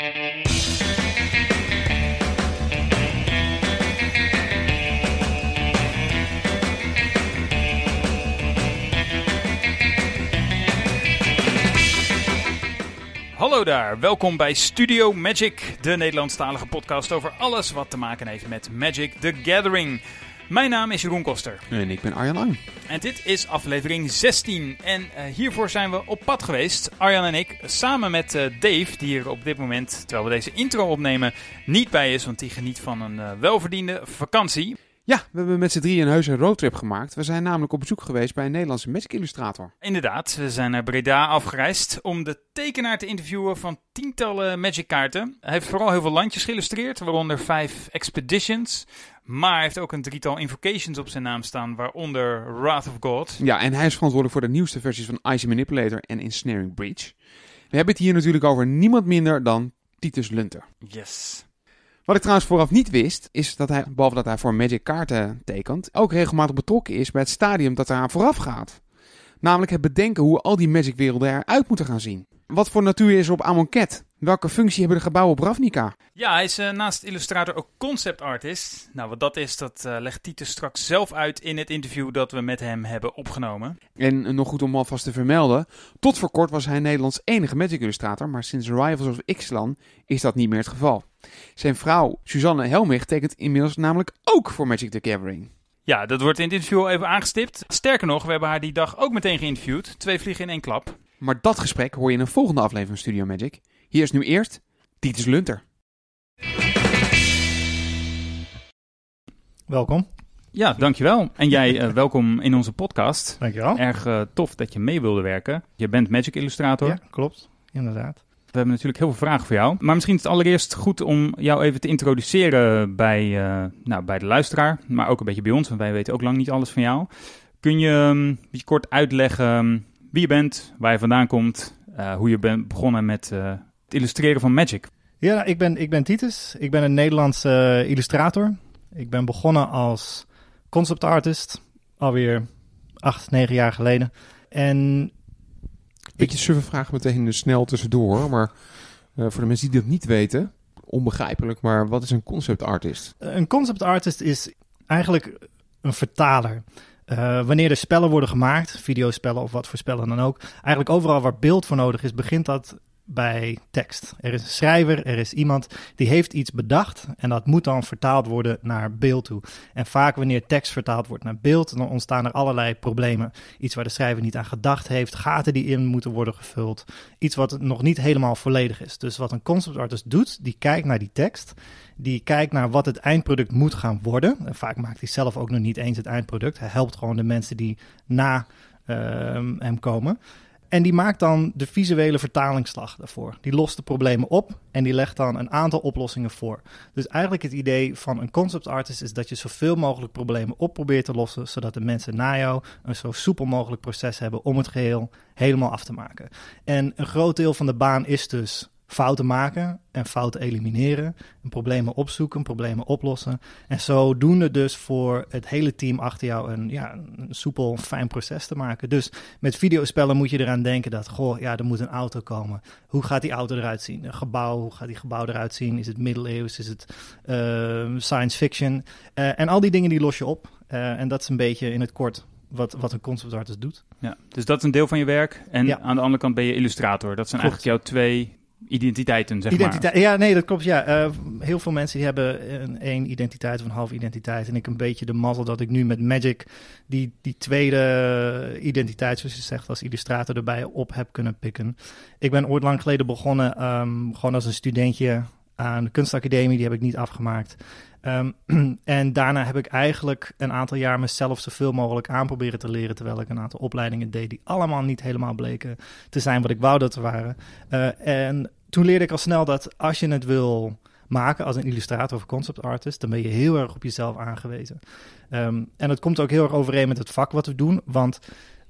Hallo daar, welkom bij Studio Magic, de Nederlandstalige podcast over alles wat te maken heeft met Magic the Gathering. Mijn naam is Jeroen Koster. En ik ben Arjan Lang. En dit is aflevering 16. En uh, hiervoor zijn we op pad geweest, Arjan en ik, samen met uh, Dave, die hier op dit moment, terwijl we deze intro opnemen, niet bij is, want die geniet van een uh, welverdiende vakantie. Ja, we hebben met z'n drieën een heuse roadtrip gemaakt. We zijn namelijk op bezoek geweest bij een Nederlandse Magic illustrator. Inderdaad, we zijn naar Breda afgereisd om de tekenaar te interviewen van tientallen Magic kaarten. Hij heeft vooral heel veel landjes geïllustreerd, waaronder vijf expeditions. Maar hij heeft ook een drietal invocations op zijn naam staan, waaronder Wrath of God. Ja, en hij is verantwoordelijk voor de nieuwste versies van Icy Manipulator en Ensnaring Breach. We hebben het hier natuurlijk over niemand minder dan Titus Lunter. Yes. Wat ik trouwens vooraf niet wist, is dat hij, behalve dat hij voor Magic kaarten tekent, ook regelmatig betrokken is bij het stadium dat eraan vooraf gaat. Namelijk het bedenken hoe al die Magic werelden eruit moeten gaan zien. Wat voor natuur is er op Amonkhet? Welke functie hebben de gebouwen op Ravnica? Ja, hij is uh, naast illustrator ook concept artist. Nou, wat dat is, dat uh, legt Titus straks zelf uit in het interview dat we met hem hebben opgenomen. En uh, nog goed om alvast te vermelden, tot voor kort was hij Nederlands enige Magic illustrator, maar sinds Rivals of Ixalan is dat niet meer het geval. Zijn vrouw, Suzanne Helmich, tekent inmiddels namelijk ook voor Magic the Gathering. Ja, dat wordt in het interview even aangestipt. Sterker nog, we hebben haar die dag ook meteen geïnterviewd. Twee vliegen in één klap. Maar dat gesprek hoor je in een volgende aflevering van Studio Magic. Hier is nu eerst Titus Lunter. Welkom. Ja, dankjewel. En jij, uh, welkom in onze podcast. Dankjewel. Erg uh, tof dat je mee wilde werken. Je bent Magic Illustrator. Ja, klopt. Inderdaad. We hebben natuurlijk heel veel vragen voor jou. Maar misschien is het allereerst goed om jou even te introduceren bij, uh, nou, bij de luisteraar. Maar ook een beetje bij ons, want wij weten ook lang niet alles van jou. Kun je een beetje kort uitleggen wie je bent, waar je vandaan komt, hoe je bent begonnen met het illustreren van Magic? Ja, ik ben, ik ben Titus. Ik ben een Nederlandse illustrator. Ik ben begonnen als concept artist alweer acht, negen jaar geleden. En Beetje suffe vraag meteen dus snel tussendoor, maar uh, voor de mensen die dat niet weten, onbegrijpelijk, maar wat is een concept artist? Een concept artist is eigenlijk een vertaler. Uh, wanneer er spellen worden gemaakt, videospellen of wat voor spellen dan ook, eigenlijk overal waar beeld voor nodig is, begint dat bij tekst. Er is een schrijver, er is iemand die heeft iets bedacht en dat moet dan vertaald worden naar beeld toe. En vaak wanneer tekst vertaald wordt naar beeld, dan ontstaan er allerlei problemen. Iets waar de schrijver niet aan gedacht heeft, gaten die in moeten worden gevuld, iets wat nog niet helemaal volledig is. Dus wat een concept artist doet, die kijkt naar die tekst, die kijkt naar wat het eindproduct moet gaan worden. En vaak maakt hij zelf ook nog niet eens het eindproduct. Hij helpt gewoon de mensen die na uh, hem komen. En die maakt dan de visuele vertalingsslag daarvoor. Die lost de problemen op en die legt dan een aantal oplossingen voor. Dus eigenlijk het idee van een concept artist is dat je zoveel mogelijk problemen op probeert te lossen, zodat de mensen na jou een zo soepel mogelijk proces hebben om het geheel helemaal af te maken. En een groot deel van de baan is dus fouten maken en fouten elimineren, en problemen opzoeken, problemen oplossen. En zodoende dus voor het hele team achter jou een, ja, een soepel, fijn proces te maken. Dus met videospellen moet je eraan denken dat, goh, ja, er moet een auto komen. Hoe gaat die auto eruit zien? Een gebouw, hoe gaat die gebouw eruit zien? Is het middeleeuws? Is het uh, science fiction? Uh, en al die dingen die los je op. Uh, en dat is een beetje in het kort wat, wat een concept artist doet. Ja, dus dat is een deel van je werk. En ja. aan de andere kant ben je illustrator. Dat zijn Klopt. eigenlijk jouw twee identiteiten, zeg maar. Ja, nee, dat klopt. Ja, uh, heel veel mensen die hebben een één identiteit of een half identiteit. En ik een beetje de mazzel dat ik nu met Magic die, die tweede identiteit, zoals je zegt, als illustrator erbij op heb kunnen pikken. Ik ben ooit lang geleden begonnen, um, gewoon als een studentje aan de kunstacademie. Die heb ik niet afgemaakt. Um, en daarna heb ik eigenlijk een aantal jaar mezelf zoveel mogelijk aan proberen te leren. Terwijl ik een aantal opleidingen deed die allemaal niet helemaal bleken te zijn wat ik wou dat ze waren. Uh, en toen leerde ik al snel dat als je het wil maken als een illustrator of concept artist, dan ben je heel erg op jezelf aangewezen. Um, en het komt ook heel erg overeen met het vak wat we doen. Want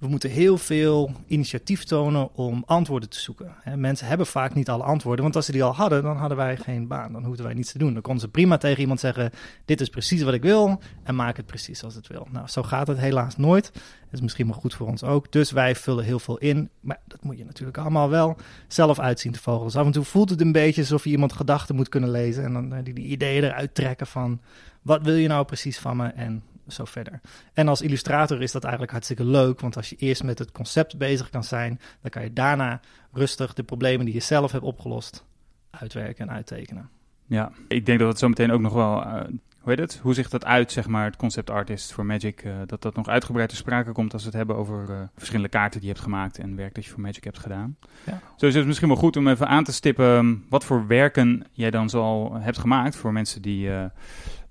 we moeten heel veel initiatief tonen om antwoorden te zoeken. Mensen hebben vaak niet alle antwoorden, want als ze die al hadden, dan hadden wij geen baan. Dan hoefden wij niets te doen. Dan konden ze prima tegen iemand zeggen: Dit is precies wat ik wil en maak het precies zoals het wil. Nou, zo gaat het helaas nooit. Dat is misschien wel goed voor ons ook. Dus wij vullen heel veel in. Maar dat moet je natuurlijk allemaal wel zelf uitzien te vogelen. Dus af en toe voelt het een beetje alsof je iemand gedachten moet kunnen lezen. En dan die, die ideeën eruit trekken van wat wil je nou precies van me en zo verder. En als illustrator is dat eigenlijk hartstikke leuk. Want als je eerst met het concept bezig kan zijn, dan kan je daarna rustig de problemen die je zelf hebt opgelost uitwerken en uittekenen. Ja, ik denk dat het zo meteen ook nog wel uh, hoe heet het? Hoe zicht dat uit, zeg maar, het concept artist voor Magic? Uh, dat dat nog uitgebreid ter sprake komt als we het hebben over uh, verschillende kaarten die je hebt gemaakt en werk dat je voor Magic hebt gedaan. Ja. Zo is het misschien wel goed om even aan te stippen wat voor werken jij dan zoal hebt gemaakt voor mensen die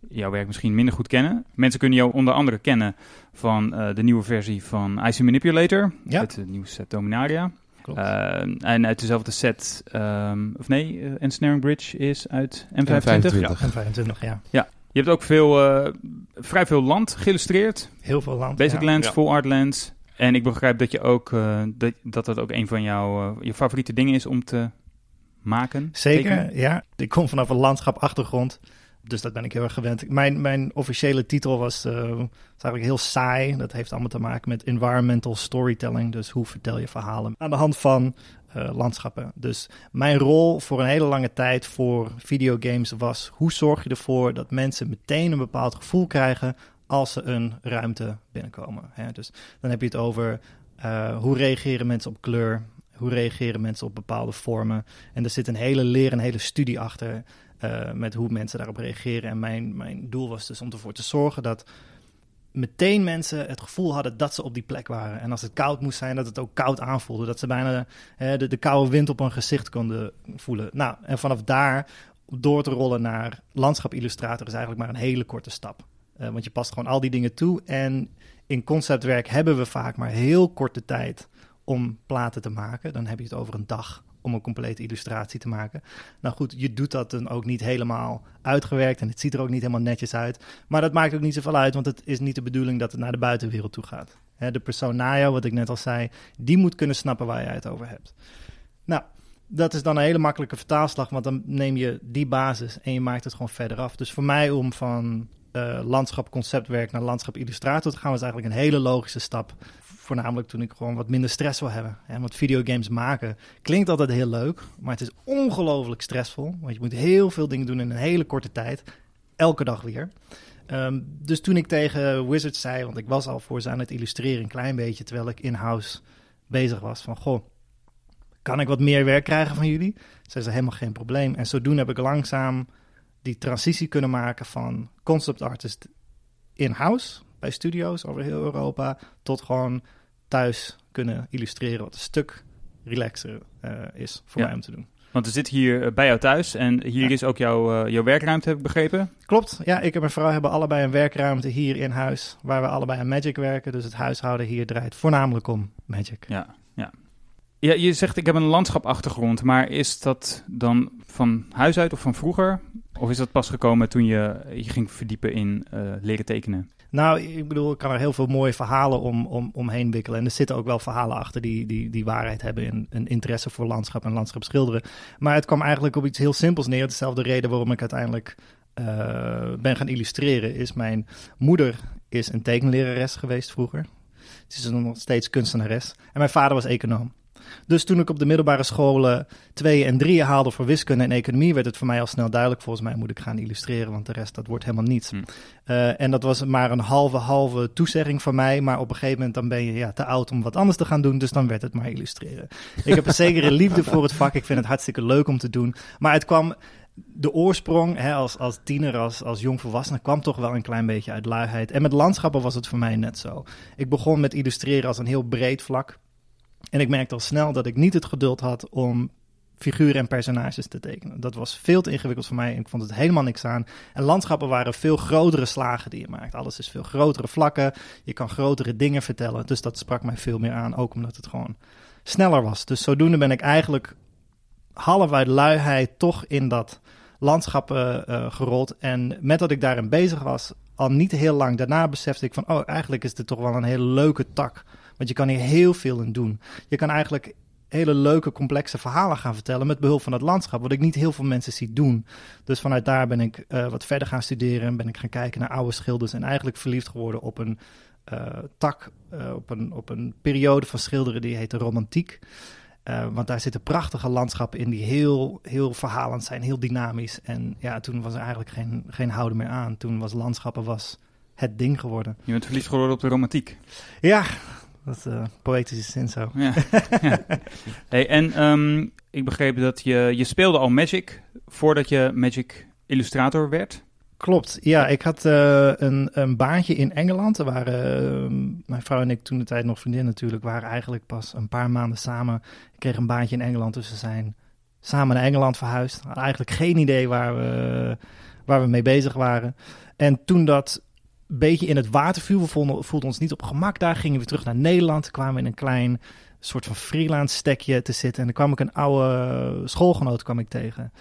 jouw werk misschien minder goed kennen. Mensen kunnen jou onder andere kennen van de nieuwe versie van IC Manipulator, ja. het nieuwe set Dominaria. Uh, en uit dezelfde set, um, of nee, uh, Ensnaring Bridge is uit M25. M25. Ja, M25, ja. Ja, je hebt ook veel, uh, vrij veel land geïllustreerd. Heel veel land. Basic ja. lands, ja. full art lands. En ik begrijp dat je ook uh, dat, dat dat ook een van jouw uh, je favoriete dingen is om te maken. Zeker, tekenen. ja. Ik kom vanaf een landschap achtergrond. Dus dat ben ik heel erg gewend. Mijn, mijn officiële titel was, uh, eigenlijk heel saai. Dat heeft allemaal te maken met environmental storytelling. Dus hoe vertel je verhalen aan de hand van uh, landschappen. Dus mijn rol voor een hele lange tijd voor videogames was... hoe zorg je ervoor dat mensen meteen een bepaald gevoel krijgen... als ze een ruimte binnenkomen. Hè? Dus dan heb je het over uh, hoe reageren mensen op kleur... hoe reageren mensen op bepaalde vormen. En er zit een hele leer, een hele studie achter... Uh, met hoe mensen daarop reageren. En mijn, mijn doel was dus om ervoor te zorgen dat meteen mensen het gevoel hadden dat ze op die plek waren. En als het koud moest zijn, dat het ook koud aanvoelde. Dat ze bijna de, de koude wind op hun gezicht konden voelen. Nou, en vanaf daar door te rollen naar landschapillustrator is eigenlijk maar een hele korte stap. Uh, want je past gewoon al die dingen toe. En in conceptwerk hebben we vaak maar heel korte tijd om platen te maken. Dan heb je het over een dag om een complete illustratie te maken. Nou goed, je doet dat dan ook niet helemaal uitgewerkt en het ziet er ook niet helemaal netjes uit. Maar dat maakt ook niet zoveel uit, want het is niet de bedoeling dat het naar de buitenwereld toe gaat. De persoon na jou, wat ik net al zei, die moet kunnen snappen waar jij het over hebt. Nou, dat is dan een hele makkelijke vertaalslag, want dan neem je die basis en je maakt het gewoon verder af. Dus voor mij om van uh, landschap conceptwerk naar landschap illustrator te gaan, was eigenlijk een hele logische stap voornamelijk toen ik gewoon wat minder stress wil hebben. Hè? Want videogames maken klinkt altijd heel leuk, maar het is ongelooflijk stressvol. Want je moet heel veel dingen doen in een hele korte tijd. Elke dag weer. Um, dus toen ik tegen Wizards zei, want ik was al voor ze aan het illustreren een klein beetje, terwijl ik in-house bezig was, van goh, kan ik wat meer werk krijgen van jullie? Zei ze helemaal geen probleem. En zodoende heb ik langzaam die transitie kunnen maken van concept artist in-house bij studio's over heel Europa tot gewoon thuis kunnen illustreren, wat een stuk relaxer uh, is voor ja. mij om te doen. Want we zitten hier bij jou thuis en hier ja. is ook jouw, uh, jouw werkruimte, heb ik begrepen? Klopt, ja. Ik en mijn vrouw hebben allebei een werkruimte hier in huis, waar we allebei aan Magic werken. Dus het huishouden hier draait voornamelijk om Magic. Ja, ja. Ja, je zegt ik heb een landschapachtergrond, maar is dat dan van huis uit of van vroeger? Of is dat pas gekomen toen je je ging verdiepen in uh, leren tekenen? Nou, ik bedoel, ik kan er heel veel mooie verhalen om, om, omheen wikkelen. En er zitten ook wel verhalen achter die, die, die waarheid hebben in een interesse voor landschap en landschap schilderen. Maar het kwam eigenlijk op iets heel simpels neer. Dezelfde reden waarom ik uiteindelijk uh, ben gaan illustreren is mijn moeder is een tekenlerares geweest vroeger. Ze is nog steeds kunstenares. En mijn vader was econoom. Dus toen ik op de middelbare scholen tweeën en drieën haalde voor wiskunde en economie, werd het voor mij al snel duidelijk. Volgens mij moet ik gaan illustreren, want de rest dat wordt helemaal niets. Hmm. Uh, en dat was maar een halve, halve toezegging van mij. Maar op een gegeven moment dan ben je ja, te oud om wat anders te gaan doen. Dus dan werd het maar illustreren. Ik heb een zekere liefde voor het vak. Ik vind het hartstikke leuk om te doen. Maar het kwam de oorsprong hè, als, als tiener, als, als jongvolwassene, kwam toch wel een klein beetje uit luiheid. En met landschappen was het voor mij net zo. Ik begon met illustreren als een heel breed vlak. En ik merkte al snel dat ik niet het geduld had om figuren en personages te tekenen. Dat was veel te ingewikkeld voor mij en ik vond het helemaal niks aan. En landschappen waren veel grotere slagen die je maakt. Alles is veel grotere vlakken. Je kan grotere dingen vertellen. Dus dat sprak mij veel meer aan, ook omdat het gewoon sneller was. Dus zodoende ben ik eigenlijk half luiheid toch in dat landschap uh, uh, gerold. En met dat ik daarin bezig was, al niet heel lang daarna besefte ik van... oh, eigenlijk is dit toch wel een hele leuke tak Want je kan hier heel veel in doen. Je kan eigenlijk hele leuke, complexe verhalen gaan vertellen met behulp van het landschap, wat ik niet heel veel mensen zie doen. Dus vanuit daar ben ik uh, wat verder gaan studeren en ben ik gaan kijken naar oude schilders en eigenlijk verliefd geworden op een uh, tak, uh, op, een, op een periode van schilderen die heet de romantiek. want daar zitten prachtige landschappen in die heel, heel verhalend zijn, heel dynamisch. En ja, toen was er eigenlijk geen, geen houden meer aan. Toen was landschappen was het ding geworden. Je bent verliefd geworden op de romantiek. Ja, dat is uh, poëtische zin zo. Ja. ja. Hey, en um, ik begreep dat je, je speelde al Magic voordat je Magic illustrator werd. Klopt, ja. Ik had uh, een, een baantje in Engeland. Er waren, uh, mijn vrouw en ik toen de tijd nog vriendin natuurlijk, waren eigenlijk pas een paar maanden samen. Ik kreeg een baantje in Engeland, dus we zijn samen naar Engeland verhuisd. Hadden eigenlijk geen idee waar we, waar we mee bezig waren. En toen dat beetje in het water viel. We voelden, ons niet op gemak daar. Gingen we terug naar Nederland. Kwamen we in een klein soort van freelance stekje te zitten. En dan kwam ik een oude schoolgenoot kwam ik tegen.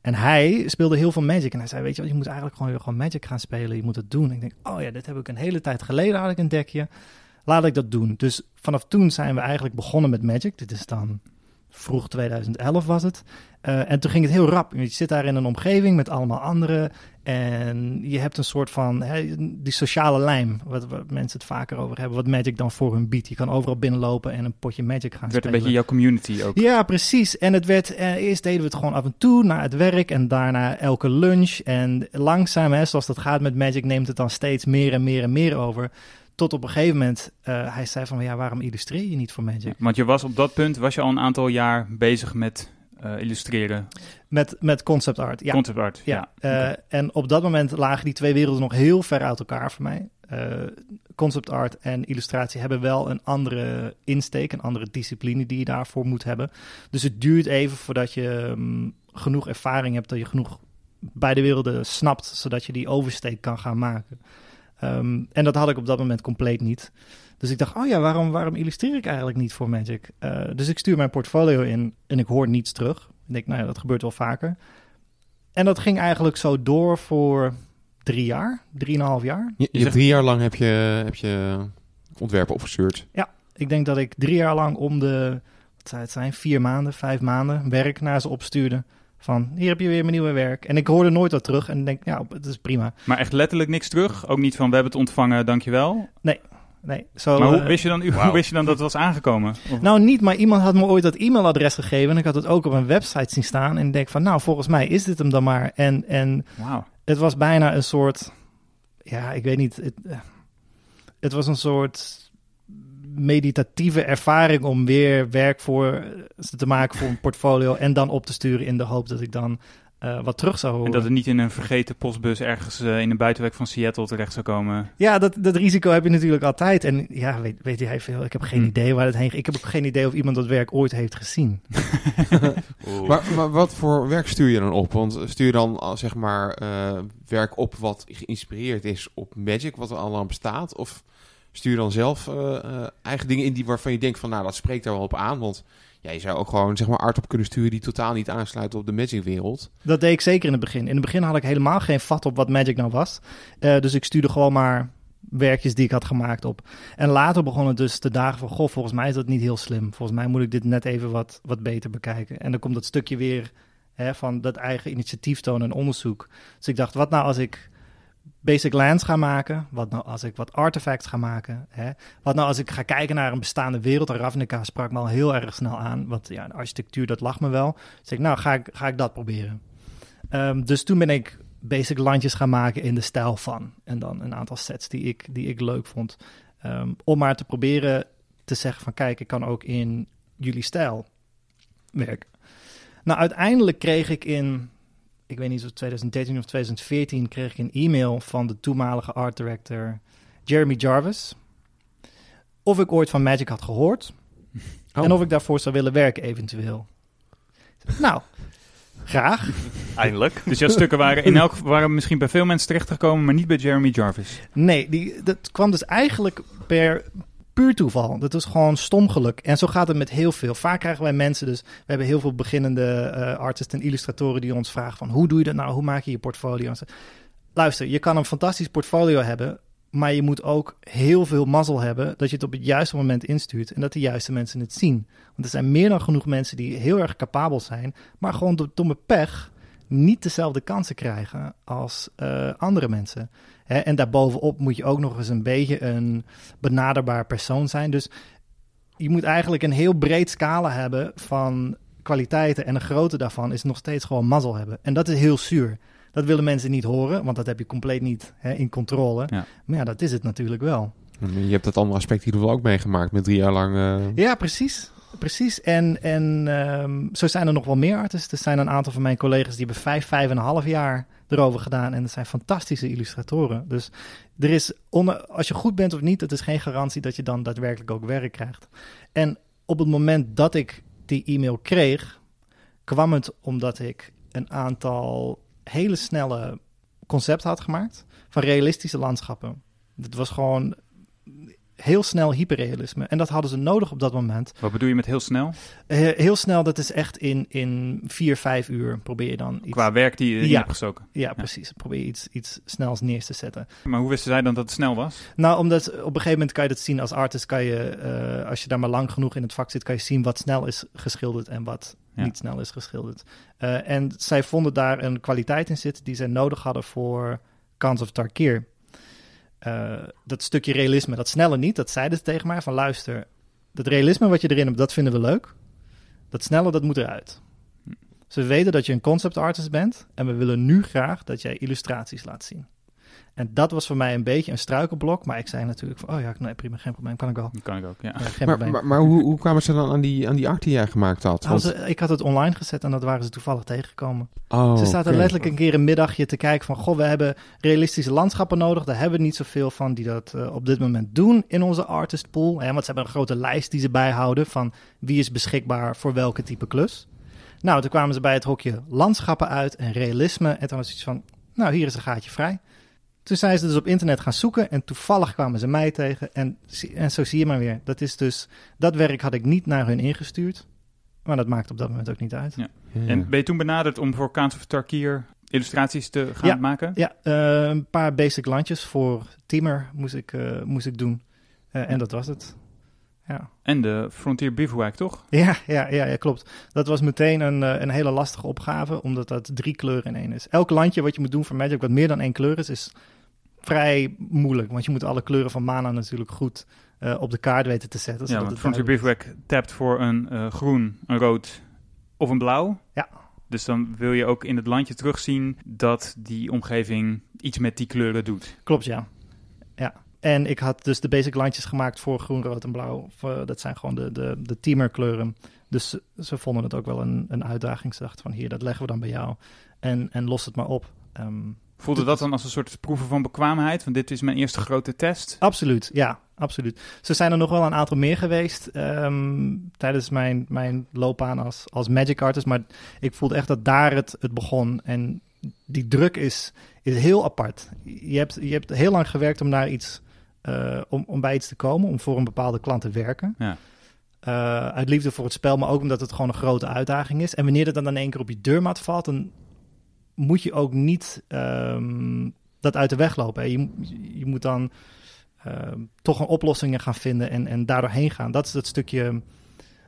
En hij speelde heel veel Magic. En hij zei, weet je wat, je moet eigenlijk gewoon, gewoon Magic gaan spelen. Je moet het doen. En ik denk, oh ja, dit heb ik een hele tijd geleden had ik een dekje. Laat ik dat doen. Dus vanaf toen zijn we eigenlijk begonnen met Magic. Dit is dan vroeg 2011 was het. Uh, en toen ging het heel rap. Je zit daar in een omgeving met allemaal anderen. En je hebt een soort van hè, die sociale lijm, wat, wat, mensen het vaker over hebben, wat Magic dan voor hun biedt. Je kan overal binnenlopen en een potje Magic gaan het werd spelen. een beetje jouw community ook. Ja, precies. En het werd, eh, eerst deden we het gewoon af en toe na het werk en daarna elke lunch. En langzaam, hè, zoals dat gaat met Magic, neemt het dan steeds meer en meer en meer over. Tot op een gegeven moment uh, hij zei van, ja, waarom illustreer je niet voor Magic? Want je was op dat punt, was je al een aantal jaar bezig met uh, illustreren. Met, met concept art, ja. Concept art, ja. ja. Uh, okay. En op dat moment lagen die twee werelden nog heel ver uit elkaar voor mij. Concept art en illustratie hebben wel een andere insteek, een andere discipline die je daarvoor moet hebben. Dus het duurt even voordat je um, genoeg ervaring hebt, dat je genoeg beide werelden snapt, zodat je die oversteek kan gaan maken. Um, en dat had ik op dat moment compleet niet. Dus ik dacht, oh ja, waarom, waarom illustreer ik eigenlijk niet voor Magic? Uh, dus ik stuur mijn portfolio in en ik hoor niets terug. Ik denk, nou ja, dat gebeurt wel vaker. En dat ging eigenlijk zo door voor drie jaar, drieënhalf jaar. Je, je hebt drie jaar lang heb je, heb je ontwerpen opgestuurd. Ja, ik denk dat ik drie jaar lang om de, wat zou het zijn, vier maanden, vijf maanden werk naar ze opstuurde. Van, hier heb je weer mijn nieuwe werk. En ik hoorde nooit wat terug en denk, ja, het is prima. Maar echt letterlijk niks terug? Ook niet van, we hebben het ontvangen, dankjewel? Nee, Nee, zo, maar hoe uh, wist, je dan, wow. hoe wist je dan dat het was aangekomen? Of? Nou, niet, maar iemand had me ooit dat e-mailadres gegeven. En ik had het ook op een website zien staan. En ik denk van, nou, volgens mij is dit hem dan maar. En, en wow. het was bijna een soort, ja, ik weet niet. Het, het was een soort meditatieve ervaring om weer werk voor ze te maken voor een portfolio. En dan op te sturen in de hoop dat ik dan uh, wat terug zou horen. En dat het niet in een vergeten postbus ergens uh, in een buitenwijk van Seattle terecht zou komen. Ja, dat, dat risico heb je natuurlijk altijd. En ja, weet, weet jij veel? Ik heb geen hm. idee waar het heen Ik heb ook geen idee of iemand dat werk ooit heeft gezien. maar, maar, wat voor werk stuur je dan op? Want stuur je dan zeg maar uh, werk op wat geïnspireerd is op Magic, wat er allemaal bestaat? Of stuur dan zelf eigen dingen in die waarvan je denkt van nou, dat spreekt daar wel op aan? Want ja, je zou ook gewoon zeg maar art op kunnen sturen die totaal niet aansluit op de Magic-wereld. Dat deed ik zeker in het begin. In het begin had ik helemaal geen vat op wat Magic nou was. Uh, dus ik stuurde gewoon maar werkjes die ik had gemaakt op. En later begon het dus te dagen van, goh, volgens mij is dat niet heel slim. Volgens mij moet ik dit net even wat, wat beter bekijken. En dan komt dat stukje weer hè, van dat eigen initiatief tonen en onderzoek. Dus ik dacht, wat nou als ik basic lands ga maken? Wat nou als ik wat artefacts ga maken? Hè? Wat nou als ik ga kijken naar een bestaande wereld? En Ravnica sprak me al heel erg snel aan. Want ja, de architectuur, dat lag me wel. Dus ik, nou, ga ik, ga ik dat proberen. Um, dus toen ben ik basic landjes gaan maken in de stijl van. En dan een aantal sets die ik, die ik leuk vond. Um, om maar te proberen te zeggen van... kijk, ik kan ook in jullie stijl werken. Nou, uiteindelijk kreeg ik in ik weet niet of 2013 of 2014 kreeg ik een e-mail van de toenmalige art director Jeremy Jarvis. Of ik ooit van Magic had gehoord. Oh. En of ik daarvoor zou willen werken eventueel. Nou, graag. Eindelijk. Dus jouw stukken waren in elk waren misschien bij veel mensen terechtgekomen, maar niet bij Jeremy Jarvis. Nee, die, dat kwam dus eigenlijk per, puur toeval. Dat is gewoon stom geluk. En zo gaat het met heel veel. Vaak krijgen wij mensen dus... We hebben heel veel beginnende uh, artisten en illustratoren die ons vragen van... Hoe doe je dat nou? Hoe maak je je portfolio? Luister, je kan een fantastisch portfolio hebben... Maar je moet ook heel veel mazzel hebben dat je het op het juiste moment instuurt en dat de juiste mensen het zien. Want er zijn meer dan genoeg mensen die heel erg capabel zijn, maar gewoon door domme pech niet dezelfde kansen krijgen als uh, andere mensen. Hè? En daarbovenop moet je ook nog eens een beetje een benaderbaar persoon zijn. Dus je moet eigenlijk een heel breed scala hebben van kwaliteiten. En een grote daarvan is nog steeds gewoon mazzel hebben. En dat is heel zuur. Dat willen mensen niet horen, want dat heb je compleet niet hè, in controle. Ja. Maar ja, dat is het natuurlijk wel. Je hebt dat andere aspect hier ook meegemaakt met drie jaar lang. Uh... Ja, precies. Precies. En, en um, zo zijn er nog wel meer artiesten. Er zijn een aantal van mijn collega's die hebben vijf, vijf en een half jaar erover gedaan. En dat zijn fantastische illustratoren. Dus er is, als je goed bent of niet, het is geen garantie dat je dan daadwerkelijk ook werk krijgt. En op het moment dat ik die e-mail kreeg, kwam het omdat ik een aantal hele snelle concepten had gemaakt van realistische landschappen. Het was gewoon heel snel hyperrealisme. En dat hadden ze nodig op dat moment. Wat bedoel je met heel snel? Uh, heel snel, dat is echt in, in vier, vijf uur probeer je dan iets... Qua werk die je ja. hebt gestoken? Ja, precies. Probeer je iets, iets snels neer te zetten. Maar hoe wisten zij dan dat het snel was? Nou, omdat op een gegeven moment kan je dat zien als artist. Kan je, uh, als je daar maar lang genoeg in het vak zit, kan je zien wat snel is geschilderd en wat ja. niet snel is geschilderd. Uh, en zij vonden daar een kwaliteit in zitten die zij nodig hadden voor Kans of Tarkir. Uh, dat stukje realisme, dat snelle niet, dat zeiden ze tegen mij van luister, dat realisme wat je erin hebt, dat vinden we leuk. Dat snelle, dat moet eruit. Ze weten dat je een concept artist bent en we willen nu graag dat jij illustraties laat zien. En dat was voor mij een beetje een struikelblok. Maar ik zei natuurlijk van, oh ja, nee, prima, geen probleem, kan ik wel. Kan ik ook, ja. ja geen maar, probleem. maar, maar hoe, hoe kwamen ze dan aan die, aan die art die jij gemaakt had? Ze, ik had het online gezet en dat waren ze toevallig tegengekomen. Oh, ze zaten letterlijk een keer een middagje te kijken van... goh, we hebben realistische landschappen nodig. Daar hebben we niet zoveel van die dat uh, op dit moment doen in onze artist pool. Hè, want ze hebben een grote lijst die ze bijhouden van wie is beschikbaar voor welke type klus. Nou, toen kwamen ze bij het hokje landschappen uit en realisme. En toen was het iets van, nou, hier is een gaatje vrij. Toen zijn ze dus op internet gaan zoeken en toevallig kwamen ze mij tegen. En, en zo zie je maar weer. Dat is dus, dat werk had ik niet naar hun ingestuurd. Maar dat maakt op dat moment ook niet uit. Ja. Ja. En ben je toen benaderd om voor Kaans of Tarkier illustraties te gaan ja. maken? Ja, uh, een paar basic landjes voor Teamer moest ik, uh, moest ik doen. Uh, en dat was het. Ja. En de Frontier Bivouac, toch? Ja, ja, ja, ja, klopt. Dat was meteen een, een hele lastige opgave, omdat dat drie kleuren in één is. Elk landje wat je moet doen voor Magic, wat meer dan één kleur is, is vrij moeilijk. Want je moet alle kleuren van mana natuurlijk goed uh, op de kaart weten te zetten. Ja, want Frontier Bivouac tapt voor een uh, groen, een rood of een blauw. Ja. Dus dan wil je ook in het landje terugzien dat die omgeving iets met die kleuren doet. Klopt, ja. Ja. En ik had dus de basic landjes gemaakt voor groen, rood en blauw. Voor, dat zijn gewoon de, de, de teamer kleuren. Dus ze, ze vonden het ook wel een, een uitdaging. Ze dachten van hier, dat leggen we dan bij jou. En, en los het maar op. Um, Voelde dat dan als een soort proeven van bekwaamheid? Want dit is mijn eerste grote test. Absoluut, ja, absoluut. Zo zijn er nog wel een aantal meer geweest um, tijdens mijn, mijn loopbaan als, als Magic Artist. Maar ik voelde echt dat daar het, het begon. En die druk is, is heel apart. Je hebt, je hebt heel lang gewerkt om naar iets, uh, om, om bij iets te komen, om voor een bepaalde klant te werken. Ja. Uh, uit liefde voor het spel, maar ook omdat het gewoon een grote uitdaging is. En wanneer het dan in één keer op je deurmat valt, dan moet je ook niet um, dat uit de weg lopen. Je, je moet dan uh, toch een oplossingen gaan vinden en, en daardoor heen gaan. Dat is dat stukje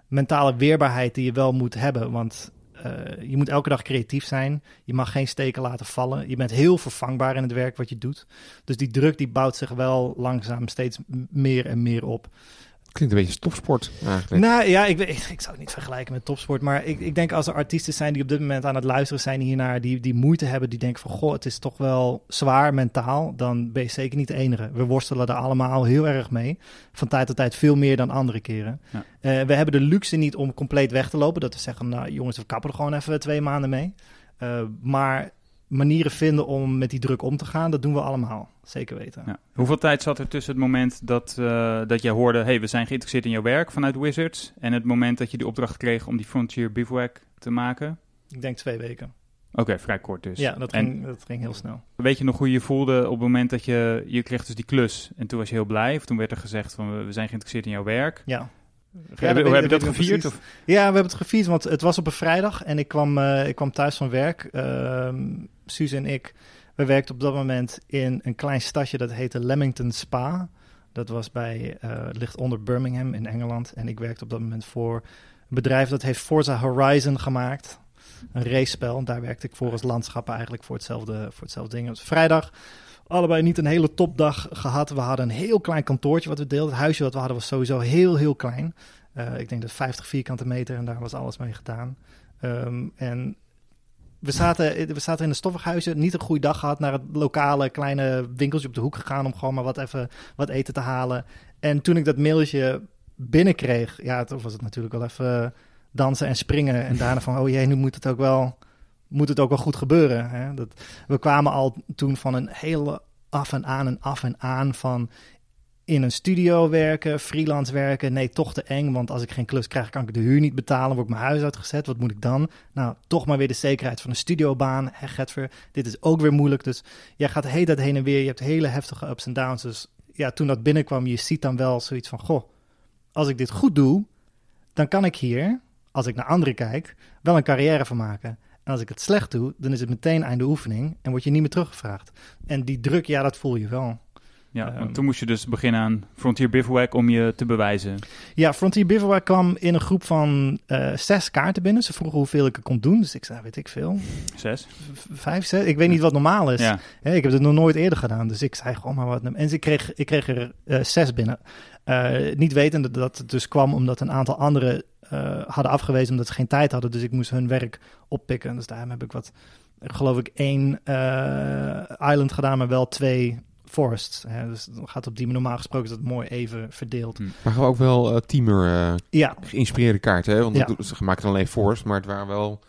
mentale weerbaarheid die je wel moet hebben. Want uh, je moet elke dag creatief zijn. Je mag geen steken laten vallen. Je bent heel vervangbaar in het werk wat je doet. Dus die druk die bouwt zich wel langzaam steeds meer en meer op. Klinkt een beetje topsport eigenlijk. Nou ja, ik, ik, ik zou het niet vergelijken met topsport. Maar ik, ik denk als er artiesten zijn die op dit moment aan het luisteren zijn hiernaar, die, die moeite hebben, die denken van goh, het is toch wel zwaar mentaal, dan ben je zeker niet de enige. We worstelen er allemaal heel erg mee. Van tijd tot tijd veel meer dan andere keren. Ja. Uh, we hebben de luxe niet om compleet weg te lopen. Dat we zeggen, nou jongens, we kappen er gewoon even twee maanden mee. Uh, maar manieren vinden om met die druk om te gaan, dat doen we allemaal. Zeker weten. Ja. Hoeveel tijd zat er tussen het moment dat, uh, dat jij hoorde... hey, we zijn geïnteresseerd in jouw werk vanuit Wizards... en het moment dat je die opdracht kreeg om die Frontier Bivouac te maken? Ik denk twee weken. Oké, okay, vrij kort dus. Ja, dat ging, en, dat ging heel snel. Weet je nog hoe je je voelde op het moment dat je... je kreeg dus die klus en toen was je heel blij... of toen werd er gezegd van we zijn geïnteresseerd in jouw werk... Ja. Ja, hoe heb je dat gevierd? Of? Ja, we hebben het gevierd, want het was op een vrijdag en ik kwam, uh, ik kwam thuis van werk. Uh, Suus en ik We werkten op dat moment in een klein stadje dat heette Leamington Spa. Dat was bij, uh, ligt onder Birmingham in Engeland. En ik werkte op dat moment voor een bedrijf dat heeft Forza Horizon gemaakt. Een racespel. En daar werkte ik voor als landschappen eigenlijk voor hetzelfde, voor hetzelfde ding. Het was vrijdag allebei niet een hele topdag gehad. We hadden een heel klein kantoortje wat we deelden. Het huisje wat we hadden was sowieso heel, heel klein. Uh, ik denk dat 50 vierkante meter en daar was alles mee gedaan. Um, en we zaten, we zaten in een stoffighuisje, niet een goede dag gehad, naar het lokale kleine winkeltje op de hoek gegaan om gewoon maar wat even wat eten te halen. En toen ik dat mailtje binnenkreeg, ja, toen was het natuurlijk wel even dansen en springen. En daarna van, oh jee, nu moet het ook wel, moet het ook wel goed gebeuren. Hè? Dat, we kwamen al toen van een hele af en aan en af en aan van in een studio werken, freelance werken. Nee, toch te eng, want als ik geen klus krijg, kan ik de huur niet betalen. Word ik mijn huis uitgezet. Wat moet ik dan? Nou, toch maar weer de zekerheid van een studiobaan. Getver, dit is ook weer moeilijk. Dus jij gaat hele tijd heen en weer. Je hebt hele heftige ups en downs. Dus ja, toen dat binnenkwam, je ziet dan wel zoiets van... Goh, als ik dit goed doe, dan kan ik hier, als ik naar anderen kijk, wel een carrière van maken. En als ik het slecht doe, dan is het meteen einde oefening en word je niet meer teruggevraagd. En die druk, ja, dat voel je wel. Ja, want toen moest je dus beginnen aan Frontier Bivouac om je te bewijzen. Ja, Frontier Bivouac kwam in een groep van uh, zes kaarten binnen. Ze vroegen hoeveel ik er kon doen. Dus ik zei, weet ik veel. Zes? vijf, zes. Ik weet niet wat normaal is. Ja. ik heb het nog nooit eerder gedaan. Dus ik zei gewoon maar wat. En ik kreeg, ik kreeg er uh, zes binnen. Uh, niet wetende dat het dus kwam omdat een aantal anderen hadden afgewezen omdat ze geen tijd hadden. Dus ik moest hun werk oppikken. Dus daarom heb ik wat, geloof ik, één island gedaan, maar wel twee forests. Hè? Dus dan gaat op die normaal gesproken is dat mooi even verdeeld. Hmm. Maar gewoon ook wel uh, teamer ja. geïnspireerde kaarten. Hè? Want ja. ze gemaakten alleen forest, maar het waren wel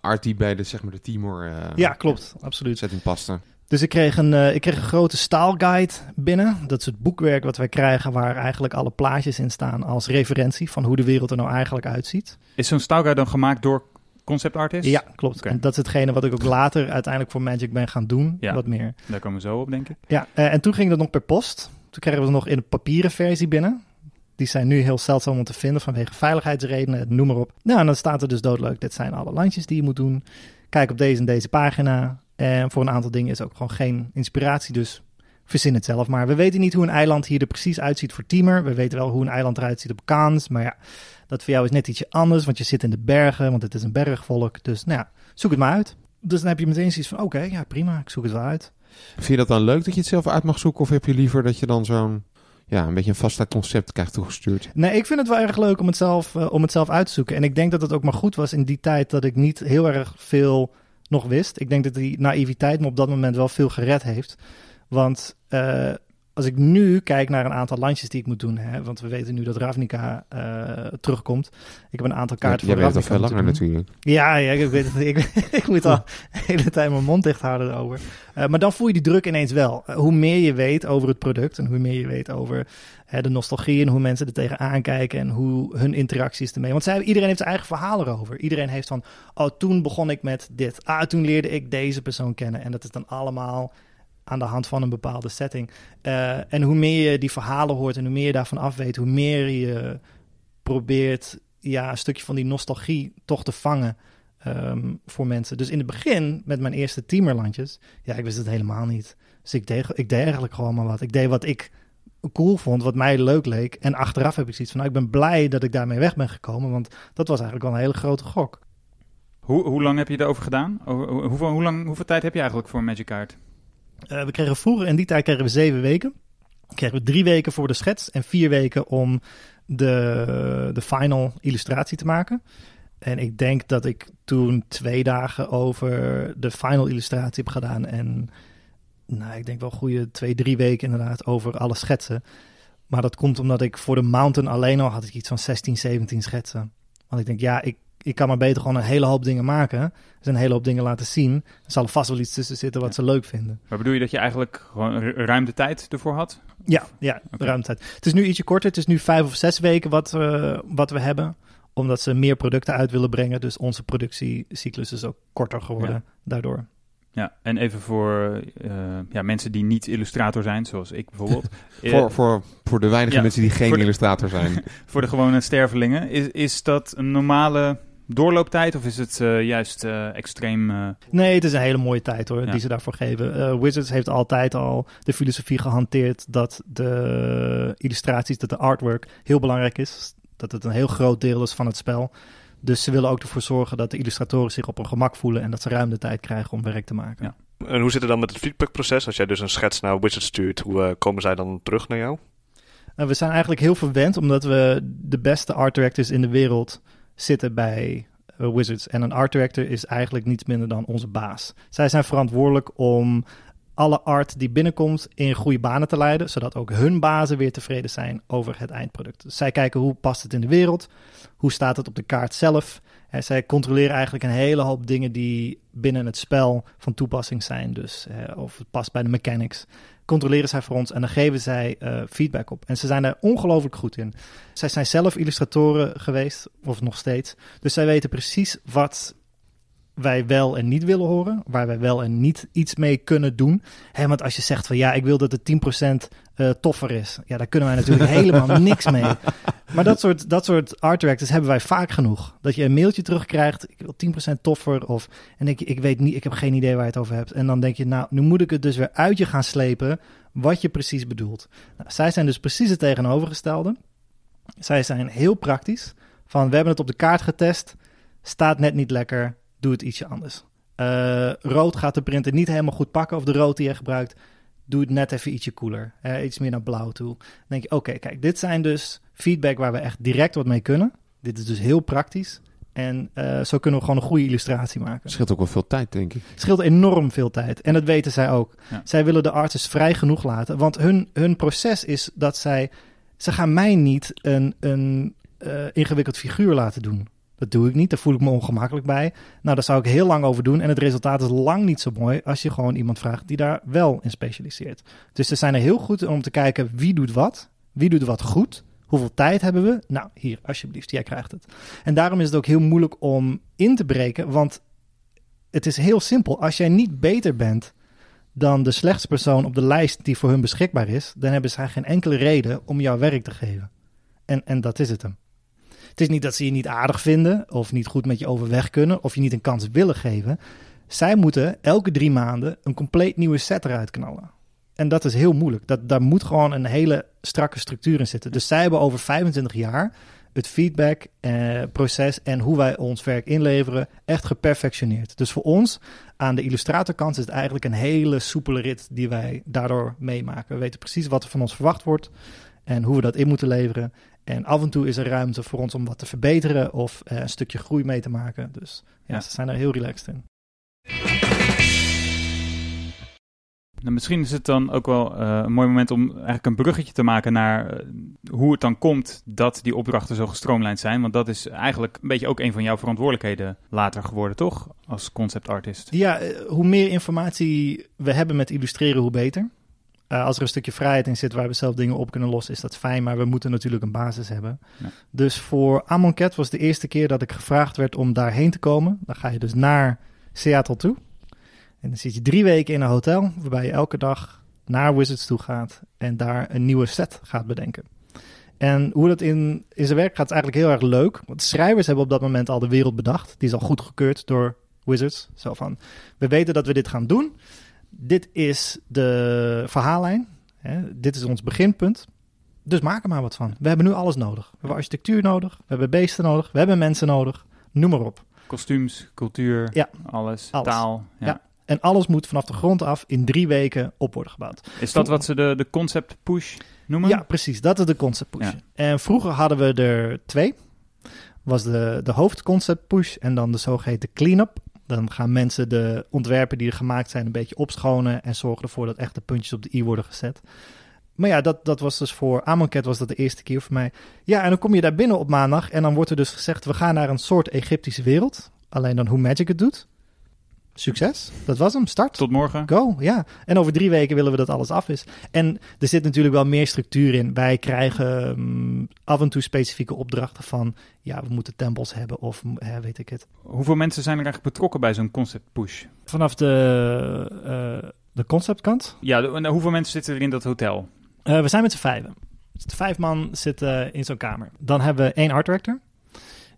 art die bij de, zeg maar, de Timor ja, klopt, absoluut. setting paste. Dus ik kreeg, een, uh, ik kreeg een grote staalguide binnen. Dat is het boekwerk wat wij krijgen, waar eigenlijk alle plaatjes in staan als referentie van hoe de wereld er nou eigenlijk uitziet. Is zo'n staalguide dan gemaakt door concept artist? Ja, klopt. En dat is hetgene wat ik ook later uiteindelijk voor Magic ben gaan doen. Ja, wat meer. Daar komen we zo op, denk ik. Ja, uh, en toen ging dat nog per post. Toen kregen we het nog in een papieren versie binnen. Die zijn nu heel zeldzaam om te vinden vanwege veiligheidsredenen, noem maar op. Nou, en dan staat er dus doodleuk, dit zijn alle landjes die je moet doen. Kijk op deze en deze pagina. En voor een aantal dingen is ook gewoon geen inspiratie, dus verzin het zelf maar. We weten niet hoe een eiland hier er precies uitziet voor Teamer. We weten wel hoe een eiland eruit ziet op Kaans, maar ja... Dat voor jou is net ietsje anders, want je zit in de bergen, want het is een bergvolk. Dus nou ja, zoek het maar uit. Dus dan heb je meteen zoiets van, oké, ja prima, ik zoek het wel uit. Vind je dat dan leuk dat je het zelf uit mag zoeken? Of heb je liever dat je dan zo'n, ja, een beetje een vast concept krijgt toegestuurd? Nee, ik vind het wel erg leuk om het, zelf, uh, om het zelf uit te zoeken. En ik denk dat het ook maar goed was in die tijd dat ik niet heel erg veel nog wist. Ik denk dat die naïviteit me op dat moment wel veel gered heeft. Want... Uh, als ik nu kijk naar een aantal landjes die ik moet doen, hè, want we weten nu dat Ravnica uh, terugkomt. Ik heb een aantal kaarten ja, voor Ravnica. Jij bent al veel langer natuurlijk. Ja, ja ik, weet het, ik, ik moet al de hele tijd mijn mond dicht houden erover. Uh, maar dan voel je die druk ineens wel. Uh, hoe meer je weet over het product en hoe meer je weet over de nostalgie en hoe mensen er tegenaan kijken en hoe hun interacties ermee. Want zij, iedereen heeft zijn eigen verhaal erover. Iedereen heeft van, oh toen begon ik met dit. Ah, toen leerde ik deze persoon kennen. En dat is dan allemaal aan de hand van een bepaalde setting. Uh, en hoe meer je die verhalen hoort en hoe meer je daarvan af weet, hoe meer je probeert ja, een stukje van die nostalgie toch te vangen um, voor mensen. Dus in het begin, met mijn eerste teamerlandjes, ja, ik wist het helemaal niet. Dus ik deed, ik deed eigenlijk gewoon maar wat. Ik deed wat ik cool vond, wat mij leuk leek. En achteraf heb ik zoiets van, nou, ik ben blij dat ik daarmee weg ben gekomen, want dat was eigenlijk wel een hele grote gok. Hoe, hoe lang heb je erover gedaan? Hoeveel, hoe lang, hoeveel tijd heb je eigenlijk voor een Magic Card? Uh, we kregen vroeger, in die tijd kregen we zeven weken. Kregen we drie weken voor de schets en vier weken om de, de final illustratie te maken. En ik denk dat ik toen twee dagen over de final illustratie heb gedaan. En nou, ik denk wel goede twee, drie weken inderdaad over alle schetsen. Maar dat komt omdat ik voor de Mountain alleen al had ik iets van 16, 17 schetsen. Want ik denk, ja, ik ik kan maar beter gewoon een hele hoop dingen maken. Dus een hele hoop dingen laten zien. Er zal vast wel iets tussen zitten wat ze leuk vinden. Maar bedoel je dat je eigenlijk gewoon ruimte tijd ervoor had? Ja, ja okay. ruimte tijd. Het is nu ietsje korter. Het is nu vijf of zes weken wat, we, wat we hebben. Omdat ze meer producten uit willen brengen. Dus onze productiecyclus is ook korter geworden daardoor. Ja, en even voor uh, ja, mensen die niet illustrator zijn, zoals ik bijvoorbeeld. voor, voor, voor de weinige mensen die geen illustrator zijn. voor de gewone stervelingen. Is, is dat een normale doorlooptijd of is het eh, juist eh, extreem... eh, Nee, het is een hele mooie tijd hoor, Ja. die ze daarvoor geven. Eh, Wizards heeft altijd al de filosofie gehanteerd dat de illustraties, dat de artwork heel belangrijk is. Dat het een heel groot deel is van het spel. Dus ze willen ook ervoor zorgen dat de illustratoren zich op hun gemak voelen en dat ze ruim de tijd krijgen om werk te maken. Ja. En hoe zit het dan met het feedbackproces? Als jij dus een schets naar Wizard stuurt, hoe komen zij dan terug naar jou? En we zijn eigenlijk heel verwend omdat we de beste art directors in de wereld zitten bij eh, Wizards. En een art director is eigenlijk niets minder dan onze baas. Zij zijn verantwoordelijk om alle art die binnenkomt in goede banen te leiden, zodat ook hun bazen weer tevreden zijn over het eindproduct. Dus zij kijken hoe past het in de wereld, hoe staat het op de kaart zelf. En zij controleren eigenlijk een hele hoop dingen die binnen het spel van toepassing zijn. Dus eh, of het past bij de mechanics controleren zij voor ons en dan geven zij eh, feedback op. En ze zijn daar ongelooflijk goed in. Zij zijn zelf illustratoren geweest, of nog steeds. Dus zij weten precies wat wij wel en niet willen horen, waar wij wel en niet iets mee kunnen doen. Hè, want als je zegt van ja, ik wil dat het 10% eh, toffer is, ja, daar kunnen wij natuurlijk helemaal niks mee. Maar dat soort, dat soort art directors hebben wij vaak genoeg. Dat je een mailtje terugkrijgt, ik wil 10% toffer, of en ik, ik weet niet, ik heb geen idee waar je het over hebt. En dan denk je, nou, nu moet ik het dus weer uit je gaan slepen wat je precies bedoelt. Nou, zij zijn dus precies het tegenovergestelde. Zij zijn heel praktisch. Van we hebben het op de kaart getest, staat net niet lekker, doe het ietsje anders. Eh, rood gaat de printer niet helemaal goed pakken, of de rood die je gebruikt, doe het net even ietsje cooler. Eh, iets meer naar blauw toe. Dan denk je, oké, kijk, dit zijn dus feedback waar we echt direct wat mee kunnen. Dit is dus heel praktisch. En eh, zo kunnen we gewoon een goede illustratie maken. scheelt ook wel veel tijd, denk ik. Het scheelt enorm veel tijd. En dat weten zij ook. Ja. Zij willen de artists vrij genoeg laten. Want hun, hun proces is dat zij... Ze gaan mij niet een, een eh, ingewikkeld figuur laten doen. Dat doe ik niet. Daar voel ik me ongemakkelijk bij. Nou, daar zou ik heel lang over doen. En het resultaat is lang niet zo mooi als je gewoon iemand vraagt die daar wel in specialiseert. Dus ze zijn er heel goed om te kijken wie doet wat. Wie doet wat goed. Hoeveel tijd hebben we? Nou, hier, alsjeblieft, jij krijgt het. En daarom is het ook heel moeilijk om in te breken. Want het is heel simpel. Als jij niet beter bent dan de slechtste persoon op de lijst die voor hun beschikbaar is, dan hebben zij geen enkele reden om jouw werk te geven. En, en dat is het hem. Het is niet dat ze je niet aardig vinden of niet goed met je overweg kunnen of je niet een kans willen geven. Zij moeten elke drie maanden een compleet nieuwe set eruit knallen. En dat is heel moeilijk. Dat, daar moet gewoon een hele strakke structuur in zitten. Dus zij hebben over 25 jaar het feedback-proces en hoe wij ons werk inleveren echt geperfectioneerd. Dus voor ons aan de illustratorkant is het eigenlijk een hele soepele rit die wij daardoor meemaken. We weten precies wat er van ons verwacht wordt en hoe we dat in moeten leveren. En af en toe is er ruimte voor ons om wat te verbeteren of eh, een stukje groei mee te maken. Dus ja, Ja. ze zijn er heel relaxed in. Nou, misschien is het dan ook wel eh, een mooi moment om eigenlijk een bruggetje te maken naar eh, hoe het dan komt dat die opdrachten zo gestroomlijnd zijn. Want dat is eigenlijk een beetje ook een van jouw verantwoordelijkheden later geworden, toch? Als concept artist. Ja, hoe meer informatie we hebben met illustreren, hoe beter. Eh, als er een stukje vrijheid in zit waar we zelf dingen op kunnen lossen, is dat fijn. Maar we moeten natuurlijk een basis hebben. Ja. Dus voor Amon Cat was de eerste keer dat ik gevraagd werd om daarheen te komen. Dan ga je dus naar Seattle toe. En dan zit je drie weken in een hotel, waarbij je elke dag naar Wizards toe gaat en daar een nieuwe set gaat bedenken. En hoe dat in, in zijn werk gaat, is eigenlijk heel erg leuk. Want schrijvers hebben op dat moment al de wereld bedacht. Die is al goed gekeurd door Wizards. Zo van, we weten dat we dit gaan doen. Dit is de verhaallijn. Hè? Dit is ons beginpunt. Dus maak er maar wat van. We hebben nu alles nodig. We hebben architectuur nodig. We hebben beesten nodig. We hebben mensen nodig. Noem maar op. Kostuums, cultuur, Ja. alles, Alles. taal. Ja. Ja. En alles moet vanaf de grond af in drie weken op worden gebouwd. Is dat wat ze de, de concept push noemen? Ja, precies. Dat is de concept push. Ja. En vroeger hadden we er twee. Was de, de hoofdconcept push en dan de zogeheten clean-up. Dan gaan mensen de ontwerpen die er gemaakt zijn een beetje opschonen en zorgen ervoor dat echt de puntjes op de i worden gezet. Maar ja, dat, dat was dus voor Amonkhet was dat de eerste keer voor mij. Ja, en dan kom je daar binnen op maandag en dan wordt er dus gezegd... we gaan naar een soort Egyptische wereld. Alleen dan hoe Magic het doet. Succes, dat was hem. Start. Tot morgen. Go, ja. En over drie weken willen we dat alles af is. En er zit natuurlijk wel meer structuur in. Wij krijgen mm, af en toe specifieke opdrachten van... ja, we moeten tempels hebben of hè, weet ik het. Hoeveel mensen zijn er eigenlijk betrokken bij zo'n concept push? Vanaf de, eh, de conceptkant. Ja, de- en hoeveel mensen zitten er in dat hotel? Eh, we zijn met z'n vijven. Dus de vijf man zitten in zo'n kamer. Dan hebben we één art director.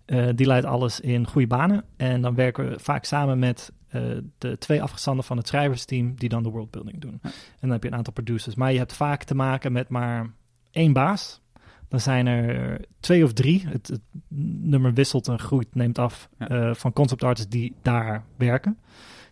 Eh, die leidt alles in goede banen. En dan werken we vaak samen met eh, de twee afgestanden van het schrijversteam die dan de worldbuilding doen. Ja. En dan heb je een aantal producers. Maar je hebt vaak te maken met maar één baas. Dan zijn er twee of drie. Het, het nummer wisselt en groeit, neemt af Ja. eh, van concept artists die daar werken.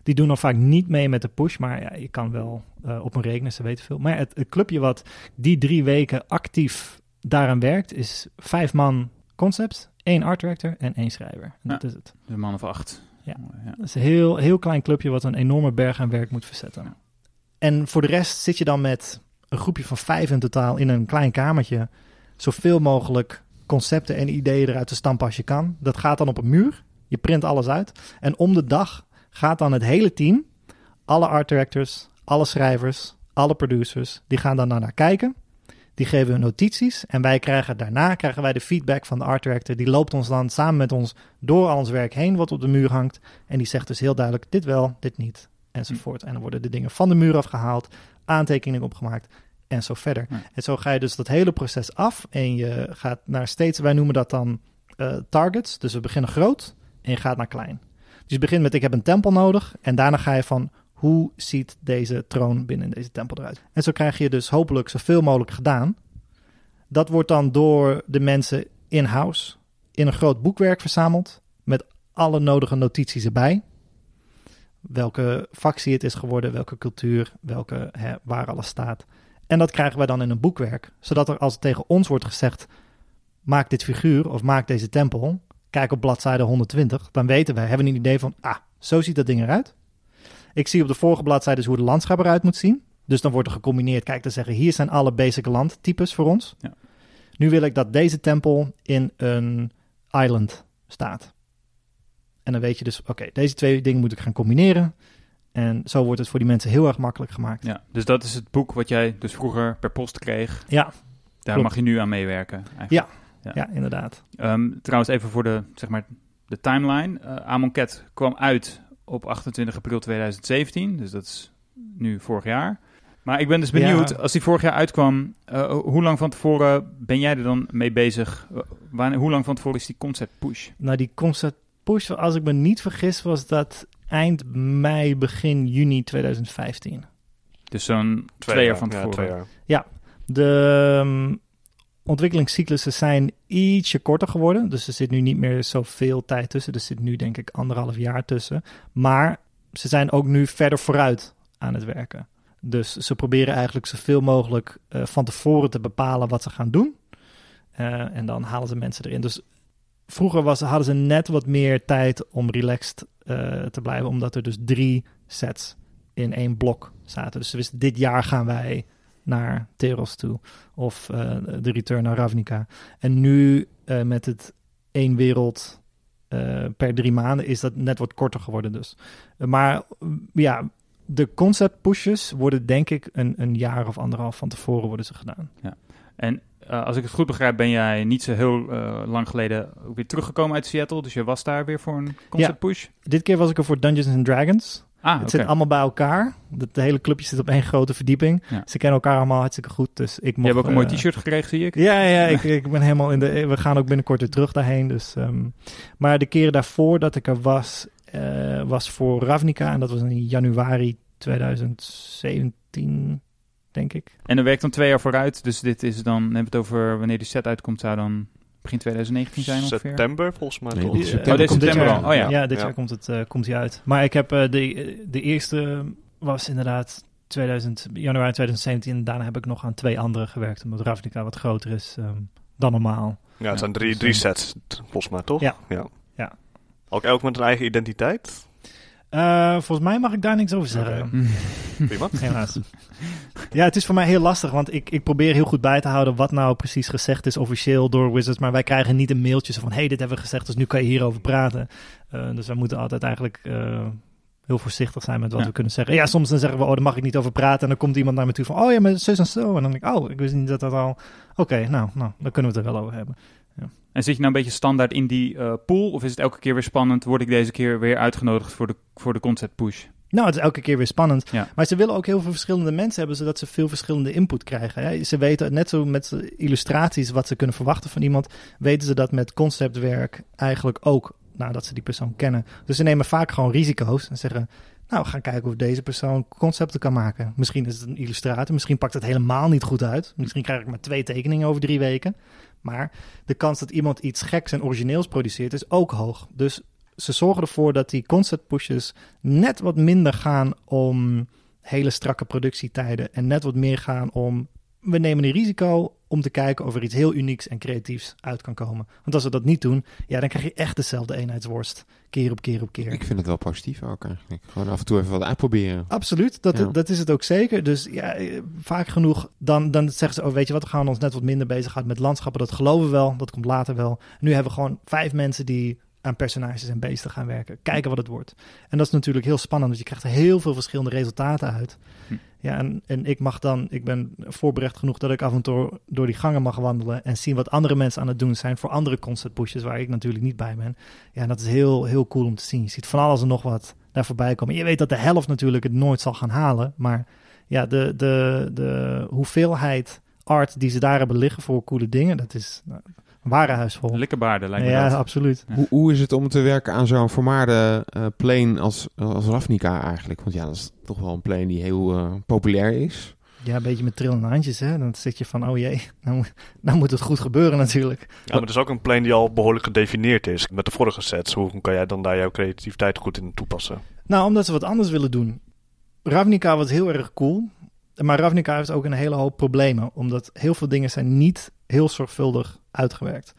Die doen dan vaak niet mee met de push, maar ja, je kan wel eh, op een rekenen, ze weten veel. Maar het, het clubje wat die drie weken actief daaraan werkt, is vijf man concepts, één art director en één schrijver. En Ja. Dat is het. De man of acht. Ja. Dat is een heel, heel klein clubje wat een enorme berg aan werk moet verzetten. En voor de rest zit je dan met een groepje van vijf in totaal in een klein kamertje. Zoveel mogelijk concepten en ideeën eruit te stampen als je kan. Dat gaat dan op een muur. Je print alles uit. En om de dag gaat dan het hele team, alle art directors, alle schrijvers, alle producers, die gaan dan naar kijken. Die geven hun notities en wij krijgen daarna krijgen wij de feedback van de art director. Die loopt ons dan samen met ons door al ons werk heen wat op de muur hangt. En die zegt dus heel duidelijk dit wel, dit niet, enzovoort. En dan worden de dingen van de muur afgehaald, aantekeningen opgemaakt en zo verder. Ja. En zo ga je dus dat hele proces af en je gaat naar steeds, wij noemen dat dan eh, targets. Dus we beginnen groot en je gaat naar klein. Dus je begint met ik heb een tempel nodig en daarna ga je van hoe ziet deze troon binnen deze tempel eruit. En zo krijg je dus hopelijk zoveel mogelijk gedaan. Dat wordt dan door de mensen in-house in een groot boekwerk verzameld met alle nodige notities erbij. Welke factie het is geworden, welke cultuur, welke, hè, waar alles staat. En dat krijgen wij dan in een boekwerk, zodat er als tegen ons wordt gezegd: maak dit figuur of maak deze tempel, kijk op bladzijde 120, dan weten wij, hebben we een idee van: ah, zo ziet dat ding eruit. Ik zie op de vorige bladzijde dus hoe het landschap eruit moet zien. Dus dan wordt er gecombineerd, kijk te zeggen, hier zijn alle basic landtypes voor ons. Ja. Nu wil ik dat deze tempel in een island staat. En dan weet je dus, oké, deze twee dingen moet ik gaan combineren. En zo wordt het voor die mensen heel erg makkelijk gemaakt. Ja, dus dat is het boek wat jij dus vroeger per post kreeg. Ja, Daar Klopt. mag je nu aan meewerken. Eigenlijk. Ja. Ja. ja, inderdaad. Ehm, trouwens, even voor de, zeg maar, de timeline. Eh Amon Cat kwam uit op 28 april 2017. Dus dat is nu vorig jaar. Maar ik ben dus benieuwd, Ja. als die vorig jaar uitkwam, eh, hoe lang van tevoren ben jij er dan mee bezig? Eh, Wanneer, hoe lang van tevoren is die concept push? Nou, die concept push, als ik me niet vergis, was dat eind mei, begin juni 2015. Dus zo'n twee, jaar van ja, tevoren. twee jaar. De ehm, ontwikkelingscyclussen zijn ietsje korter geworden. Dus er zit nu niet meer zoveel tijd tussen. Er zit nu denk ik anderhalf jaar tussen. Maar ze zijn ook nu verder vooruit aan het werken. Dus ze proberen eigenlijk zoveel mogelijk eh, van tevoren te bepalen wat ze gaan doen. Eh, en dan halen ze mensen erin. Dus vroeger was, hadden ze net wat meer tijd om relaxed eh, te blijven. Omdat er dus drie sets in één blok zaten. Dus ze wisten, dit jaar gaan wij naar Teros toe. Of eh, de return naar Ravnica. En nu eh, met het één wereld eh, per drie maanden is dat net wat korter geworden dus. Maar ja, de concept pushes worden denk ik een, een jaar of anderhalf van tevoren worden ze gedaan. En eh, als ik het goed begrijp, ben jij niet zo heel lang geleden weer teruggekomen uit Seattle. Dus je was daar weer voor een concept push. Dit keer was ik er voor Dungeons and Dragons. Ah, Het zit allemaal bij elkaar. Het hele clubje zit op één grote verdieping. Ja. Ze kennen elkaar allemaal hartstikke goed. Dus ik Je mocht, hebt ook een mooi eh, t-shirt gekregen, zie ik. Ja, ja ik, ik ben helemaal in de. We gaan ook binnenkort weer terug daarheen. Dus, ehm, maar de keren daarvoor dat ik er was, eh, was voor Ravnica. En dat was in januari 2017, denk ik. En er werkt dan twee jaar vooruit. Dus dit is dan, hebben we het over wanneer die set uitkomt, zou dan begin 2019 zijn ongeveer. September volgens mij Nee, toch? dit september. Oh, deze komt dit september al. Oh ja. Ja, dit Ja. jaar komt het eh, komt hij uit. Maar ik heb eh, de, de eerste was inderdaad 2000, januari 2017. En daarna heb ik nog aan twee andere gewerkt. Omdat Ravnica wat groter is ehm, dan normaal. Ja, het zijn drie, dus, drie sets, volgens mij, toch? Ja. ja. Ja. Ook elk met een eigen identiteit? Eh, volgens mij mag ik daar niks over zeggen. Oké. Prima. Helaas. ja, het is voor mij heel lastig, want ik, ik probeer heel goed bij te houden wat nou precies gezegd is officieel door Wizards. Maar wij krijgen niet een mailtje zo van, hey, dit hebben we gezegd, dus nu kan je hierover praten. Eh, dus we moeten altijd eigenlijk eh, heel voorzichtig zijn met wat Ja. we kunnen zeggen. Ja, soms dan zeggen we, oh, daar mag ik niet over praten. En dan komt iemand naar me toe van, oh ja, maar zus en zo. En dan denk ik, oh, ik wist niet dat dat al... Oké, nou, nou, dan kunnen we het er wel over hebben. En zit je nou een beetje standaard in die eh, pool? Of is het elke keer weer spannend? Word ik deze keer weer uitgenodigd voor de, voor de concept push? Nou, het is elke keer weer spannend. Ja. Maar ze willen ook heel veel verschillende mensen hebben, zodat ze veel verschillende input krijgen. Hè. Ze weten net zo met illustraties wat ze kunnen verwachten van iemand, weten ze dat met conceptwerk eigenlijk ook, nadat ze die persoon kennen. Dus ze nemen vaak gewoon risico's en zeggen, nou, we gaan kijken of deze persoon concepten kan maken. Misschien is het een illustrator, misschien pakt het helemaal niet goed uit. Misschien krijg ik maar twee tekeningen over drie weken. Maar de kans dat iemand iets geks en origineels produceert is ook hoog. Dus ze zorgen ervoor dat die concept pushes net wat minder gaan om hele strakke productietijden en net wat meer gaan om we nemen een risico om te kijken of er iets heel unieks en creatiefs uit kan komen. Want als we dat niet doen, ja, dan krijg je echt dezelfde eenheidsworst. Keer op keer op keer. Ik vind het wel positief ook eigenlijk. Gewoon af en toe even wat uitproberen. Absoluut, dat, Ja. dat is het ook zeker. Dus ja, eh, vaak genoeg, dan, dan zeggen ze, oh weet je wat, we gaan ons net wat minder bezighouden met landschappen. Dat geloven we wel, dat komt later wel. Nu hebben we gewoon vijf mensen die aan personages en beesten gaan werken. Kijken wat het wordt. En dat is natuurlijk heel spannend, want je krijgt er heel veel verschillende resultaten uit. Hm. Ja, en, en ik mag dan, ik ben voorbereid genoeg dat ik af en toe door die gangen mag wandelen en zien wat andere mensen aan het doen zijn voor andere concept pushes waar ik natuurlijk niet bij ben. Ja, en dat is heel, heel cool om te zien. Je ziet van alles en nog wat daar voorbij komen. Je weet dat de helft natuurlijk het nooit zal gaan halen, maar ja, de, de, de hoeveelheid art die ze daar hebben liggen voor coole dingen, dat is nou, warenhuis vol. Likkerbaarden lijkt me Ja, dat. absoluut. Ja. Hoe, hoe is het om te werken aan zo'n vermaarde eh plane als, als Ravnica eigenlijk? Want ja, dat is toch wel een plane die heel eh, populair is. Ja, een beetje met trillende handjes, hè. Dan zit je van, oh jee, nou, moet- nou moet het goed gebeuren natuurlijk. Ja, maar het is ook een plane die al behoorlijk gedefinieerd is met de vorige sets. Hoe kan jij dan daar jouw creativiteit goed in toepassen? Nou, omdat ze wat anders willen doen. Ravnica was heel erg cool. Maar Ravnica heeft ook een hele hoop problemen. Omdat heel veel dingen zijn niet heel zorgvuldig uitgewerkt.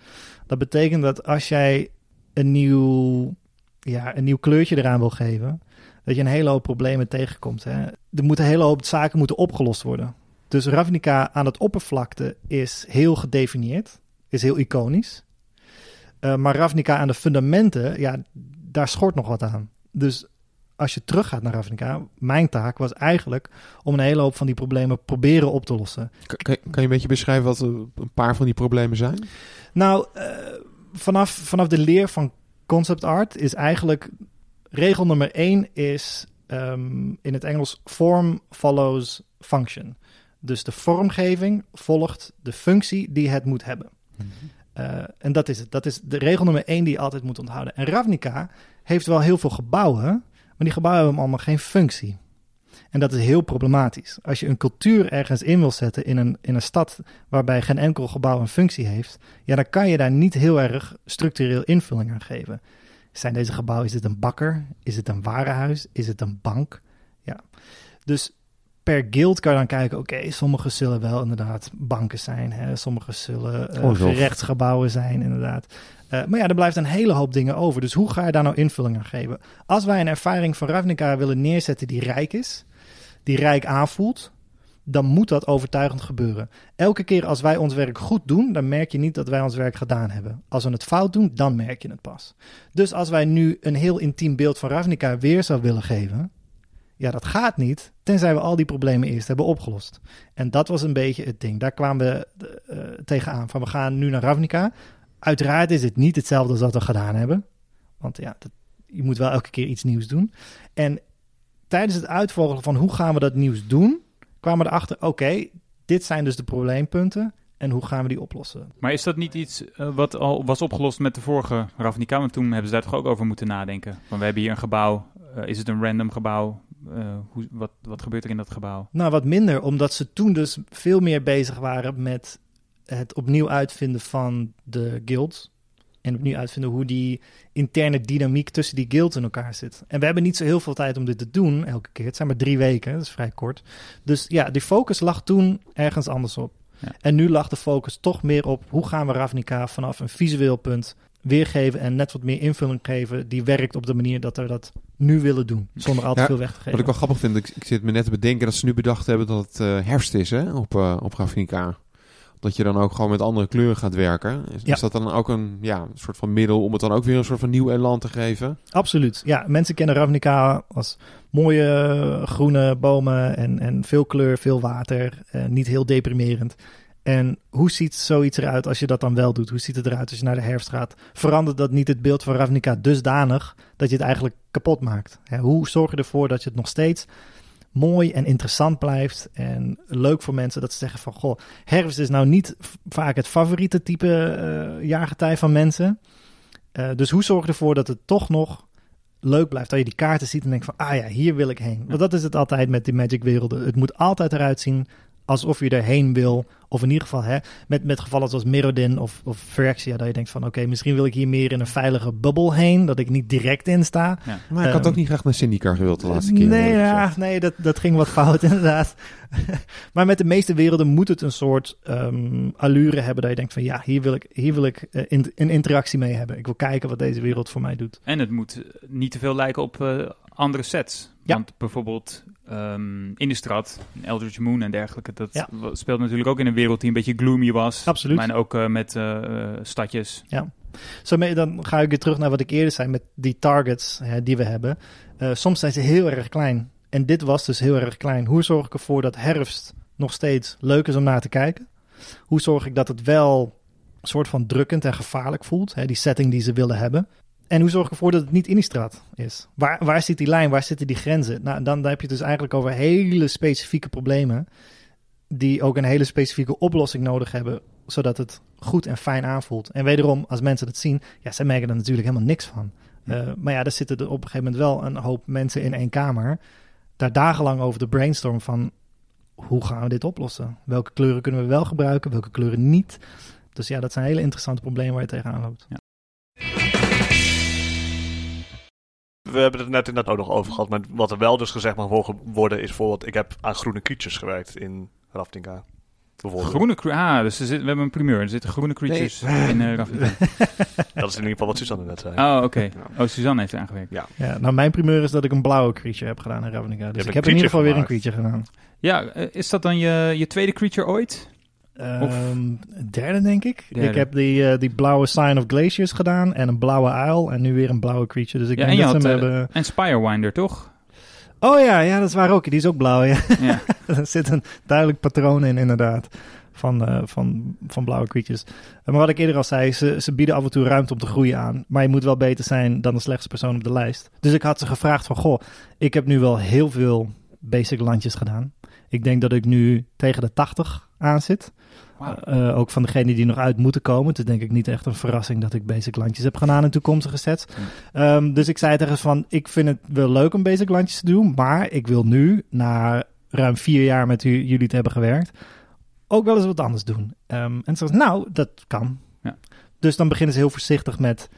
Dat betekent dat als jij een nieuw, ja, een nieuw kleurtje eraan wil geven... dat je een hele hoop problemen tegenkomt. Hè? Er moeten een hele hoop zaken moeten opgelost worden. Dus Ravnica aan het oppervlakte is heel gedefinieerd. Is heel iconisch. Eh, maar Ravnica aan de fundamenten, ja, daar schort nog wat aan. Dus als je teruggaat naar Ravnica, mijn taak was eigenlijk om een hele hoop van die problemen proberen op te lossen. Kan, kan, kan je een beetje beschrijven wat een paar van die problemen zijn? Nou, eh, vanaf, vanaf de leer van concept art is eigenlijk regel nummer één is ehm, in het Engels form follows function. Dus de vormgeving volgt de functie die het moet hebben. Eh, en dat is het. Dat is de regel nummer één die je altijd moet onthouden. En Ravnica heeft wel heel veel gebouwen, die gebouwen hebben allemaal geen functie. En dat is heel problematisch. Als je een cultuur ergens in wil zetten in een, in een stad waarbij geen enkel gebouw een functie heeft, ja, dan kan je daar niet heel erg structureel invulling aan geven. Zijn deze gebouwen, is het een bakker? Is het een warenhuis? Is het een bank? Ja. Dus per guild kan je dan kijken, oké, sommige zullen wel inderdaad banken zijn. Hè? Sommige zullen Oorlog. gerechtsgebouwen zijn, inderdaad. Eh, maar ja, er blijft een hele hoop dingen over. Dus hoe ga je daar nou invulling aan geven? Als wij een ervaring van Ravnica willen neerzetten die rijk is, die rijk aanvoelt, dan moet dat overtuigend gebeuren. Elke keer als wij ons werk goed doen, dan merk je niet dat wij ons werk gedaan hebben. Als we het fout doen, dan merk je het pas. Dus als wij nu een heel intiem beeld van Ravnica weer zou willen geven, ja, dat gaat niet, tenzij we al die problemen eerst hebben opgelost. En dat was een beetje het ding. Daar kwamen we eh, tegenaan. Van we gaan nu naar Ravnica. Uiteraard is het niet hetzelfde als wat we gedaan hebben. Want ja, dat, je moet wel elke keer iets nieuws doen. En tijdens het uitvogelen van hoe gaan we dat nieuws doen, kwamen we erachter, oké, dit zijn dus de probleempunten. En hoe gaan we die oplossen? Maar is dat niet iets eh, wat al was opgelost met de vorige Ravnica? Want toen hebben ze daar toch ook over moeten nadenken. Van we hebben hier een gebouw. eh, is het een random gebouw? Eh, hoe, wat, wat gebeurt er in dat gebouw? Nou, wat minder, omdat ze toen dus veel meer bezig waren met het opnieuw uitvinden van de guilds. En opnieuw uitvinden hoe die interne dynamiek tussen die guilds in elkaar zit. En we hebben niet zo heel veel tijd om dit te doen elke keer. Het zijn maar drie weken, dat is vrij kort. Dus ja, die focus lag toen ergens anders op. Ja. En nu lag de focus toch meer op hoe gaan we Ravnica vanaf een visueel punt weergeven en net wat meer invulling geven die werkt op de manier dat we dat nu willen doen, zonder al te Ja, veel weg te geven. Wat ik wel grappig vind, ik, ik zit me net te bedenken dat ze nu bedacht hebben dat het eh, herfst is hè, op, eh op Ravnica. Dat je dan ook gewoon met andere kleuren gaat werken. Is, Ja. is dat dan ook een ja, soort van middel om het dan ook weer een soort van nieuw elan te geven? Absoluut. Ja, mensen kennen Ravnica als mooie eh, groene bomen en, en veel kleur, veel water. eh, niet heel deprimerend. En hoe ziet zoiets eruit als je dat dan wel doet? Hoe ziet het eruit als je naar de herfst gaat? Verandert dat niet het beeld van Ravnica dusdanig dat je het eigenlijk kapot maakt? Hè, hoe zorg je ervoor dat je het nog steeds mooi en interessant blijft en leuk voor mensen dat ze zeggen van goh, herfst is nou niet vaak het favoriete type eh jaargetij van mensen. Eh, dus hoe zorg je ervoor dat het toch nog leuk blijft? Dat je die kaarten ziet en denkt van ah ja, hier wil ik heen. Want dat is het altijd met die Magic werelden. Het moet altijd eruit zien alsof je erheen wil. Of in ieder geval hè, met, met gevallen zoals Mirrodin of, of Phyrexia, dat je denkt van oké, misschien wil ik hier meer in een veilige bubbel heen, dat ik niet direct in sta. Maar ik had Ehm, ook niet graag naar Syndicate gewild de laatste keer. Nee, ja, nee dat, dat ging wat fout inderdaad. maar met de meeste werelden moet het een soort ehm, allure hebben dat je denkt van ja, hier wil ik, hier wil ik eh, in, een interactie mee hebben. Ik wil kijken wat deze wereld voor mij doet. En het moet niet te veel lijken op eh, andere sets. Ja. Want bijvoorbeeld ehm Innistrad, Eldritch Moon en dergelijke, dat Ja. speelt natuurlijk ook in een wereld die een beetje gloomy was. Absoluut. Maar ook eh, met eh, eh, stadjes. Zo mee, dan ga ik weer terug naar wat ik eerder zei met die targets hè, die we hebben. Soms zijn ze heel erg klein. En dit was dus heel erg klein. Hoe zorg ik ervoor dat herfst nog steeds leuk is om naar te kijken? Hoe zorg ik dat het wel een soort van drukkend en gevaarlijk voelt? Hè, die setting die ze willen hebben. En hoe zorg ik ervoor dat het niet Innistrad is? Waar, waar zit die lijn? Waar zitten die grenzen? Nou, dan, dan heb je het dus eigenlijk over hele specifieke problemen. Die ook een hele specifieke oplossing nodig hebben. Zodat het goed en fijn aanvoelt. En wederom, als mensen het zien, ja, zij merken er natuurlijk helemaal niks van. Eh, maar ja, er zitten er op een gegeven moment wel een hoop mensen in één kamer. Daar dagenlang over de brainstorm van hoe gaan we dit oplossen? Welke kleuren kunnen we wel gebruiken, welke kleuren niet? Dus ja, dat zijn hele interessante problemen waar je tegenaan loopt. We hebben het net inderdaad ook nog over gehad. Maar wat er wel dus gezegd mag wo- worden is bijvoorbeeld... Ik heb aan groene creatures gewerkt in Ravnica. Bijvoorbeeld. Groene Ah, dus er zit, we hebben een primeur. Er zitten groene creatures in uh, Ravnica. Dat is in ieder geval wat Suzanne net zei. Oh, oké. Oh, Suzanne heeft er aangewerkt. Ja, nou mijn primeur is dat ik een blauwe creature heb gedaan in Ravnica. Dus ik heb in ieder geval weer een creature creature gedaan. Ja, eh, is dat dan je, je tweede creature ooit? Ehm, derde, denk ik. Derde. Ik heb die, eh, die blauwe Sign of Glaciers gedaan en een blauwe uil en nu weer een blauwe creature. Dus ik Ja, denk en dat ze hem eh, hebben... En Spirewinder, toch? Oh ja, ja, dat is waar ook. Die is ook blauw, ja. ja. er zit een duidelijk patroon in, inderdaad. Van, eh, van, van blauwe creatures. Maar wat ik eerder al zei, ze, ze bieden af en toe ruimte om te groeien aan. Maar je moet wel beter zijn dan de slechtste persoon op de lijst. Dus ik had ze gevraagd van, goh, ik heb nu wel heel veel basic landjes gedaan. Ik denk dat ik nu tegen de 80 aan zit. Eh, ook van degenen die nog uit moeten komen. Het is denk ik niet echt een verrassing dat ik basic landjes heb gedaan in toekomstige sets. Ehm, dus ik zei tegen van, ik vind het wel leuk om basic landjes te doen. Maar ik wil nu, na ruim vier jaar met u, jullie te hebben gewerkt, ook wel eens wat anders doen. Ehm, en ze zei, nou, dat kan. Ja. Dus dan beginnen ze heel voorzichtig met,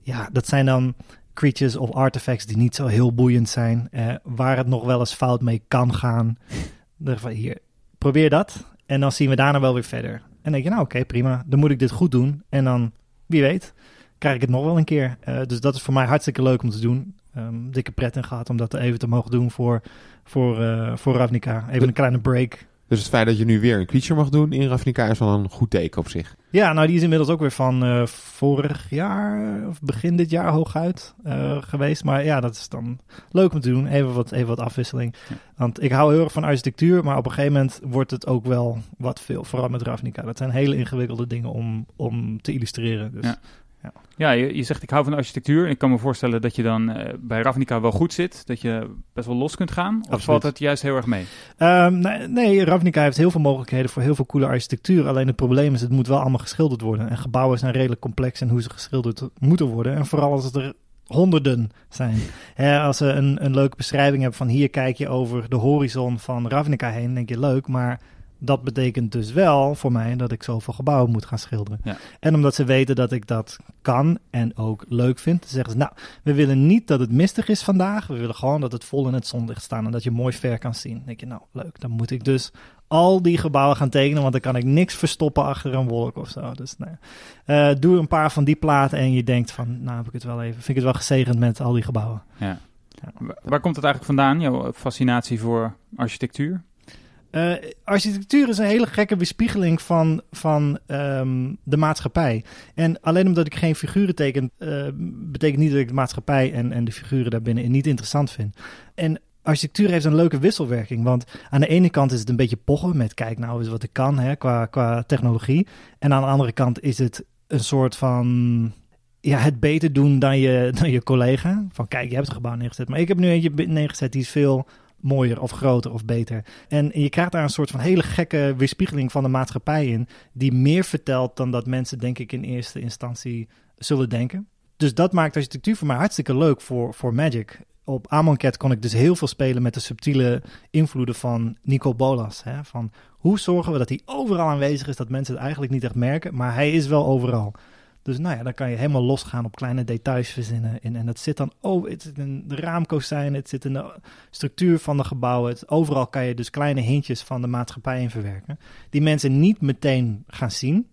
ja, dat zijn dan creatures of artifacts die niet zo heel boeiend zijn. eh, waar het nog wel eens fout mee kan gaan. Van, hier, probeer dat. En dan zien we daarna wel weer verder. En dan denk je, nou oké, prima. Dan moet ik dit goed doen. En dan, wie weet, krijg ik het nog wel een keer. Eh, dus dat is voor mij hartstikke leuk om te doen. Ehm, dikke pret in gehad om dat even te mogen doen voor, voor, eh, voor Ravnica. Even een kleine break. Dus het feit dat je nu weer een creature mag doen in Ravnica is wel een goed teken op zich. Ja, nou die is inmiddels ook weer van eh, vorig jaar of begin dit jaar hooguit eh, geweest. Maar ja, dat is dan leuk om te doen. Even wat, even wat afwisseling. Ja. Want ik hou heel erg van architectuur, maar op een gegeven moment wordt het ook wel wat veel. Vooral met Ravnica. Dat zijn hele ingewikkelde dingen om, om te illustreren. Dus. Ja. Ja, je, je zegt ik hou van architectuur. Ik kan me voorstellen dat je dan eh, bij Ravnica wel goed zit. Dat je best wel los kunt gaan. Of Absoluut. valt het juist heel erg mee? Ehm, nee, nee, Ravnica heeft heel veel mogelijkheden voor heel veel coole architectuur. Alleen het probleem is, het moet wel allemaal geschilderd worden. En gebouwen zijn redelijk complex in hoe ze geschilderd moeten worden. En vooral als het er honderden zijn. Als ze een, een leuke beschrijving hebben van hier kijk je over de horizon van Ravnica heen, denk je leuk, maar dat betekent dus wel voor mij dat ik zoveel gebouwen moet gaan schilderen. Ja. En omdat ze weten dat ik dat kan en ook leuk vind, zeggen ze, nou, we willen niet dat het mistig is vandaag. We willen gewoon dat het vol in het zonlicht staat en dat je mooi ver kan zien. Dan denk je, nou, leuk. Dan moet ik dus al die gebouwen gaan tekenen, want dan kan ik niks verstoppen achter een wolk of zo. Dus nou, ja. Eh, doe een paar van die platen en je denkt van, nou, heb ik het wel even, vind ik het wel gezegend met al die gebouwen. Ja. Waar komt het eigenlijk vandaan, jouw fascinatie voor architectuur? Eh, architectuur is een hele gekke weerspiegeling van, van ehm, de maatschappij. En alleen omdat ik geen figuren teken, eh, betekent niet dat ik de maatschappij en, en de figuren daarbinnen niet interessant vind. En architectuur heeft een leuke wisselwerking. Want aan de ene kant is het een beetje pochen met kijk nou eens wat ik kan hè, qua, qua technologie. En aan de andere kant is het een soort van ja, het beter doen dan je, dan je collega. Van kijk, je hebt een gebouw neergezet. Maar ik heb nu eentje neergezet die is veel mooier of groter of beter. En je krijgt daar een soort van hele gekke weerspiegeling van de maatschappij in. Die meer vertelt dan dat mensen denk ik in eerste instantie zullen denken. Dus dat maakt architectuur voor mij hartstikke leuk voor, voor Magic. Op Amonkhet kon ik dus heel veel spelen met de subtiele invloeden van Nico Bolas. Hè? Van hoe zorgen we dat hij overal aanwezig is, dat mensen het eigenlijk niet echt merken, maar hij is wel overal. Dus nou ja, dan kan je helemaal losgaan op kleine details verzinnen. En, en dat zit dan, oh, het zit in de raamkozijn, het zit in de structuur van de gebouwen. Het, overal kan je dus kleine hintjes van de maatschappij in verwerken. Die mensen niet meteen gaan zien,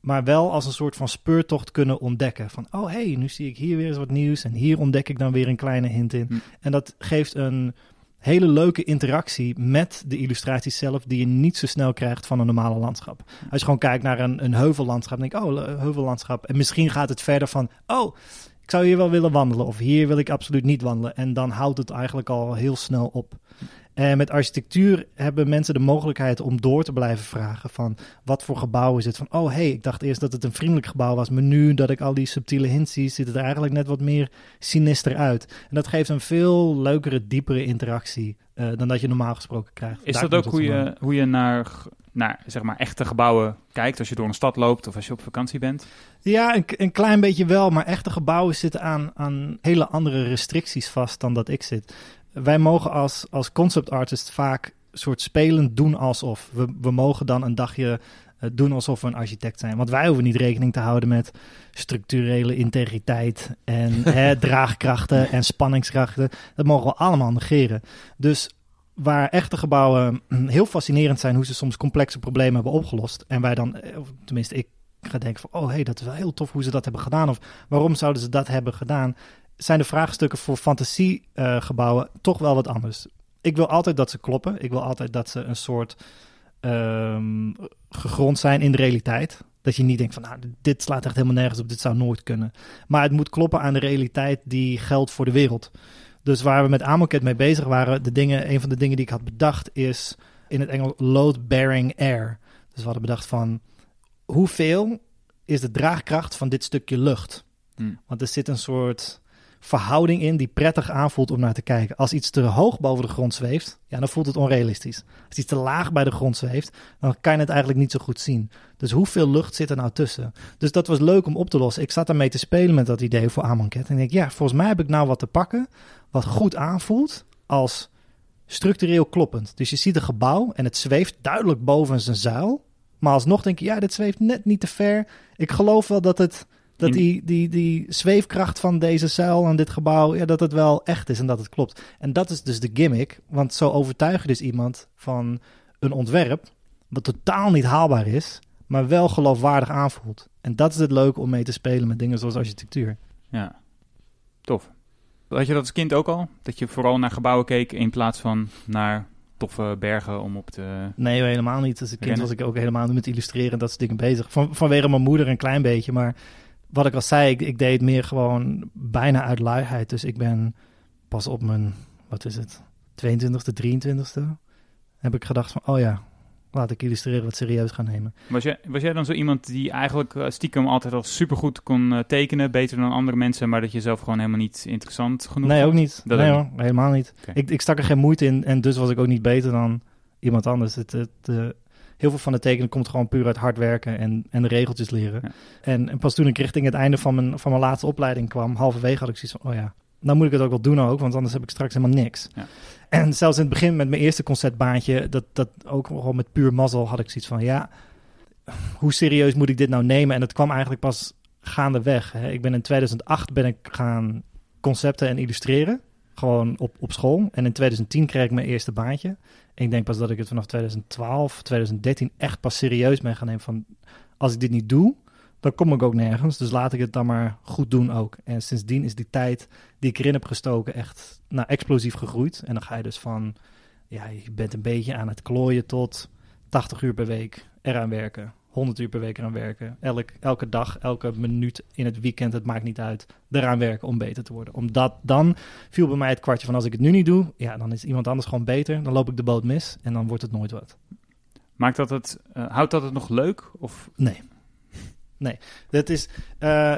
maar wel als een soort van speurtocht kunnen ontdekken. Van, oh hé, hey, nu zie ik hier weer eens wat nieuws en hier ontdek ik dan weer een kleine hint in. Hm. En dat geeft een hele leuke interactie met de illustraties zelf, die je niet zo snel krijgt van een normale landschap. Als je gewoon kijkt naar een, een heuvellandschap, denk ik, oh, heuvellandschap. En misschien gaat het verder van, oh, ik zou hier wel willen wandelen, of hier wil ik absoluut niet wandelen. En dan houdt het eigenlijk al heel snel op. En met architectuur hebben mensen de mogelijkheid om door te blijven vragen van wat voor gebouw is het? Van oh hey, ik dacht eerst dat het een vriendelijk gebouw was, maar nu dat ik al die subtiele hints zie, ziet het er eigenlijk net wat meer sinister uit. En dat geeft een veel leukere, diepere interactie eh, dan dat je normaal gesproken krijgt. Is Daar dat ook hoe je, hoe je naar, naar zeg maar, echte gebouwen kijkt als je door een stad loopt of als je op vakantie bent? Ja, een, een klein beetje wel, maar echte gebouwen zitten aan, aan hele andere restricties vast dan dat ik zit. Wij mogen als, als concept artist vaak soort spelend doen alsof. We, we mogen dan een dagje eh, doen alsof we een architect zijn. Want wij hoeven niet rekening te houden met structurele integriteit en hè, draagkrachten en spanningskrachten. Dat mogen we allemaal negeren. Dus waar echte gebouwen mm, heel fascinerend zijn hoe ze soms complexe problemen hebben opgelost. En wij dan, eh, of tenminste ik ga denken van, oh hey, dat is wel heel tof hoe ze dat hebben gedaan. Of waarom zouden ze dat hebben gedaan? Zijn de vraagstukken voor fantasiegebouwen toch wel wat anders. Ik wil altijd dat ze kloppen. Ik wil altijd dat ze een soort ehm, gegrond zijn in de realiteit. Dat je niet denkt van, nou, dit slaat echt helemaal nergens op, dit zou nooit kunnen. Maar het moet kloppen aan de realiteit die geldt voor de wereld. Dus waar we met Amoket mee bezig waren, de dingen, een van de dingen die ik had bedacht is in het Engels load-bearing air. Dus we hadden bedacht van, hoeveel is de draagkracht van dit stukje lucht? Hm. Want er zit een soort verhouding in die prettig aanvoelt om naar te kijken. Als iets te hoog boven de grond zweeft, ja, dan voelt het onrealistisch. Als iets te laag bij de grond zweeft, dan kan je het eigenlijk niet zo goed zien. Dus hoeveel lucht zit er nou tussen? Dus dat was leuk om op te lossen. Ik zat daarmee te spelen met dat idee voor Amonkhet. En ik denk, ja, volgens mij heb ik nou wat te pakken wat goed aanvoelt als structureel kloppend. Dus je ziet een gebouw en het zweeft duidelijk boven zijn zuil. Maar alsnog denk je, ja, dit zweeft net niet te ver. Ik geloof wel dat het dat die, die, die zweefkracht van deze zuil en dit gebouw, ja, dat het wel echt is en dat het klopt. En dat is dus de gimmick, want zo overtuig je dus iemand van een ontwerp wat totaal niet haalbaar is, maar wel geloofwaardig aanvoelt. En dat is het leuke om mee te spelen met dingen zoals architectuur. Ja, tof. Had je dat als kind ook al? Dat je vooral naar gebouwen keek in plaats van naar toffe bergen om op te... Nee, helemaal niet. Als kind Rennen? was ik ook helemaal niet met illustreren en dat soort dingen bezig. Van, vanwege mijn moeder een klein beetje, maar wat ik al zei, ik, ik deed het meer gewoon bijna uit luiheid. Dus ik ben pas op mijn, wat is het, 22e, 23e, heb ik gedacht van, oh ja, laat ik illustreren wat serieus gaan nemen. Was jij, was jij dan zo iemand die eigenlijk eh, stiekem altijd al supergoed kon eh, tekenen, beter dan andere mensen, maar dat je zelf gewoon helemaal niet interessant genoeg nee, vond? ook niet. Dat nee hoor, helemaal niet. Ik, ik stak er geen moeite in en dus was ik ook niet beter dan iemand anders. Het, het, eh, heel veel van het tekenen komt gewoon puur uit hard werken en, en de regeltjes leren. Ja. En, en pas toen ik richting het einde van mijn, van mijn laatste opleiding kwam, halverwege had ik zoiets van, oh ja, nou moet ik het ook wel doen ook, want anders heb ik straks helemaal niks. Ja. En zelfs in het begin met mijn eerste concertbaantje, dat, dat ook gewoon met puur mazzel, had ik zoiets van, ja, hoe serieus moet ik dit nou nemen? En het kwam eigenlijk pas gaandeweg. Hè. Ik ben in 2008 ben ik gaan concepten en illustreren. Gewoon op, op school. En in 2010 kreeg ik mijn eerste baantje. Ik denk pas dat ik het vanaf 2012, 2013 echt pas serieus ben gaan nemen. Van als ik dit niet doe, dan kom ik ook nergens. Dus laat ik het dan maar goed doen ook. En sindsdien is die tijd die ik erin heb gestoken echt nou, explosief gegroeid. En dan ga je dus van, ja, je bent een beetje aan het klooien tot 80 uur per week eraan werken. 100 uur per week eraan werken. Elk, elke dag, elke minuut in het weekend, het maakt niet uit. Eraan werken om beter te worden. Omdat dan viel bij mij het kwartje van als ik het nu niet doe, ja, dan is iemand anders gewoon beter. Dan loop ik de boot mis en dan wordt het nooit wat. Maakt dat het, eh, houdt dat het nog leuk? Of Nee. Nee. Het is, eh,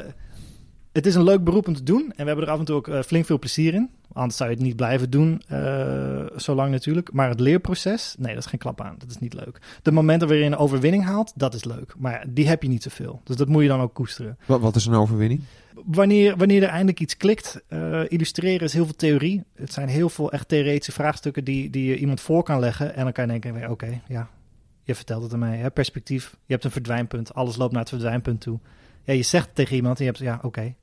het is een leuk beroep om te doen. En we hebben er af en toe ook eh, flink veel plezier in. Anders zou je het niet blijven doen, eh zolang natuurlijk. Maar het leerproces, nee, dat is geen klap aan. Dat is niet leuk. De momenten waarin je een overwinning haalt, dat is leuk. Maar die heb je niet zoveel. Dus dat moet je dan ook koesteren. Wat, wat is een overwinning? Wanneer, wanneer er eindelijk iets klikt, eh, illustreren is heel veel theorie. Het zijn heel veel echt theoretische vraagstukken die, die je iemand voor kan leggen. En dan kan je denken, oké, ja, je vertelt het aan mij. Hè? Perspectief, je hebt een verdwijnpunt. Alles loopt naar het verdwijnpunt toe. Ja, je zegt tegen iemand en je hebt, ja, oké.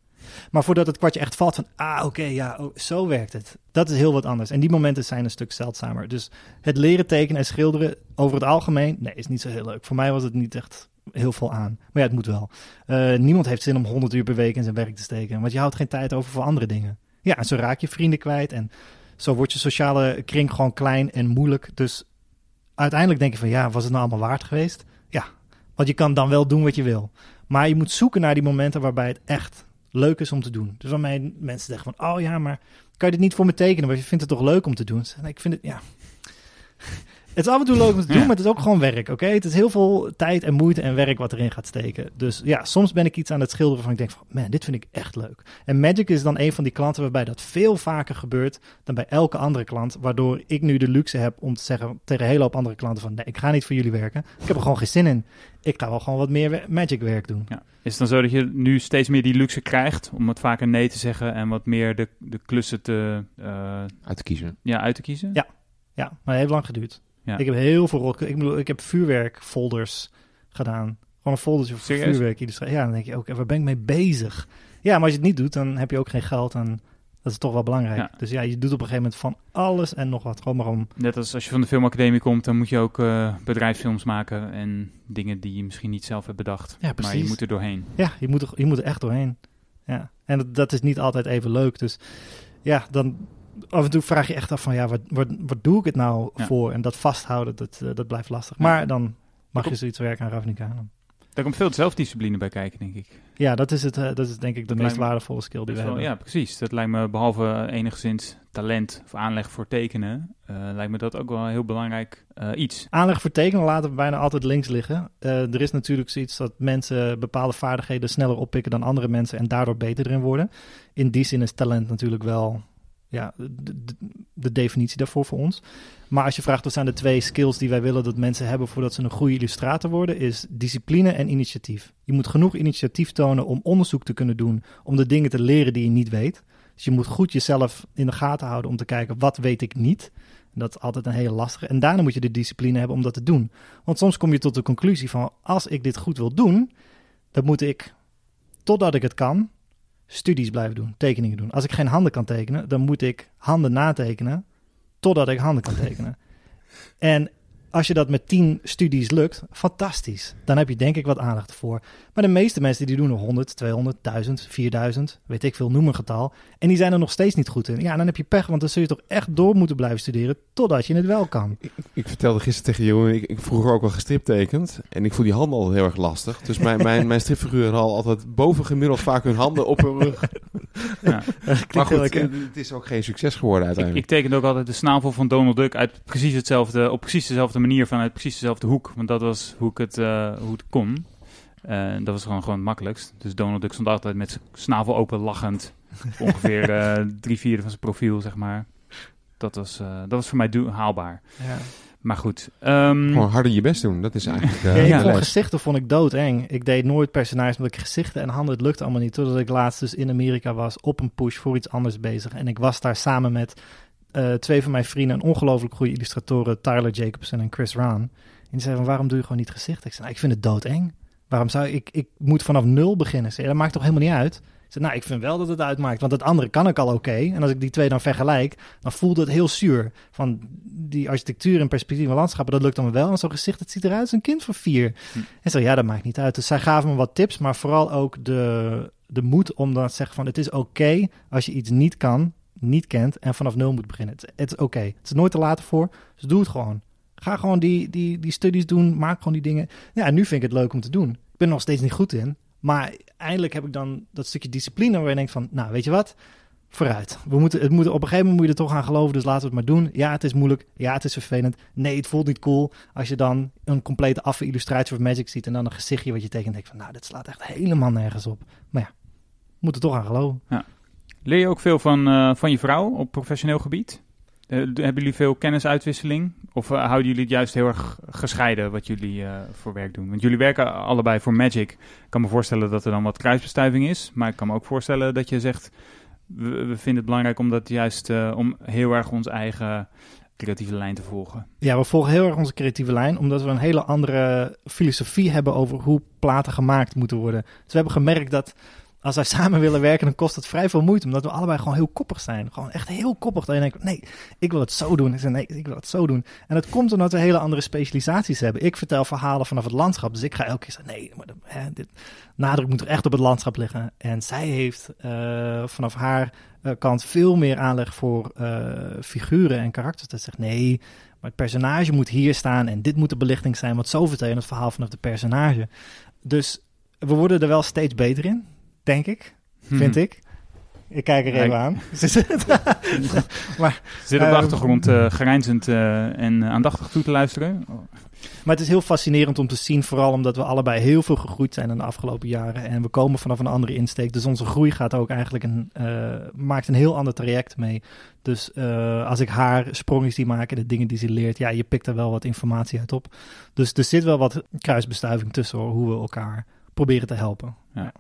Maar voordat het kwartje echt valt van, ah, oké, ja, oh, zo werkt het. Dat is heel wat anders. En die momenten zijn een stuk zeldzamer. Dus het leren tekenen en schilderen over het algemeen, nee, is niet zo heel leuk. Voor mij was het niet echt heel veel aan. Maar ja, het moet wel. Eh, niemand heeft zin om 100 uur per week in zijn werk te steken. Want je houdt geen tijd over voor andere dingen. Ja, en zo raak je vrienden kwijt. En zo wordt je sociale kring gewoon klein en moeilijk. Dus uiteindelijk denk je van, ja, was het nou allemaal waard geweest? Ja, want je kan dan wel doen wat je wil. Maar je moet zoeken naar die momenten waarbij het echt leuk is om te doen. Dus waarmee mensen zeggen van, oh ja, maar kan je dit niet voor me tekenen? Want je vindt het toch leuk om te doen? En ik vind het, ja... Het is af en toe leuk om te doen, Ja. maar het is ook gewoon werk, oké? Het is heel veel tijd en moeite en werk wat erin gaat steken. Dus ja, soms ben ik iets aan het schilderen van ik denk van, man, dit vind ik echt leuk. En Magic is dan een van die klanten waarbij dat veel vaker gebeurt dan bij elke andere klant. Waardoor ik nu de luxe heb om te zeggen tegen een hele hoop andere klanten van, nee, ik ga niet voor jullie werken. Ik heb er gewoon geen zin in. Ik ga wel gewoon wat meer Magic werk doen. ja. is het dan zo dat je nu steeds meer die luxe krijgt om wat vaker nee te zeggen en wat meer de, de klussen te, eh, Uit te kiezen. ja, uit te kiezen? Ja. Ja, maar het heeft lang geduurd. Ja. Ik heb heel veel. Ik bedoel, ik heb vuurwerkfolders gedaan. Gewoon een foldertje voor Serieus? vuurwerk. illustratie. Ja, dan denk je ook, waar ben ik mee bezig? Ja, maar als je het niet doet, dan heb je ook geen geld. En dat is toch wel belangrijk. Ja. Dus ja, je doet op een gegeven moment van alles en nog wat. Gewoon maar om. Net als als je van de filmacademie komt, dan moet je ook eh, bedrijfsfilms maken en dingen die je misschien niet zelf hebt bedacht. Ja, maar je precies. moet er doorheen. Ja, je moet er, je moet er echt doorheen. Ja, en dat, dat is niet altijd even leuk. Dus ja, dan af en toe vraag je echt af van, ja, wat, wat, wat doe ik het nou Ja. voor? En dat vasthouden, dat, eh, dat blijft lastig. Ja. Maar dan mag je zoiets werken aan Ravnica. Daar komt veel zelfdiscipline bij kijken, denk ik. Ja, dat is, het, eh, dat is denk ik de Dat meest me waardevolle skill die we wel- hebben. ja, precies. Dat lijkt me, behalve enigszins talent of aanleg voor tekenen, eh, lijkt me dat ook wel een heel belangrijk iets. Aanleg voor tekenen laten we bijna altijd links liggen. Er is natuurlijk zoiets dat mensen bepaalde vaardigheden sneller oppikken dan andere mensen en daardoor beter erin worden. In die zin is talent natuurlijk wel ja, de, de, de definitie daarvoor voor ons. Maar als je vraagt wat zijn de twee skills die wij willen dat mensen hebben voordat ze een goede illustrator worden, is discipline en initiatief. Je moet genoeg initiatief tonen om onderzoek te kunnen doen, om de dingen te leren die je niet weet. Dus je moet goed jezelf in de gaten houden om te kijken wat weet ik niet. Dat is altijd een hele lastige. En daarna moet je de discipline hebben om dat te doen. Want soms kom je tot de conclusie van als ik dit goed wil doen, dan moet ik, totdat ik het kan, studies blijven doen, tekeningen doen. Als ik geen handen kan tekenen, dan moet ik handen natekenen totdat ik handen kan tekenen. en als je dat met tien studies lukt, fantastisch. Dan heb je denk ik wat aandacht voor. Maar de meeste mensen die doen er 100, 200, 1000, 4000, weet ik veel, noem een getal. En die zijn er nog steeds niet goed in. Ja, dan heb je pech, want dan zul je toch echt door moeten blijven studeren totdat je het wel kan. Ik, ik vertelde gisteren tegen Jeroen, ik, ik vroeger ook wel gestriptekend. En ik voel die handen al heel erg lastig. Dus mijn, mijn, mijn stripfiguren hadden altijd bovengemiddeld vaak hun handen op hun rug. Ja. Maar goed, lekker. eh, het is ook geen succes geworden uiteindelijk. ik tekende ook altijd de snavel van Donald Duck uit precies hetzelfde, op precies dezelfde manier vanuit precies dezelfde hoek. Want dat was hoe ik het, eh, hoe het kon. Eh, dat was gewoon, gewoon het makkelijkst. Dus Donald Duck stond altijd met zijn snavel open lachend. Ongeveer eh, drie vierde van zijn profiel, zeg maar. Dat was, eh, dat was voor mij haalbaar. Ja. Maar goed. ehm, Gewoon harder je best doen, dat is eigenlijk eh, Ja, ik ja. de vond gezichten vond ik doodeng. Ik deed nooit personages ik gezichten en handen, het lukte allemaal niet. Totdat ik laatst dus in Amerika was op een push voor iets anders bezig. En ik was daar samen met eh, twee van mijn vrienden, een ongelooflijk goede illustratoren, Tyler Jacobson en Chris Raan. En die zeiden van, waarom doe je gewoon niet gezichten? Ik zei, nou, ik vind het doodeng. Waarom zou ik, ik moet vanaf nul beginnen. Ze zei, dat maakt toch helemaal niet uit? Zei, nou, ik vind wel dat het uitmaakt, want het andere kan ik al oké. En als ik die twee dan vergelijk, dan voelde het heel zuur. Van die architectuur en perspectief en landschappen, dat lukt dan wel. En zo'n gezicht, het ziet eruit als een kind van vier. Hm. En zo, ja, dat maakt niet uit. Dus zij gaven me wat tips, maar vooral ook de, de moed om dan te zeggen van, het is oké als je iets niet kan, niet kent en vanaf nul moet beginnen. Het, het is oké. Het is nooit te laat voor, dus doe het gewoon. Ga gewoon die, die, die studies doen, maak gewoon die dingen. Ja, en nu vind ik het leuk om te doen. Ik ben er nog steeds niet goed in. Maar eindelijk heb ik dan dat stukje discipline waar je denkt van, nou, weet je wat? Vooruit. We moeten, het moet, op een gegeven moment moet je er toch aan geloven, dus laten we het maar doen. Ja, het is moeilijk. Ja, het is vervelend. Nee, het voelt niet cool als je dan een complete affe illustratie van Magic ziet en dan een gezichtje wat je tekent denkt van, nou, dit slaat echt helemaal nergens op. Maar ja, we moeten er toch aan geloven. Leer je ook veel van, eh, van je vrouw op professioneel gebied? Eh, hebben jullie veel kennisuitwisseling? Of eh, houden jullie het juist heel erg gescheiden wat jullie eh, voor werk doen? Want jullie werken allebei voor Magic. Ik kan me voorstellen dat er dan wat kruisbestuiving is. Maar ik kan me ook voorstellen dat je zegt... We, vinden het belangrijk om dat juist om heel erg onze eigen creatieve lijn te volgen. Ja, we volgen heel erg onze creatieve lijn, omdat we een hele andere filosofie hebben over hoe platen gemaakt moeten worden. Dus we hebben gemerkt dat als wij samen willen werken, dan kost het vrij veel moeite, omdat we allebei gewoon heel koppig zijn. Gewoon echt heel koppig. Dat je denkt, nee, ik wil het zo doen. Ik zeg, nee, ik wil het zo doen. En dat komt omdat we hele andere specialisaties hebben. Ik vertel verhalen vanaf het landschap, dus ik ga elke keer zeggen, nee, maar hè, dit nadruk moet er echt op het landschap liggen. En zij heeft uh, vanaf haar uh, kant veel meer aanleg voor uh, figuren en karakters. Dat zegt, nee, maar het personage moet hier staan en dit moet de belichting zijn, want zo vertel je het verhaal vanaf de personage. Dus we worden er wel steeds beter in denk ik. Vind hmm. ik. Ik kijk er even aan. maar, Zit op de um, achtergrond uh, grijnzend uh, en aandachtig toe te luisteren. Maar het is heel fascinerend om te zien, vooral omdat we allebei heel veel gegroeid zijn in de afgelopen jaren. En we komen vanaf een andere insteek. Dus onze groei gaat ook eigenlijk een, uh, maakt een heel ander traject mee. Dus als ik haar sprongetjes die maken, de dingen die ze leert, ja, je pikt er wel wat informatie uit op. Dus er zit wel wat kruisbestuiving tussen hoor, hoe we elkaar proberen te helpen. Ja.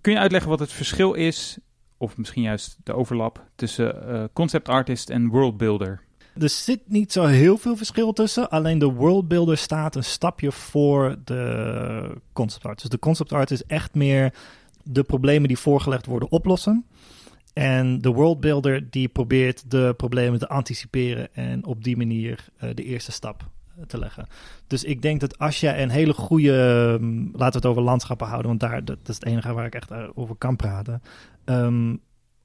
Kun je uitleggen wat het verschil is, of misschien juist de overlap, tussen uh, concept artist en worldbuilder? Er zit niet zo heel veel verschil tussen. Alleen de worldbuilder staat een stapje voor de concept art. Dus de concept art is echt meer de problemen die voorgelegd worden oplossen. En de worldbuilder die probeert de problemen te anticiperen en op die manier uh, de eerste stap te leggen. Dus ik denk dat als je een hele goede, um, laten we het over landschappen houden, want daar, dat, is het enige waar ik echt eh, over kan praten. Um,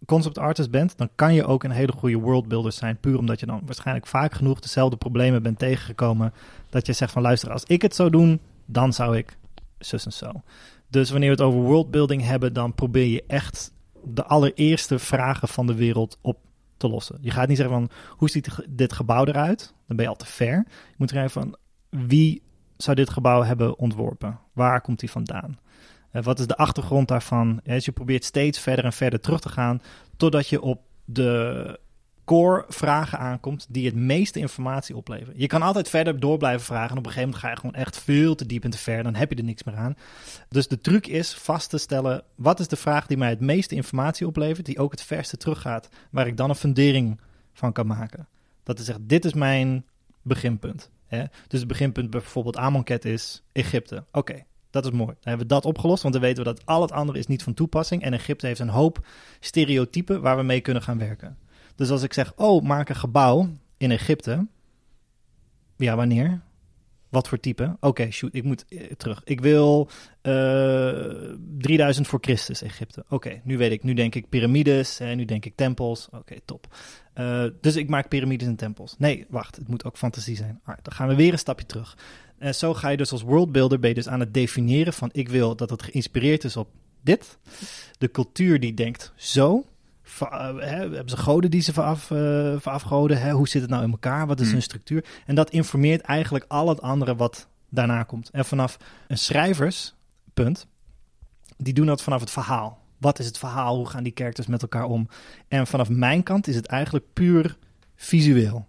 concept artist bent, dan kan je ook een hele goede worldbuilder zijn. Puur omdat je dan waarschijnlijk vaak genoeg dezelfde problemen bent tegengekomen. Dat je zegt van luister, als ik het zou doen, dan zou ik zus en zo. Dus wanneer we het over worldbuilding hebben, dan probeer je echt de allereerste vragen van de wereld op lossen. Je gaat niet zeggen van hoe ziet dit gebouw eruit? Dan ben je al te ver. Je moet kijken van wie zou dit gebouw hebben ontworpen? Waar komt die vandaan? Uh, wat is de achtergrond daarvan? Dus je probeert steeds verder en verder terug te gaan totdat je op de core vragen aankomt die het meeste informatie opleveren. Je kan altijd verder door blijven vragen en op een gegeven moment ga je gewoon echt veel te diep en te ver. Dan heb je er niks meer aan. Dus de truc is vast te stellen, wat is de vraag die mij het meeste informatie oplevert, die ook het verste teruggaat, waar ik dan een fundering van kan maken. Dat is echt, dit is mijn beginpunt. Hè? Dus het beginpunt bijvoorbeeld Amonkhet is Egypte. Oké, dat is mooi. Dan hebben we dat opgelost, want dan weten we dat al het andere is niet van toepassing. En Egypte heeft een hoop stereotypen waar we mee kunnen gaan werken. Dus als ik zeg, oh, maak een gebouw in Egypte. Ja, wanneer? Wat voor type? Oké, shoot, ik moet uh, terug. Ik wil uh, eh, 3000 voor Christus Egypte. Oké, nu weet ik. Nu denk ik piramides en nu denk ik tempels. Oké, top. Uh, dus ik maak piramides en tempels. Nee, wacht, het moet ook fantasie zijn. Right, dan gaan we weer een stapje terug. En zo ga je dus als worldbuilder ben je dus aan het definiëren van ik wil dat het geïnspireerd is op dit. De cultuur die denkt zo. Hè, hebben ze goden die ze veraf, uh, verafgoden? Hè? Hoe zit het nou in elkaar? Wat is mm. hun structuur? En dat informeert eigenlijk al het andere wat daarna komt. En vanaf een schrijverspunt, die doen dat vanaf het verhaal. Wat is het verhaal? Hoe gaan die characters met elkaar om? En vanaf mijn kant is het eigenlijk puur visueel.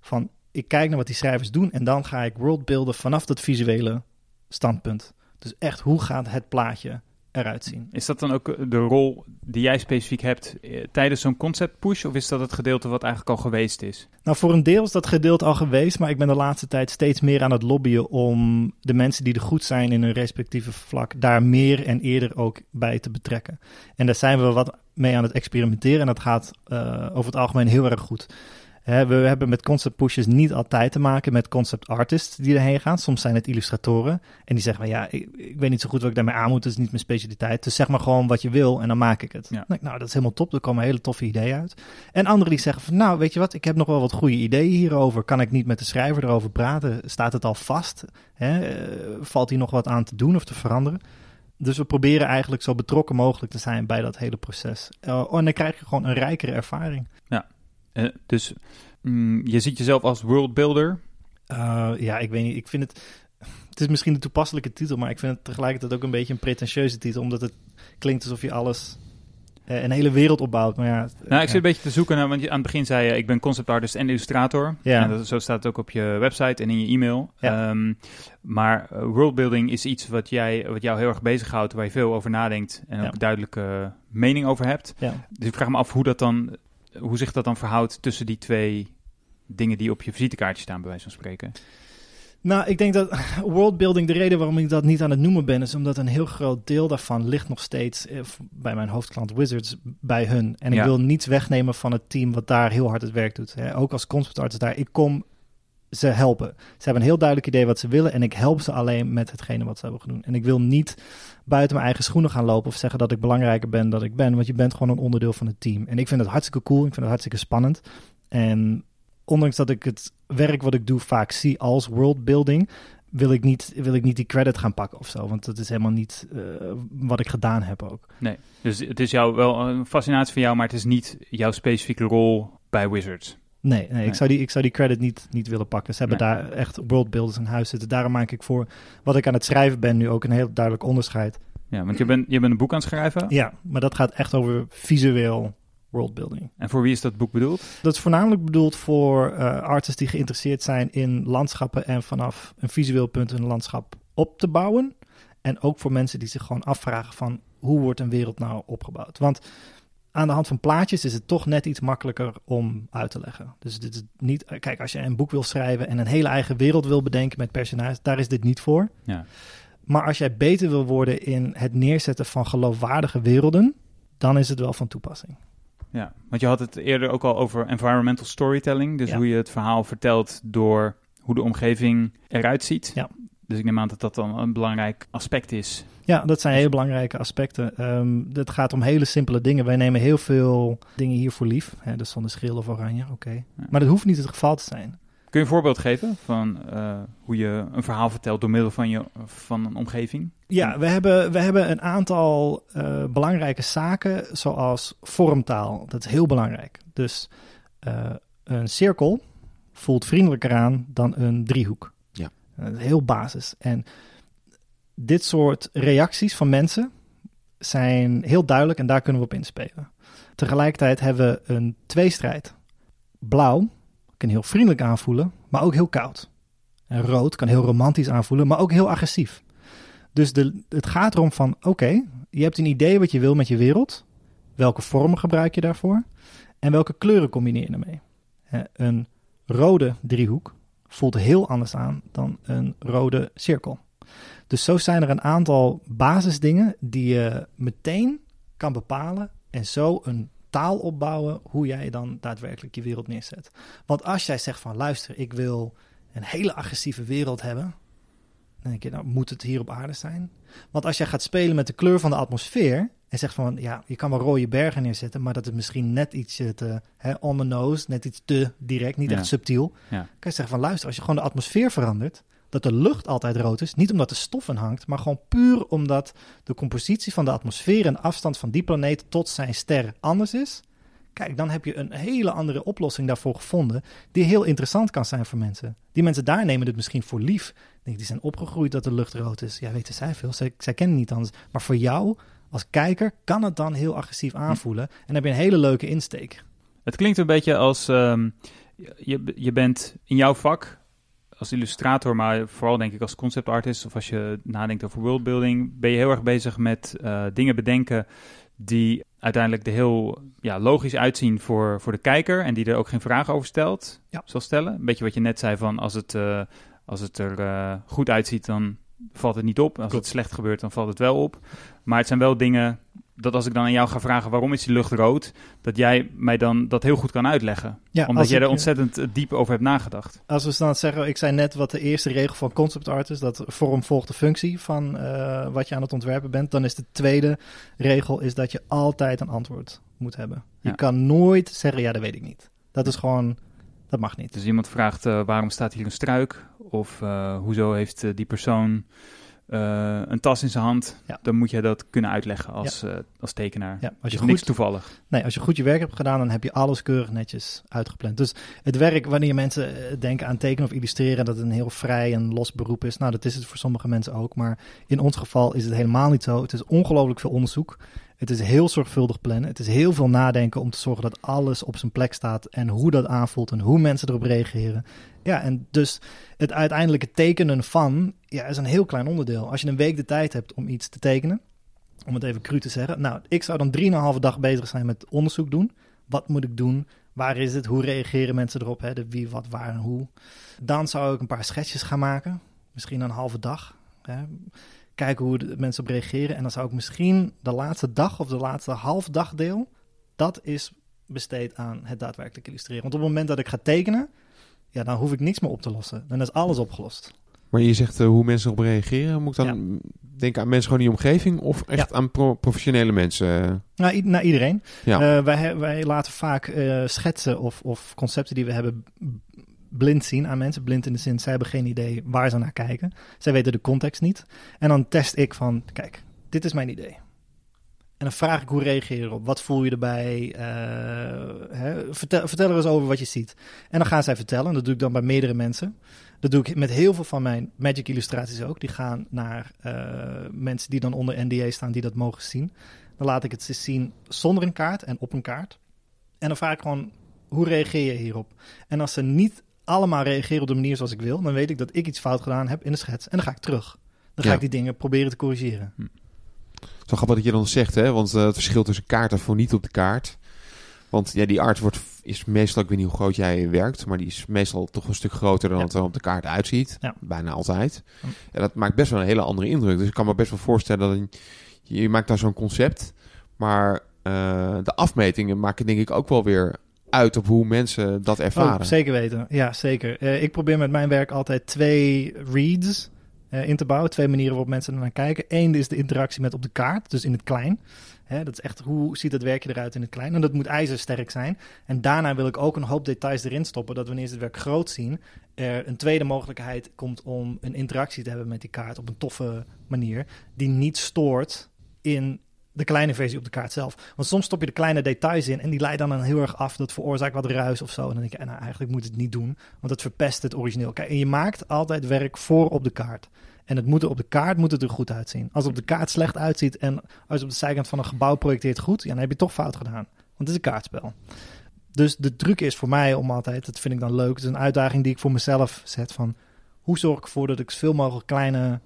Van ik kijk naar wat die schrijvers doen en dan ga ik worldbeelden vanaf dat visuele standpunt. Dus echt, hoe gaat het plaatje eruit zien. Is dat dan ook de rol die jij specifiek hebt eh, tijdens zo'n concept push? Of is dat het gedeelte wat eigenlijk al geweest is? Nou, voor een deel is dat gedeelte al geweest. Maar ik ben de laatste tijd steeds meer aan het lobbyen om de mensen die er goed zijn in hun respectieve vlak daar meer en eerder ook bij te betrekken. En daar zijn we wat mee aan het experimenteren. En dat gaat uh, over het algemeen heel erg goed. We hebben met concept pushes niet altijd te maken met concept artists die erheen gaan. Soms zijn het illustratoren en die zeggen van ja, ik, ik weet niet zo goed wat ik daarmee aan moet, dat is niet mijn specialiteit. Dus zeg maar gewoon wat je wil en dan maak ik het. Ja. Nou, dat is helemaal top, er komen hele toffe ideeën uit. En anderen die zeggen van nou, weet je wat, ik heb nog wel wat goede ideeën hierover. Kan ik niet met de schrijver erover praten? Staat het al vast? Hè? Eh, valt hier nog wat aan te doen of te veranderen? Dus we proberen eigenlijk zo betrokken mogelijk te zijn bij dat hele proces. Eh, en dan krijg je gewoon een rijkere ervaring. Eh, dus mm, je ziet jezelf als worldbuilder. Uh, ja, ik weet niet. Ik vind het. Het is misschien de toepasselijke titel, maar ik vind het tegelijkertijd ook een beetje een pretentieuze titel, omdat het klinkt alsof je alles. eh, een hele wereld opbouwt. Maar ja, Nou, ik ja. zit een beetje te zoeken naar, want je, aan het begin zei je, ik ben concept artist en illustrator. Ja. En dat, zo staat het ook op je website en in je e-mail. Ja. Ehm, maar eh, worldbuilding is iets wat, jij, wat jou heel erg bezighoudt, waar je veel over nadenkt en ook duidelijke mening over hebt. Ja. Dus ik vraag me af hoe, dat dan, hoe zich dat dan verhoudt tussen die twee dingen die op je visitekaartje staan, bij wijze van spreken. Nou, ik denk dat worldbuilding, de reden waarom ik dat niet aan het noemen ben, is omdat een heel groot deel daarvan ligt nog steeds eh, bij mijn hoofdklant Wizards, bij hun. En ik Ja. wil niets wegnemen van het team wat daar heel hard het werk doet. Hè. Ook als concept artist daar, ik kom ze helpen. Ze hebben een heel duidelijk idee wat ze willen en ik help ze alleen met hetgene wat ze hebben gedaan. En ik wil niet buiten mijn eigen schoenen gaan lopen of zeggen dat ik belangrijker ben dan ik ben, want je bent gewoon een onderdeel van het team. En ik vind het hartstikke cool, ik vind het hartstikke spannend. En ondanks dat ik het werk wat ik doe vaak zie als worldbuilding, wil ik niet, wil ik niet die credit gaan pakken of zo. Want dat is helemaal niet eh, wat ik gedaan heb ook. Dus het is jou wel een fascinatie van jou, maar het is niet jouw specifieke rol bij Wizards. Nee, nee, Nee. Ik, zou die, ik zou die credit niet, niet willen pakken. Ze hebben Nee. daar echt worldbuilders in huis zitten. Daarom maak ik voor wat ik aan het schrijven ben nu ook een heel duidelijk onderscheid. Ja, want je bent, je bent een boek aan het schrijven. Ja, maar dat gaat echt over visueel worldbuilding. En voor wie is dat boek bedoeld? Dat is voornamelijk bedoeld voor eh artists die geïnteresseerd zijn in landschappen en vanaf een visueel punt een landschap op te bouwen. En ook voor mensen die zich gewoon afvragen van hoe wordt een wereld nou opgebouwd? Want aan de hand van plaatjes is het toch net iets makkelijker om uit te leggen. Dus dit is niet, kijk, als je een boek wil schrijven en een hele eigen wereld wil bedenken met personages, daar is dit niet voor. Ja. Maar als jij beter wil worden in het neerzetten van geloofwaardige werelden, dan is het wel van toepassing. Ja, want je had het eerder ook al over environmental storytelling. Dus Ja. hoe je het verhaal vertelt door hoe de omgeving eruit ziet. Ja. Dus ik neem aan dat dat dan een belangrijk aspect is. Ja, dat zijn hele belangrijke aspecten. Ehm het gaat om hele simpele dingen. Wij nemen heel veel dingen hier voor lief. Hè, dus zonder schil of oranje, oké. Maar dat hoeft niet het geval te zijn. Kun je een voorbeeld geven van eh, hoe je een verhaal vertelt door middel van, je, van een omgeving? Ja, we hebben, we hebben een aantal eh, belangrijke zaken, zoals vormtaal. Dat is heel belangrijk. Dus eh, een cirkel voelt vriendelijker aan dan een driehoek. Ja. Eh, Dat is heel basis. En dit soort reacties van mensen zijn heel duidelijk en daar kunnen we op inspelen. Tegelijkertijd hebben we een tweestrijd. Blauw kan heel vriendelijk aanvoelen, maar ook heel koud. En rood kan heel romantisch aanvoelen, maar ook heel agressief. Dus de, het gaat erom van, oké, je hebt een idee wat je wil met je wereld. Welke vormen gebruik je daarvoor? En welke kleuren combineer je ermee? Een rode driehoek voelt heel anders aan dan een rode cirkel. Dus zo zijn er een aantal basisdingen die je meteen kan bepalen en zo een taal opbouwen hoe jij dan daadwerkelijk je wereld neerzet. Want als jij zegt van luister, ik wil een hele agressieve wereld hebben, dan denk je, nou moet het hier op aarde zijn? Want als jij gaat spelen met de kleur van de atmosfeer en zegt van ja, je kan wel rode bergen neerzetten, maar dat is misschien net iets te hè, on the nose, net iets te direct, niet Ja. echt subtiel. Ja. Kan je zeggen van luister, als je gewoon de atmosfeer verandert, dat de lucht altijd rood is, niet omdat de stof in hangt, maar gewoon puur omdat de compositie van de atmosfeer en de afstand van die planeet tot zijn ster anders is. Kijk, dan heb je een hele andere oplossing daarvoor gevonden, die heel interessant kan zijn voor mensen. Die mensen daar nemen het misschien voor lief. Denk, die zijn opgegroeid dat de lucht rood is. Ja, weten zij veel. Zij, zij kennen niet anders. Maar voor jou, als kijker, kan het dan heel agressief aanvoelen. En dan heb je een hele leuke insteek. Het klinkt een beetje als ehm, je, je bent in jouw vak als illustrator, maar vooral denk ik als concept artist of als je nadenkt over worldbuilding, ben je heel erg bezig met eh, dingen bedenken die uiteindelijk er heel ja, logisch uitzien voor, voor de kijker en die er ook geen vragen over stelt, Ja. zal stellen. Een beetje wat je net zei van als het, eh, als het er eh, goed uitziet, dan valt het niet op. Als Klopt. het slecht gebeurt, dan valt het wel op. Maar het zijn wel dingen dat als ik dan aan jou ga vragen waarom is die lucht rood, dat jij mij dan dat heel goed kan uitleggen. Ja, Omdat jij er ontzettend eh, diep over hebt nagedacht. Als we dan zeggen, ik zei net wat de eerste regel van concept art is, dat vorm volgt de functie van eh, wat je aan het ontwerpen bent. Dan is de tweede regel is dat je altijd een antwoord moet hebben. Je Ja. kan nooit zeggen, ja, dat weet ik niet. Dat is gewoon, dat mag niet. Dus iemand vraagt eh, waarom staat hier een struik? Of eh, hoezo heeft eh, die persoon eh, een tas in zijn hand? Ja. Dan moet je dat kunnen uitleggen als, eh, als tekenaar. Ja, als Als je je niks goed, toevallig. nee, als je goed je werk hebt gedaan, dan heb je alles keurig netjes uitgepland. Dus het werk, wanneer mensen eh, denken aan tekenen of illustreren, dat het een heel vrij en los beroep is. Nou, dat is het voor sommige mensen ook. Maar in ons geval is het helemaal niet zo. Het is ongelooflijk veel onderzoek. Het is heel zorgvuldig plannen. Het is heel veel nadenken om te zorgen dat alles op zijn plek staat. En hoe dat aanvoelt en hoe mensen erop reageren. Ja, en dus het uiteindelijke tekenen van ja, is een heel klein onderdeel. Als je een week de tijd hebt om iets te tekenen, om het even cru te zeggen. Nou, ik zou dan drieënhalve dag bezig zijn met onderzoek doen. Wat moet ik doen? Waar is het? Hoe reageren mensen erop? Hè? De wie, wat, waar en hoe. Dan zou ik een paar schetsjes gaan maken. Misschien een halve dag. Hè? Kijken hoe de mensen op reageren. En dan zou ik misschien de laatste dag of de laatste halve dag deel... dat is besteed aan het daadwerkelijk illustreren. Want op het moment dat ik ga tekenen... ja, dan hoef ik niks meer op te lossen. Dan is alles opgelost. Maar je zegt eh, hoe mensen erop reageren. Moet ik dan denken aan mensen gewoon in je omgeving of echt aan pro- professionele mensen? Nou, naar iedereen. Ja. Eh, wij, wij laten vaak eh, schetsen of, of concepten die we hebben blind zien aan mensen. Blind in de zin, zij hebben geen idee waar ze naar kijken. Zij weten de context niet. En dan test ik van, kijk, dit is mijn idee. En dan vraag ik hoe reageer je erop? Wat voel je erbij? Eh, hè? Vertel, vertel er eens over wat je ziet. En dan gaan zij vertellen. Dat doe ik dan bij meerdere mensen. Dat doe ik met heel veel van mijn Magic illustraties ook. Die gaan naar eh, mensen die dan onder NDA staan, die dat mogen zien. Dan laat ik het ze zien zonder een kaart en op een kaart. En dan vraag ik gewoon, hoe reageer je hierop? En als ze niet allemaal reageren op de manier zoals ik wil, dan weet ik dat ik iets fout gedaan heb in de schets. En dan ga ik terug. Dan ga Ja. ik die dingen proberen te corrigeren. Zo grappig dat je dan zegt, hè? Want eh, het verschil tussen kaart en voor niet op de kaart. Want ja, die art wordt, is meestal, ik weet niet hoe groot jij werkt, maar die is meestal toch een stuk groter dan Ja. het er op de kaart uitziet. Ja. Bijna altijd. Ja. En dat maakt best wel een hele andere indruk. Dus ik kan me best wel voorstellen dat een- je, je maakt daar zo'n concept, maar eh, de afmetingen maken denk ik ook wel weer uit op hoe mensen dat ervaren. Oh, zeker weten. Ja, zeker. Eh, ik probeer met mijn werk altijd twee reads eh, in te bouwen. Twee manieren waarop mensen naar kijken. Eén is de interactie met op de kaart, dus in het klein. Hè, dat is echt hoe ziet het werkje eruit in het klein. En dat moet ijzersterk zijn. En daarna wil ik ook een hoop details erin stoppen. Dat wanneer ze het werk groot zien, er een tweede mogelijkheid komt om een interactie te hebben met die kaart op een toffe manier. Die niet stoort in de kleine versie op de kaart zelf. Want soms stop je de kleine details in en die leiden dan heel erg af. Dat veroorzaakt wat ruis of zo. En dan denk je, nou, eigenlijk moet het niet doen, want het verpest het origineel. Kijk, en je maakt altijd werk voor op de kaart. En het moet er op de kaart moet er goed uitzien. Als het op de kaart slecht uitziet en als op de zijkant van een gebouw projecteert goed, ja, dan heb je toch fout gedaan. Want het is een kaartspel. Dus de truc is voor mij om altijd, dat vind ik dan leuk, het is een uitdaging die ik voor mezelf zet van hoe zorg ik ervoor dat ik zoveel mogelijk kleine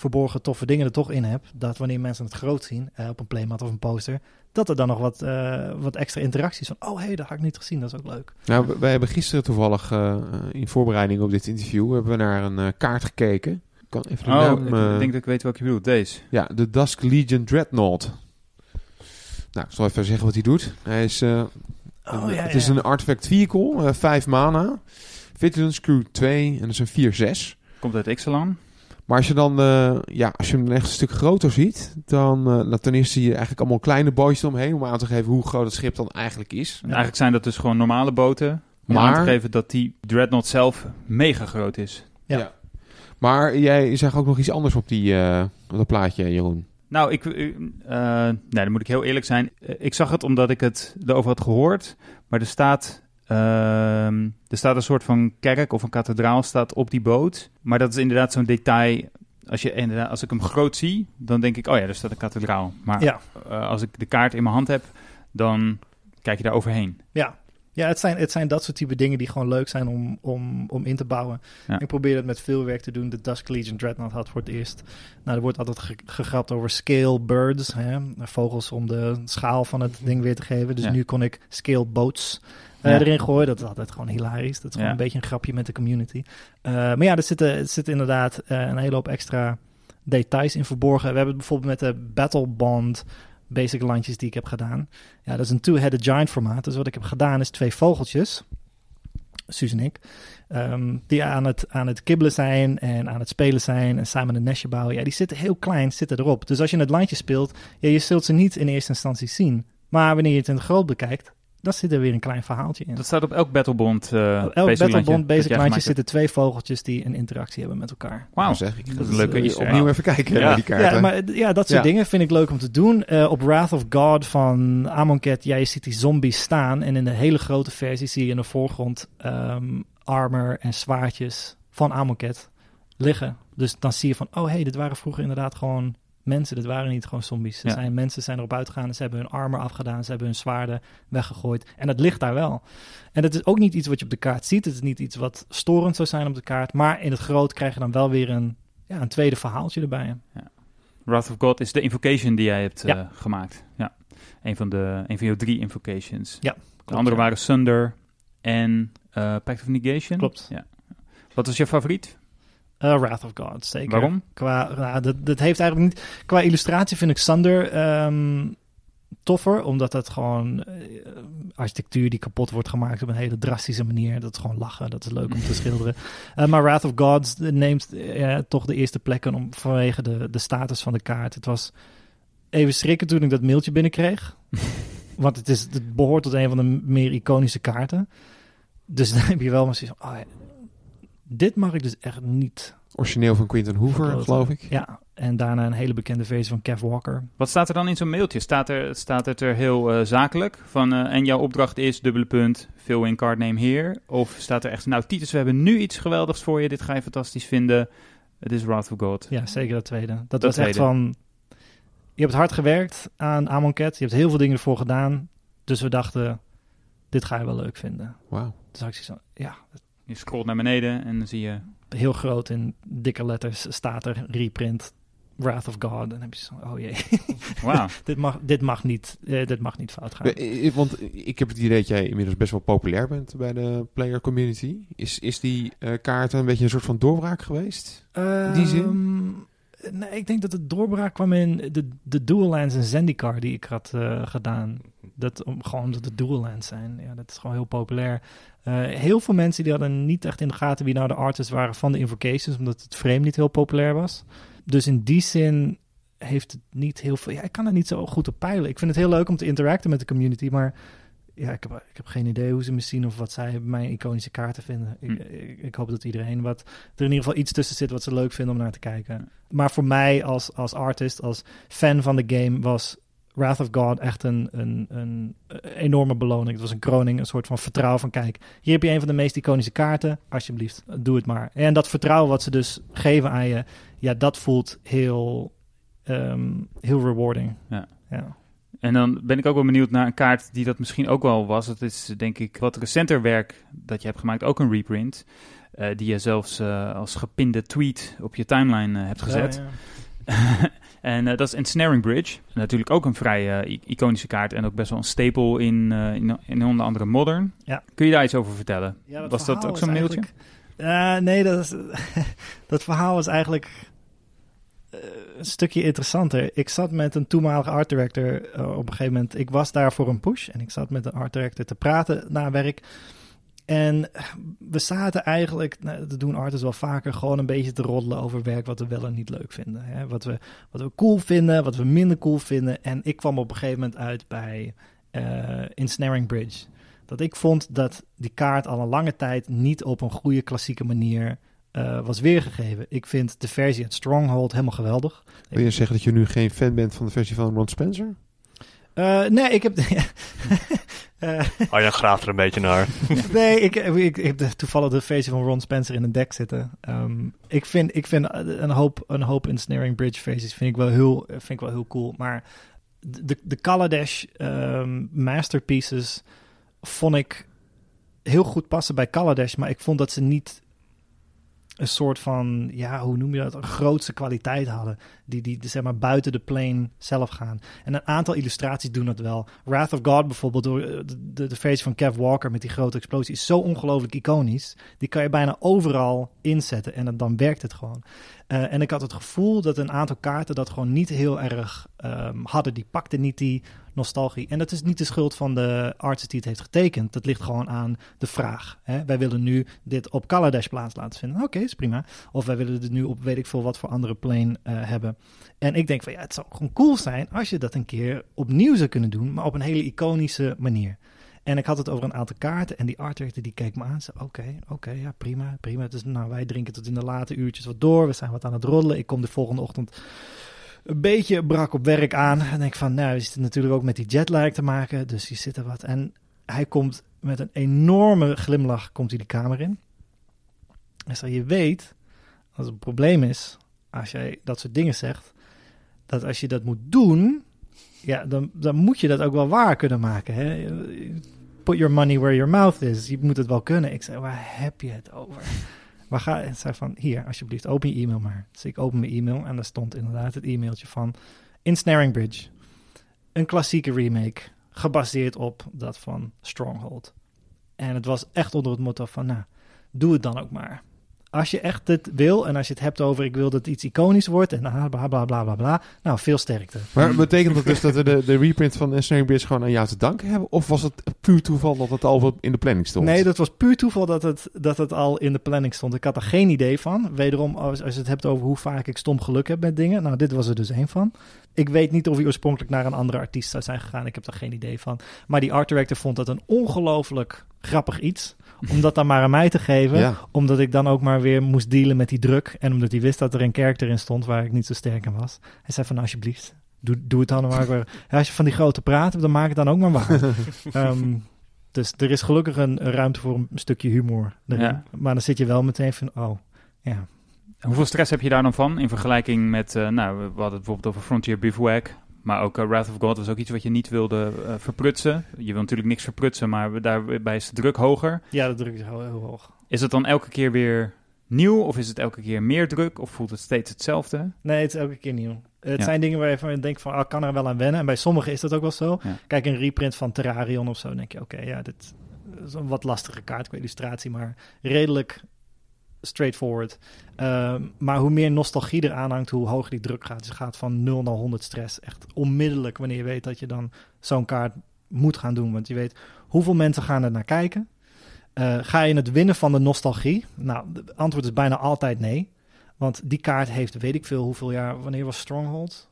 verborgen toffe dingen er toch in heb. Dat wanneer mensen het groot zien, eh, op een playmat of een poster, dat er dan nog wat, eh, wat extra interacties van, oh hé, hey, dat had ik niet gezien, dat is ook leuk. Nou, wij hebben gisteren toevallig eh, in voorbereiding op dit interview hebben we naar een kaart gekeken. Ik kan even de Oh, naam... ik denk dat ik weet welke je bedoelt. Deze. Ja, de Dusk Legion Dreadnought. Nou, ik zal even zeggen wat hij doet. Hij is, eh, Oh, een- ja, het is een artifact vehicle, eh 5 mana, Vigilance Crew 2 en dat is een 4-6. Komt uit Ixalan. Maar als je dan, eh, ja, als je hem echt een stuk groter ziet, dan, eh, dan ten eerste zie je eigenlijk allemaal kleine bootjes omheen om aan te geven hoe groot het schip dan eigenlijk is. En Eigenlijk zijn dat dus gewoon normale boten. Om Maar- aan te geven dat die Dreadnought zelf mega groot is. Ja. Maar jij zag ook nog iets anders op, die, eh, op dat plaatje, Jeroen. Nou, ik, eh, eh, nee, dan moet ik heel eerlijk zijn. Ik zag het omdat ik het erover had gehoord. Maar er staat, er staat een soort van kerk of een kathedraal staat op die boot. Maar dat is inderdaad zo'n detail. Als, je, inderdaad, als ik hem groot zie, dan denk ik, oh ja, er staat een kathedraal. Maar Ja. eh, als ik de kaart in mijn hand heb, dan kijk je daar overheen. Ja, ja het, zijn, het zijn dat soort type dingen die gewoon leuk zijn om, om, om in te bouwen. Ja. Ik probeer het met veel werk te doen. De Dusk Legion Dreadnought had voor het eerst. Nou, er wordt altijd ge- gegrapt over scale birds. Hè? Vogels om de schaal van het ding weer te geven. Dus Ja. nu kon ik scale boats eh, Ja. erin gooien. Dat is altijd gewoon hilarisch. Dat is gewoon een beetje een grapje met de community. Eh, maar ja, er zitten, er zitten inderdaad eh, een hele hoop extra details in verborgen. We hebben het bijvoorbeeld met de Battle Bond basic landjes die ik heb gedaan. Ja, dat is een two-headed giant formaat. Dus wat ik heb gedaan is twee vogeltjes, Suus en ik, ehm, die aan het, aan het kibbelen zijn en aan het spelen zijn en samen een nestje bouwen. Ja, die zitten heel klein, zitten erop. Dus als je het landje speelt, ja, je zult ze niet in eerste instantie zien. Maar wanneer je het in het groot bekijkt, dan zit er weer een klein verhaaltje in. Dat staat op elk Battlebond. eh Op elk Battlebond dat Basic jij zitten twee vogeltjes die een interactie hebben met elkaar. Wauw, zeg ik. dat is een leuke Eh, easter egg. Opnieuw even kijken Ja. naar die kaarten. Ja, maar eh, ja, dat soort Ja. dingen vind ik leuk om te doen. Eh, op Wrath of God van Amonkhet, ja, je ziet die zombies staan. En in de hele grote versie zie je in de voorgrond ehm, armor en zwaardjes van Amonkhet liggen. Dus dan zie je van, oh hey, dit waren vroeger inderdaad gewoon mensen. Dit waren niet gewoon zombies. Er Ja. zijn mensen zijn erop uitgegaan. Ze hebben hun armor afgedaan. Ze hebben hun zwaarden weggegooid. En dat ligt daar wel. En dat is ook niet iets wat je op de kaart ziet. Het is niet iets wat storend zou zijn op de kaart. Maar in het groot krijg je dan wel weer een, ja, een tweede verhaaltje erbij. Wrath of God is de invocation die jij hebt Ja. eh, gemaakt. Ja, een van, de, een van jouw drie invocations. Ja, De andere ja. waren Sunder en eh Pact of Negation. Klopt. Ja. Wat was je favoriet? Uh, Wrath of God, zeker. Waarom? Qua, nou, dat, dat heeft eigenlijk niet... Qua illustratie vind ik Sander ehm, toffer, omdat het gewoon eh, architectuur die kapot wordt gemaakt op een hele drastische manier. Dat is gewoon lachen, dat is leuk om te schilderen. Eh, maar Wrath of God neemt eh, toch de eerste plekken om, vanwege de, de status van de kaart. Het was even schrikken toen ik dat mailtje binnenkreeg. Want het, is, het behoort tot een van de meer iconische kaarten. Dus dan heb je wel maar zoiets van, oh ja, dit mag ik dus echt niet Origineel van Quinton Hoover, Verkloten. geloof ik. ja, en daarna een hele bekende versie van Kev Walker. Wat staat er dan in zo'n mailtje? Staat, er, staat het er heel eh, zakelijk? Van, eh, en jouw opdracht is, dubbele punt, fill in card name here? Of staat er echt, nou Titus, we hebben nu iets geweldigs voor je. Dit ga je fantastisch vinden. Het is Wrath of God. Ja, zeker dat tweede. Dat, Dat was echt van... Je hebt hard gewerkt aan Amonkhet. Je hebt heel veel dingen ervoor gedaan. Dus we dachten, dit ga je wel leuk vinden. Wauw. Dus had ik zoiets van, ja, Je scrolt naar beneden en dan zie je... heel groot in dikke letters staat er reprint Wrath of God. En dan heb je zo, oh jee, Wauw. dit, mag, dit, mag niet, eh, dit mag niet fout gaan. Want ik heb het idee dat jij inmiddels best wel populair bent bij de player community. Is, is die eh, kaart een beetje een soort van doorbraak geweest? die zin? Nee, ik denk dat het doorbraak kwam in de, de Dual Lands en Zendikar die ik had eh, gedaan. Dat om, gewoon omdat het Dual Lands zijn. Ja, dat is gewoon heel populair. Eh, heel veel mensen die hadden niet echt in de gaten wie nou de artists waren van de Invocations, omdat het frame niet heel populair was. Dus in die zin heeft het niet heel veel. Ja, ik kan er niet zo goed op peilen. Ik vind het heel leuk om te interacten met de community, maar ja, ik heb, ik heb geen idee hoe ze me zien of wat zij mijn iconische kaarten vinden. Ik, Hm. ik, ik hoop dat iedereen wat er in ieder geval iets tussen zit wat ze leuk vinden om naar te kijken. Maar voor mij als, als artist, als fan van de game, was Wrath of God echt een, een, een enorme beloning. Het was een kroning, een soort van vertrouwen van kijk, hier heb je een van de meest iconische kaarten. Alsjeblieft, doe het maar. En dat vertrouwen wat ze dus geven aan je, ja, dat voelt heel, ehm, heel rewarding. Ja. ja. En dan ben ik ook wel benieuwd naar een kaart die dat misschien ook wel was. Dat is denk ik wat recenter werk dat je hebt gemaakt, ook een reprint. eh, die je zelfs eh, als gepinde tweet op je timeline eh, hebt gezet. Ja, ja. en dat is Ensnaring Bridge. Natuurlijk ook een vrij iconische kaart en ook best wel een staple in, in, in onder andere Modern. Ja. Kun je daar iets over vertellen? Ja, Was dat ook zo'n mailtje? nee, dat, is, dat verhaal is eigenlijk een stukje interessanter. Ik zat met een toenmalige art director eh, op een gegeven moment. Ik was daar voor een push en ik zat met een art director te praten na werk. En we zaten eigenlijk, nou, dat doen artists wel vaker, gewoon een beetje te roddelen over werk wat we wel en niet leuk vinden. Hè? Wat, we, wat we cool vinden, wat we minder cool vinden. En ik kwam op een gegeven moment uit bij eh Ensnaring Bridge. Dat ik vond dat die kaart al een lange tijd niet op een goede klassieke manier eh, was weergegeven. Ik vind de versie uit Stronghold helemaal geweldig. Wil je zeggen dat je nu geen fan bent van de versie van Ron Spencer? Eh, nee, ik heb. Eh, Arjan graaft er een beetje naar. nee, ik, ik, ik heb de- toevallig de versie van Ron Spencer in een deck zitten. Ehm, ik vind, ik vind een hoop, een hoop Ensnaring Bridge versies vind ik wel heel, vind ik wel heel cool. Maar de, de Kaladesh ehm, masterpieces vond ik heel goed passen bij Kaladesh. Maar ik vond dat ze niet een soort van, ja, hoe noem je dat, een grootste kwaliteit hadden. Die, die, zeg maar buiten de plane zelf gaan. En een aantal illustraties doen dat wel. Wrath of God bijvoorbeeld, door eh, de, de, versie van Kev Walker met die grote explosie, is zo ongelooflijk iconisch. Die kan je bijna overal inzetten en dan, dan werkt het gewoon. Eh, en ik had het gevoel dat een aantal kaarten dat gewoon niet heel erg ehm, hadden. Die pakten niet die nostalgie. En dat is niet de schuld van de artist die het heeft getekend. Dat ligt gewoon aan de vraag. Hè? Wij willen nu dit op Kaladesh plaats laten vinden. Oké, is prima. Of wij willen het nu op weet ik veel wat voor andere plane eh, hebben. En ik denk van ja, het zou gewoon cool zijn als je dat een keer opnieuw zou kunnen doen. Maar op een hele iconische manier. En ik had het over een aantal kaarten en die art director die keek me aan. Zei, oké, oké, ja, prima, prima. Dus nou, wij drinken tot in de late uurtjes wat door. We zijn wat aan het roddelen. Ik kom de volgende ochtend een beetje brak op werk aan. En denk van, nou, is het natuurlijk ook met die jetlag te maken. Dus hier zit er wat. En hij komt met een enorme glimlach, komt hij de kamer in. Hij zei, je weet, als het een probleem is, als jij dat soort dingen zegt, dat als je dat moet doen, ja, dan, dan moet je dat ook wel waar kunnen maken. Hè? Put your money where your mouth is. Je moet het wel kunnen. Ik zei, waar heb je het over? Waar ga zei van, hier, alsjeblieft, open je e-mail maar. Dus ik open mijn e-mail en daar stond inderdaad het e-mailtje van Ensnaring Bridge. Een klassieke remake, gebaseerd op dat van Stronghold. En het was echt onder het motto van, nou, doe het dan ook maar als je echt het wil en als je het hebt over ik wil dat iets iconisch wordt en bla bla bla bla bla bla. Nou, veel sterkte. Maar betekent dat dus dat we de, de reprint van Ensnaring Bridge gewoon aan jou te danken hebben? Of was het puur toeval dat het al in de planning stond? Nee, dat was puur toeval dat het, dat het al in de planning stond. Ik had er geen idee van. Wederom, als, als je het hebt over hoe vaak ik stom geluk heb met dingen. Nou, dit was er dus één van. Ik weet niet of hij oorspronkelijk naar een andere artiest zou zijn gegaan. Ik heb er geen idee van. Maar die art director vond dat een ongelooflijk grappig iets om dat dan maar aan mij te geven. Omdat ik dan ook maar weer moest dealen met die druk. En omdat hij wist dat er een karakter in stond waar ik niet zo sterk in was. Hij zei van alsjeblieft, doe, doe het dan maar. weer. als je van die grote praat, dan maak het dan ook maar waar. Ehm, dus er is gelukkig een, ruimte voor een stukje humor erin. Maar dan zit je wel meteen van, oh, ja. Hoeveel stress heb je daar dan van in vergelijking met, uh, nou, we hadden het bijvoorbeeld over Frontier Bivouac. Maar ook uh, Wrath of God was ook iets wat je niet wilde uh, verprutsen. Je wil natuurlijk niks verprutsen, maar daarbij is de druk hoger. Ja, de druk is heel, heel, hoog. Is het dan elke keer weer nieuw of is het elke keer meer druk of voelt het steeds hetzelfde? Nee, het is elke keer nieuw. Het zijn dingen waar je van denkt van, ah, kan er wel aan wennen. En bij sommigen is dat ook wel zo. Kijk, een reprint van Terrarion of zo, denk je, oké, ja, dit is een wat lastige kaart qua illustratie, maar redelijk straightforward. Ehm, maar hoe meer nostalgie er aanhangt, hoe hoger die druk gaat. Dus gaat van 0 naar 100 stress. Echt onmiddellijk wanneer je weet dat je dan zo'n kaart moet gaan doen. Want je weet hoeveel mensen gaan er naar kijken. Uh, ga je het winnen van de nostalgie? Nou, het antwoord is bijna altijd nee. Want die kaart heeft, weet ik veel, hoeveel jaar, wanneer was Stronghold?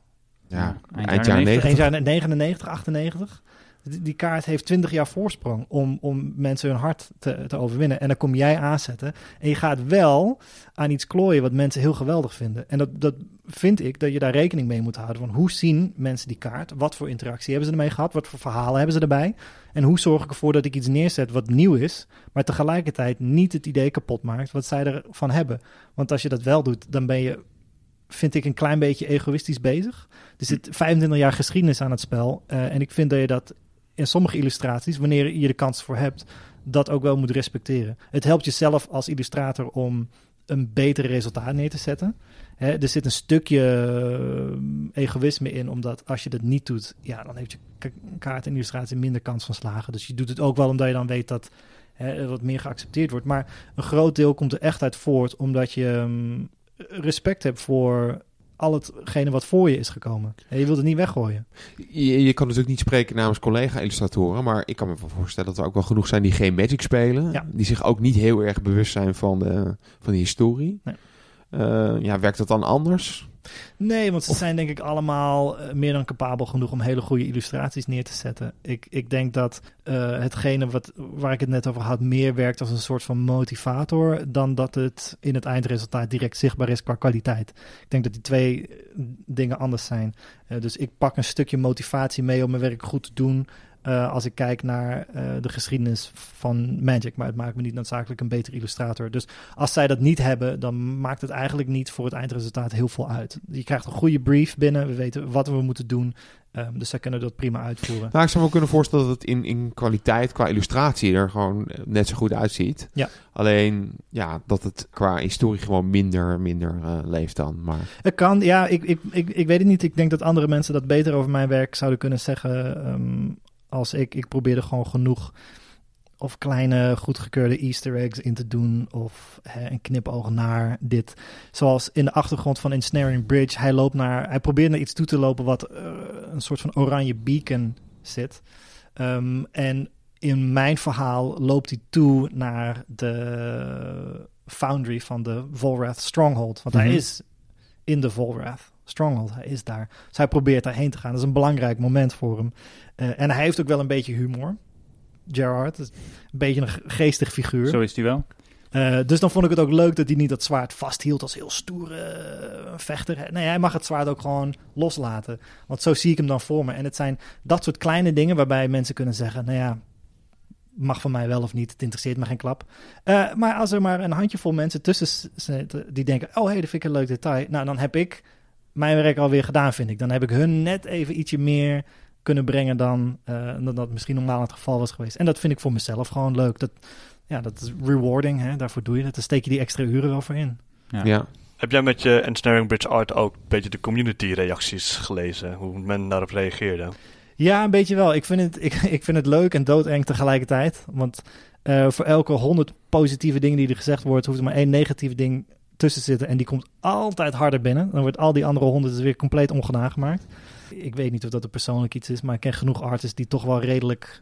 Ja, eind jaren 90. 99, 98 die kaart heeft 20 jaar voorsprong om, om mensen hun hart te, te overwinnen. En dan kom jij aanzetten. En je gaat wel aan iets klooien wat mensen heel geweldig vinden. En dat, dat vind ik dat je daar rekening mee moet houden. Van hoe zien mensen die kaart? Wat voor interactie hebben ze ermee gehad? Wat voor verhalen hebben ze erbij? En hoe zorg ik ervoor dat ik iets neerzet wat nieuw is, maar tegelijkertijd niet het idee kapot maakt wat zij ervan hebben? Want als je dat wel doet, dan ben je vind ik een klein beetje egoïstisch bezig. Er zit 25 jaar geschiedenis aan het spel. Uh, en ik vind dat je dat in sommige illustraties, wanneer je de kans voor hebt, dat ook wel moet respecteren. Het helpt jezelf als illustrator om een beter resultaat neer te zetten. Hè, er zit een stukje eh, egoïsme in, omdat als je dat niet doet, ja, dan heeft je kaart en illustratie minder kans van slagen. Dus je doet het ook wel omdat je dan weet dat hè, wat meer geaccepteerd wordt. Maar een groot deel komt er echt uit voort, omdat je um, respect hebt voor al hetgene wat voor je is gekomen. En je wilt het niet weggooien. Je, je kan natuurlijk niet spreken namens collega-illustratoren, maar ik kan me voorstellen dat er ook wel genoeg zijn die geen Magic spelen. Die zich ook niet heel erg bewust zijn van de, van de historie. Nee. Uh, ja, werkt dat dan anders? Nee, want ze zijn denk ik allemaal eh, meer dan capabel genoeg om hele goede illustraties neer te zetten. Ik, ik denk dat uh, hetgene wat, waar ik het net over had meer werkt als een soort van motivator dan dat het in het eindresultaat direct zichtbaar is qua kwaliteit. Ik denk dat die twee eh, dingen anders zijn. Uh, dus ik pak een stukje motivatie mee om mijn werk goed te doen. Uh, als ik kijk naar uh, de geschiedenis van Magic. Maar het maakt me niet noodzakelijk een betere illustrator. Dus als zij dat niet hebben, dan maakt het eigenlijk niet voor het eindresultaat heel veel uit. Je krijgt een goede brief binnen. We weten wat we moeten doen. Um, dus zij kunnen dat prima uitvoeren. Nou, ik zou me kunnen voorstellen dat het in, in kwaliteit, qua illustratie, er gewoon net zo goed uitziet. Ja. Alleen, ja, dat het qua historie gewoon minder, minder uh, leeft dan. Maar... Het kan, ja, ik, ik, ik, ik weet het niet. Ik denk dat andere mensen dat beter over mijn werk zouden kunnen zeggen. Um, als ik. Ik probeerde gewoon genoeg of kleine goedgekeurde easter eggs in te doen of hè, een knipoog naar dit. Zoals in de achtergrond van Ensnaring Bridge. Hij loopt naar, hij probeert naar iets toe te lopen wat eh, een soort van oranje beacon zit. Ehm, en in mijn verhaal loopt hij toe naar de foundry van de Volrath Stronghold. Want Mhm. hij is in de Volrath Stronghold. Hij is daar. Dus hij probeert daarheen te gaan. Dat is een belangrijk moment voor hem. Eh, en hij heeft ook wel een beetje humor. Gerard een beetje een ge- geestig figuur. Zo is die wel. Eh, dus dan vond ik het ook leuk dat hij niet dat zwaard vasthield als heel stoere eh, vechter. Nee, hij mag het zwaard ook gewoon loslaten. Want zo zie ik hem dan voor me. En het zijn dat soort kleine dingen waarbij mensen kunnen zeggen: Nou ja, mag van mij wel of niet. Het interesseert me geen klap. Maar als er maar een handjevol mensen tussen zitten die denken: Oh hé, hey, dat vind ik een leuk detail. Nou, dan heb ik mijn werk alweer gedaan, vind ik. Dan heb ik hun net even ietsje meer kunnen brengen dan, eh, dan dat misschien normaal het geval was geweest. En dat vind ik voor mezelf gewoon leuk. Dat, ja, dat is rewarding, hè? daarvoor doe je het. Dan steek je die extra uren wel voor in. Ja. Ja. Heb jij met je Ensnaring Bridge Art ook een beetje de community reacties gelezen? Hoe men daarop reageerde? Ja, een beetje wel. Ik vind het, ik, ik vind het leuk en doodeng tegelijkertijd. Want eh, voor elke honderd positieve dingen die er gezegd wordt, hoeft er maar één negatieve ding tussen te zitten. En die komt altijd harder binnen. Dan wordt al die andere honderd dus weer compleet ongedaan gemaakt. Ik weet niet of dat een persoonlijk iets is, maar ik ken genoeg artists die toch wel redelijk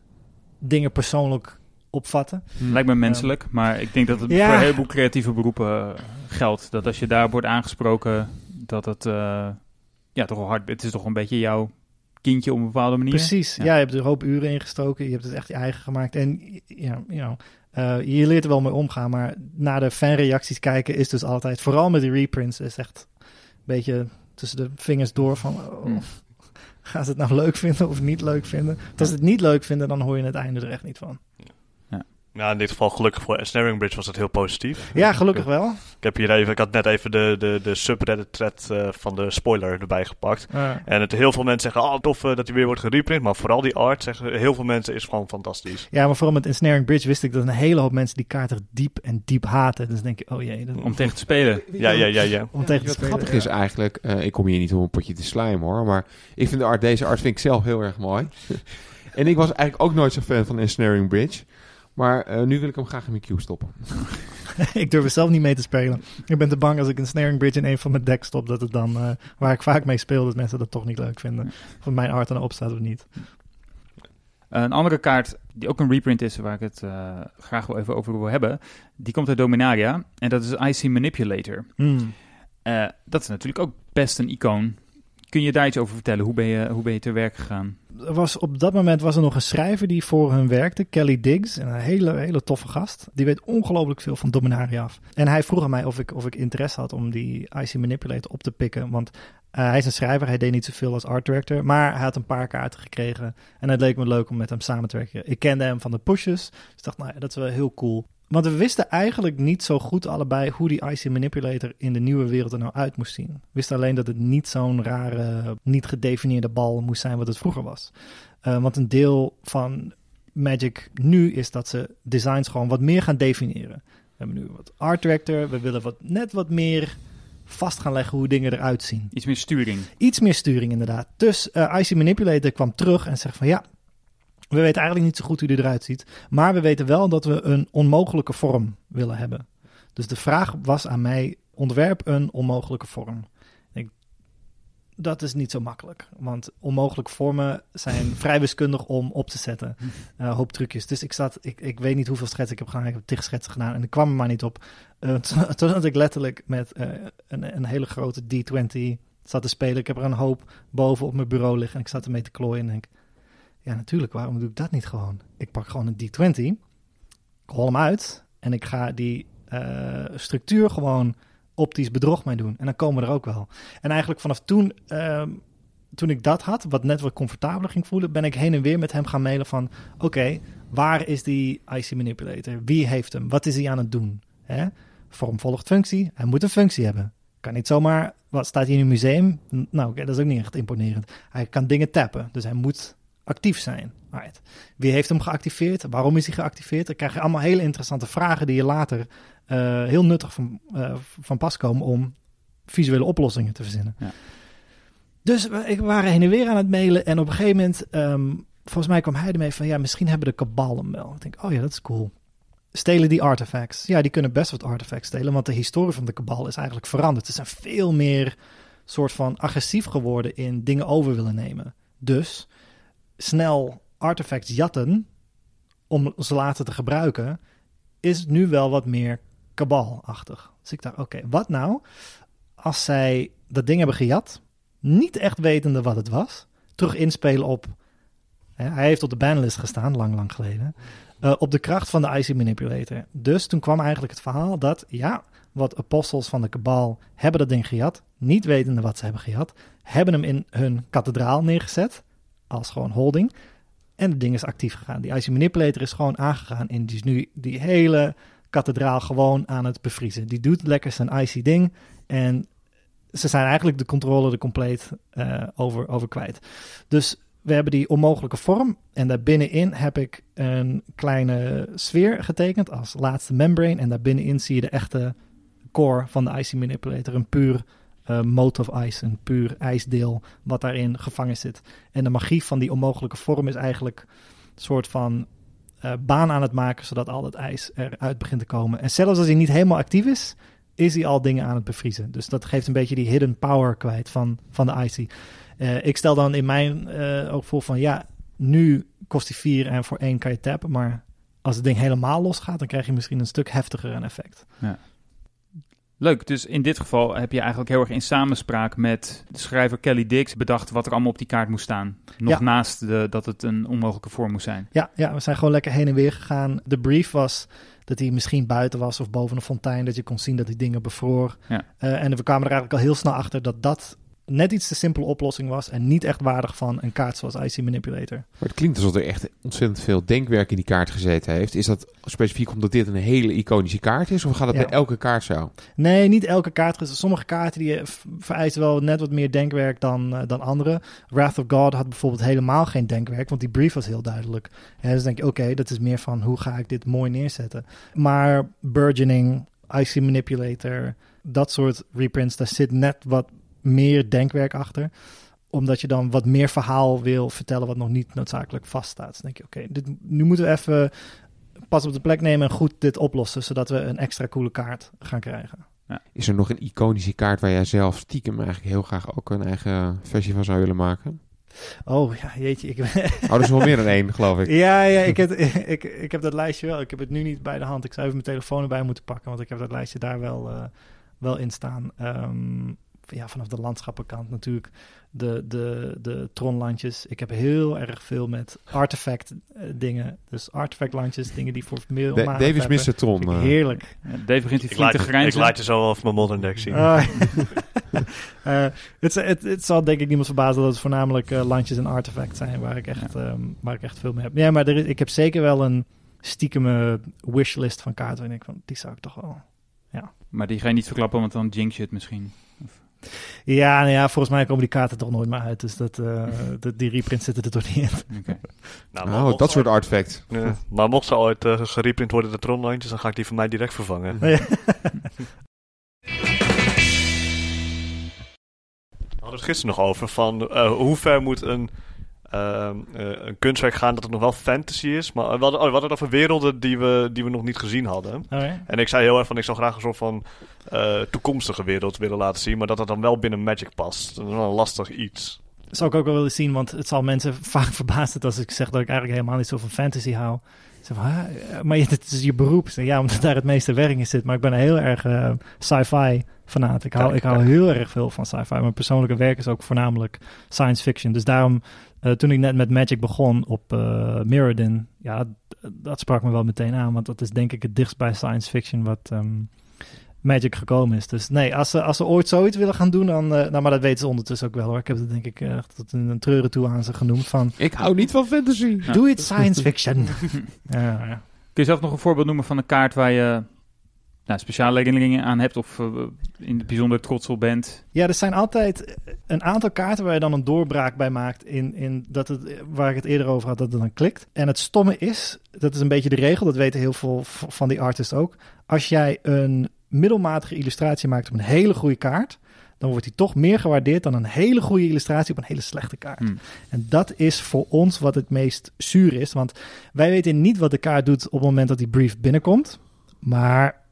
dingen persoonlijk opvatten. Lijkt me menselijk, maar ik denk dat het Ja. voor een heleboel creatieve beroepen eh, geldt. Dat als je daar wordt aangesproken, dat het eh, ja, toch wel hard... Het is toch een beetje jouw kindje op een bepaalde manier. Precies. Ja. Ja. je hebt er een hoop uren in gestoken. Je hebt het echt je eigen gemaakt. En ja, you know, eh, je leert er wel mee omgaan. Maar naar de fanreacties kijken is dus altijd... Vooral met die reprints is echt een beetje tussen de vingers door van... Oh, Hmm. Gaan ze het nou leuk vinden of niet leuk vinden? Als ze het niet leuk vinden, dan hoor je het einde er echt niet van. In dit geval gelukkig voor Ensnaring Bridge was het heel positief. Ja, gelukkig wel. Ik heb hier even, ik had net even de, de, de subreddit thread eh, van de spoiler erbij gepakt. En het, heel veel mensen zeggen, oh tof eh, dat hij weer wordt gereprint. Maar vooral die art, zeggen heel veel mensen, is gewoon fantastisch. ja, maar vooral met Ensnaring Bridge wist ik dat een hele hoop mensen die kaart echt diep en diep haten. Dus denk je, oh jee. Dat, Om tegen te spelen. Ja, ja, ja, ja. om tegen te Wat spelen. grappig is eigenlijk, eh, ik kom hier niet om een potje te slijmen hoor, maar ik vind de art, deze art vind ik zelf heel erg mooi. en ik was eigenlijk ook nooit zo fan van Ensnaring Bridge, maar eh, nu wil ik hem graag in mijn queue stoppen. ik durf er zelf niet mee te spelen. Ik ben te bang als ik een snaring bridge in een van mijn decks stop, dat het dan, eh, waar ik vaak mee speel, dat mensen dat toch niet leuk vinden. Of mijn art dan opstaat of niet. Een andere kaart die ook een reprint is, waar ik het eh, graag wel even over wil hebben, die komt uit Dominaria. En dat is IC Manipulator. Hmm. Eh, dat is natuurlijk ook best een icoon. Kun je daar iets over vertellen? Hoe ben je, hoe ben je te werk gegaan? Er was, op dat moment was er nog een schrijver die voor hun werkte, Kelly Diggs. Een hele, hele toffe gast. Die weet ongelooflijk veel van Dominaria af. En hij vroeg aan mij of ik, of ik interesse had om die IC Manipulator op te pikken. Want eh, hij is een schrijver, hij deed niet zoveel als art director. Maar hij had een paar kaarten gekregen. En het leek me leuk om met hem samen te werken. Ik kende hem van de pushes. Dus ik dacht, nou ja, dat is wel heel cool. Want we wisten eigenlijk niet zo goed allebei hoe die IC Manipulator in de nieuwe wereld er nou uit moest zien. We wisten alleen dat het niet zo'n rare, niet gedefinieerde bal moest zijn wat het vroeger was. Uh, want een deel van Magic nu is dat ze designs gewoon wat meer gaan definiëren. We hebben nu wat art director, we willen wat, net wat meer vast gaan leggen hoe dingen eruit zien. Iets meer sturing. Iets meer sturing inderdaad. Dus uh, IC Manipulator kwam terug en zegt van ja, we weten eigenlijk niet zo goed hoe die eruit ziet. Maar we weten wel dat we een onmogelijke vorm willen hebben. Dus de vraag was aan mij, ontwerp een onmogelijke vorm. Ik, dat is niet zo makkelijk. Want onmogelijke vormen zijn vrij wiskundig om op te zetten. Uh, hoop trucjes. Dus ik zat, ik, ik weet niet hoeveel schetsen ik heb gedaan. Ik heb tig schetsen gedaan en ik kwam er maar niet op. Uh, toen had ik letterlijk met uh, een, een hele grote D20 zat te spelen. Ik heb er een hoop boven op mijn bureau liggen en ik zat ermee te klooien en denk ja, natuurlijk, waarom doe ik dat niet gewoon? Ik pak gewoon een D20, ik hol hem uit en ik ga die uh, structuur gewoon optisch bedrog mee doen. En dan komen we er ook wel. En eigenlijk vanaf toen, uh, toen ik dat had, wat net wat comfortabeler ging voelen, ben ik heen en weer met hem gaan mailen van, oké, waar is die IC manipulator? Wie heeft hem? Wat is hij aan het doen? Hè? Vorm volgt functie. Hij moet een functie hebben. Kan niet zomaar, wat staat hier in een museum? Nou, dat is ook niet echt imponerend. Hij kan dingen tappen, dus hij moet actief zijn. Right. Wie heeft hem geactiveerd? Waarom is hij geactiveerd? Dan krijg je allemaal hele interessante vragen die je later uh, heel nuttig van, uh, van pas komen om visuele oplossingen te verzinnen. Ja. Dus we, waren heen en weer aan het mailen en op een gegeven moment um, volgens mij kwam hij ermee van, ja, misschien hebben de kabal hem wel. Ik denk, oh ja, dat is cool. Stelen die artifacts? Ja, die kunnen best wat artifacts stelen, want de historie van de kabal is eigenlijk veranderd. Ze zijn veel meer soort van agressief geworden in dingen over willen nemen. Dus snel artifacts jatten om ze later te gebruiken, is nu wel wat meer kabalachtig. Dus ik dacht, oké, wat nou als zij dat ding hebben gejat, niet echt wetende wat het was, terug inspelen op, hè, hij heeft op de banlist gestaan, lang, lang geleden, uh, op de kracht van de IC Manipulator. Dus toen kwam eigenlijk het verhaal dat, ja, wat apostels van de kabal hebben dat ding gejat, niet wetende wat ze hebben gejat, hebben hem in hun kathedraal neergezet, als gewoon holding, en het ding is actief gegaan. Die IC Manipulator is gewoon aangegaan en die is nu die hele kathedraal gewoon aan het bevriezen. Die doet lekker zijn IC ding en ze zijn eigenlijk de controle er compleet uh, over, over kwijt. Dus we hebben die onmogelijke vorm en daarbinnenin heb ik een kleine sfeer getekend als laatste membrane en daarbinnenin zie je de echte core van de IC Manipulator, een puur uh, of ice, een puur ijsdeel wat daarin gevangen zit. En de magie van die onmogelijke vorm is eigenlijk een soort van uh, baan aan het maken, zodat al het ijs eruit begint te komen. En zelfs als hij niet helemaal actief is, is hij al dingen aan het bevriezen. Dus dat geeft een beetje die hidden power kwijt van, van de icy. Uh, ik stel dan in mijn uh, ook voor van ja, nu kost hij 4 en voor 1 kan je tappen, maar als het ding helemaal losgaat, dan krijg je misschien een stuk heftiger een effect. Ja. Leuk, dus in dit geval heb je eigenlijk heel erg in samenspraak met de schrijver Kelly Dix bedacht wat er allemaal op die kaart moest staan. Nog Ja. naast de, dat het een onmogelijke vorm moest zijn. Ja, ja, we zijn gewoon lekker heen en weer gegaan. De brief was dat hij misschien buiten was of boven een fontein, dat je kon zien dat die dingen bevroor. Ja. Eh, en we kwamen er eigenlijk al heel snel achter dat dat net iets te simpele oplossing was en niet echt waardig van een kaart zoals IC Manipulator. Maar het klinkt alsof er echt ontzettend veel denkwerk in die kaart gezeten heeft. Is dat specifiek omdat dit een hele iconische kaart is? Of gaat het Ja. bij elke kaart zo? Nee, niet elke kaart. Sommige kaarten die eh, vereisen wel net wat meer denkwerk dan, eh, dan andere. Wrath of God had bijvoorbeeld helemaal geen denkwerk, want die brief was heel duidelijk. En dus denk je, oké, dat is meer van hoe ga ik dit mooi neerzetten. Maar Burgeoning, IC Manipulator, dat soort reprints, daar zit net wat meer denkwerk achter omdat je dan wat meer verhaal wil vertellen wat nog niet noodzakelijk vaststaat. Dus denk je, oké, dit nu moeten we even pas op de plek nemen en goed dit oplossen, zodat we een extra coole kaart gaan krijgen. Is er nog een iconische kaart waar jij zelf stiekem eigenlijk heel graag ook een eigen versie van zou willen maken? Oh ja, jeetje. Ik, Oh, er is wel meer dan één, geloof ik. ja, ja ik, heb, ik, ik heb dat lijstje wel. Ik heb het nu niet bij de hand. Ik zou even mijn telefoon erbij moeten pakken, want ik heb dat lijstje daar wel, eh, wel in staan. Ehm, ja, vanaf de landschappenkant natuurlijk de, de, de tronlandjes. Ik heb heel erg veel met artefact eh, dingen. Dus artefact landjes, dingen die voor meer Da- mana Davis tappen. Mr. Tron. Eh. Heerlijk. Ja, Dave begint hier Ik flink te je, ik grijnzen. laat je zo wel even mijn modern deck zien. Ah. Eh, het, het, het zal denk ik niemand verbazen dat het voornamelijk landjes en artefacts zijn waar ik echt, ehm, waar ik echt veel mee heb. Ja, maar er is, ik heb zeker wel een stiekeme wishlist van kaarten. En ik van, die zou ik toch wel. Maar die ga je niet verklappen, want dan jinx je het misschien. Ja, nou ja, volgens mij komen die kaarten toch nooit meer uit. Dus dat, eh, dat, die reprints zitten er toch niet in. Oké. Nou, Oh, dat soort ooit- artefact. Ja, maar mocht ze ooit eh, gereprint worden, de tronlandjes, dan ga ik die van mij direct vervangen. Ja. We hadden het gisteren nog over van eh, hoe ver moet een, een kunstwerk gaan dat het nog wel fantasy is. Maar we hadden, oh, we hadden het over werelden die we, die we nog niet gezien hadden. Alright. En ik zei heel erg van ik zou graag een soort van eh, toekomstige wereld willen laten zien. Maar dat het dan wel binnen Magic past. Dat is wel een lastig iets. Dat zou ik ook wel willen zien, want het zal mensen vaak verbazen als ik zeg dat ik eigenlijk helemaal niet zo van fantasy hou. Ze van, "Huh? maar dit is je beroep. Ja, omdat daar het meeste werk in zit. Maar ik ben een heel erg eh, sci-fi fanaat. Ik hou, ik hou heel erg veel van sci-fi. Mijn persoonlijke werk is ook voornamelijk science fiction. Dus daarom, eh, toen ik net met Magic begon op eh Mirrodin, ja, dat sprak me wel meteen aan. Want dat is denk ik het dichtst bij science fiction wat ehm, Magic gekomen is. Dus nee, als ze, als ze ooit zoiets willen gaan doen, dan... eh, nou, maar dat weten ze ondertussen ook wel hoor. Ik heb het denk ik eh, tot in een treuren toe aan ze genoemd van... Ik hou niet van fantasy. Doe het science fiction. ja, ja. Kun je zelf nog een voorbeeld noemen van een kaart waar je nou, speciale herinneringen aan hebt of eh, in het bijzonder trots op bent? ja, er zijn altijd een aantal kaarten waar je dan een doorbraak bij maakt. In, in dat het, waar ik het eerder over had, dat het dan klikt. En het stomme is, dat is een beetje de regel, dat weten heel veel van die artists ook. Als jij een middelmatige illustratie maakt op een hele goede kaart, dan wordt hij toch meer gewaardeerd dan een hele goede illustratie op een hele slechte kaart. Hmm. En dat is voor ons wat het meest zuur is. Want wij weten niet wat de kaart doet op het moment dat die brief binnenkomt. Maar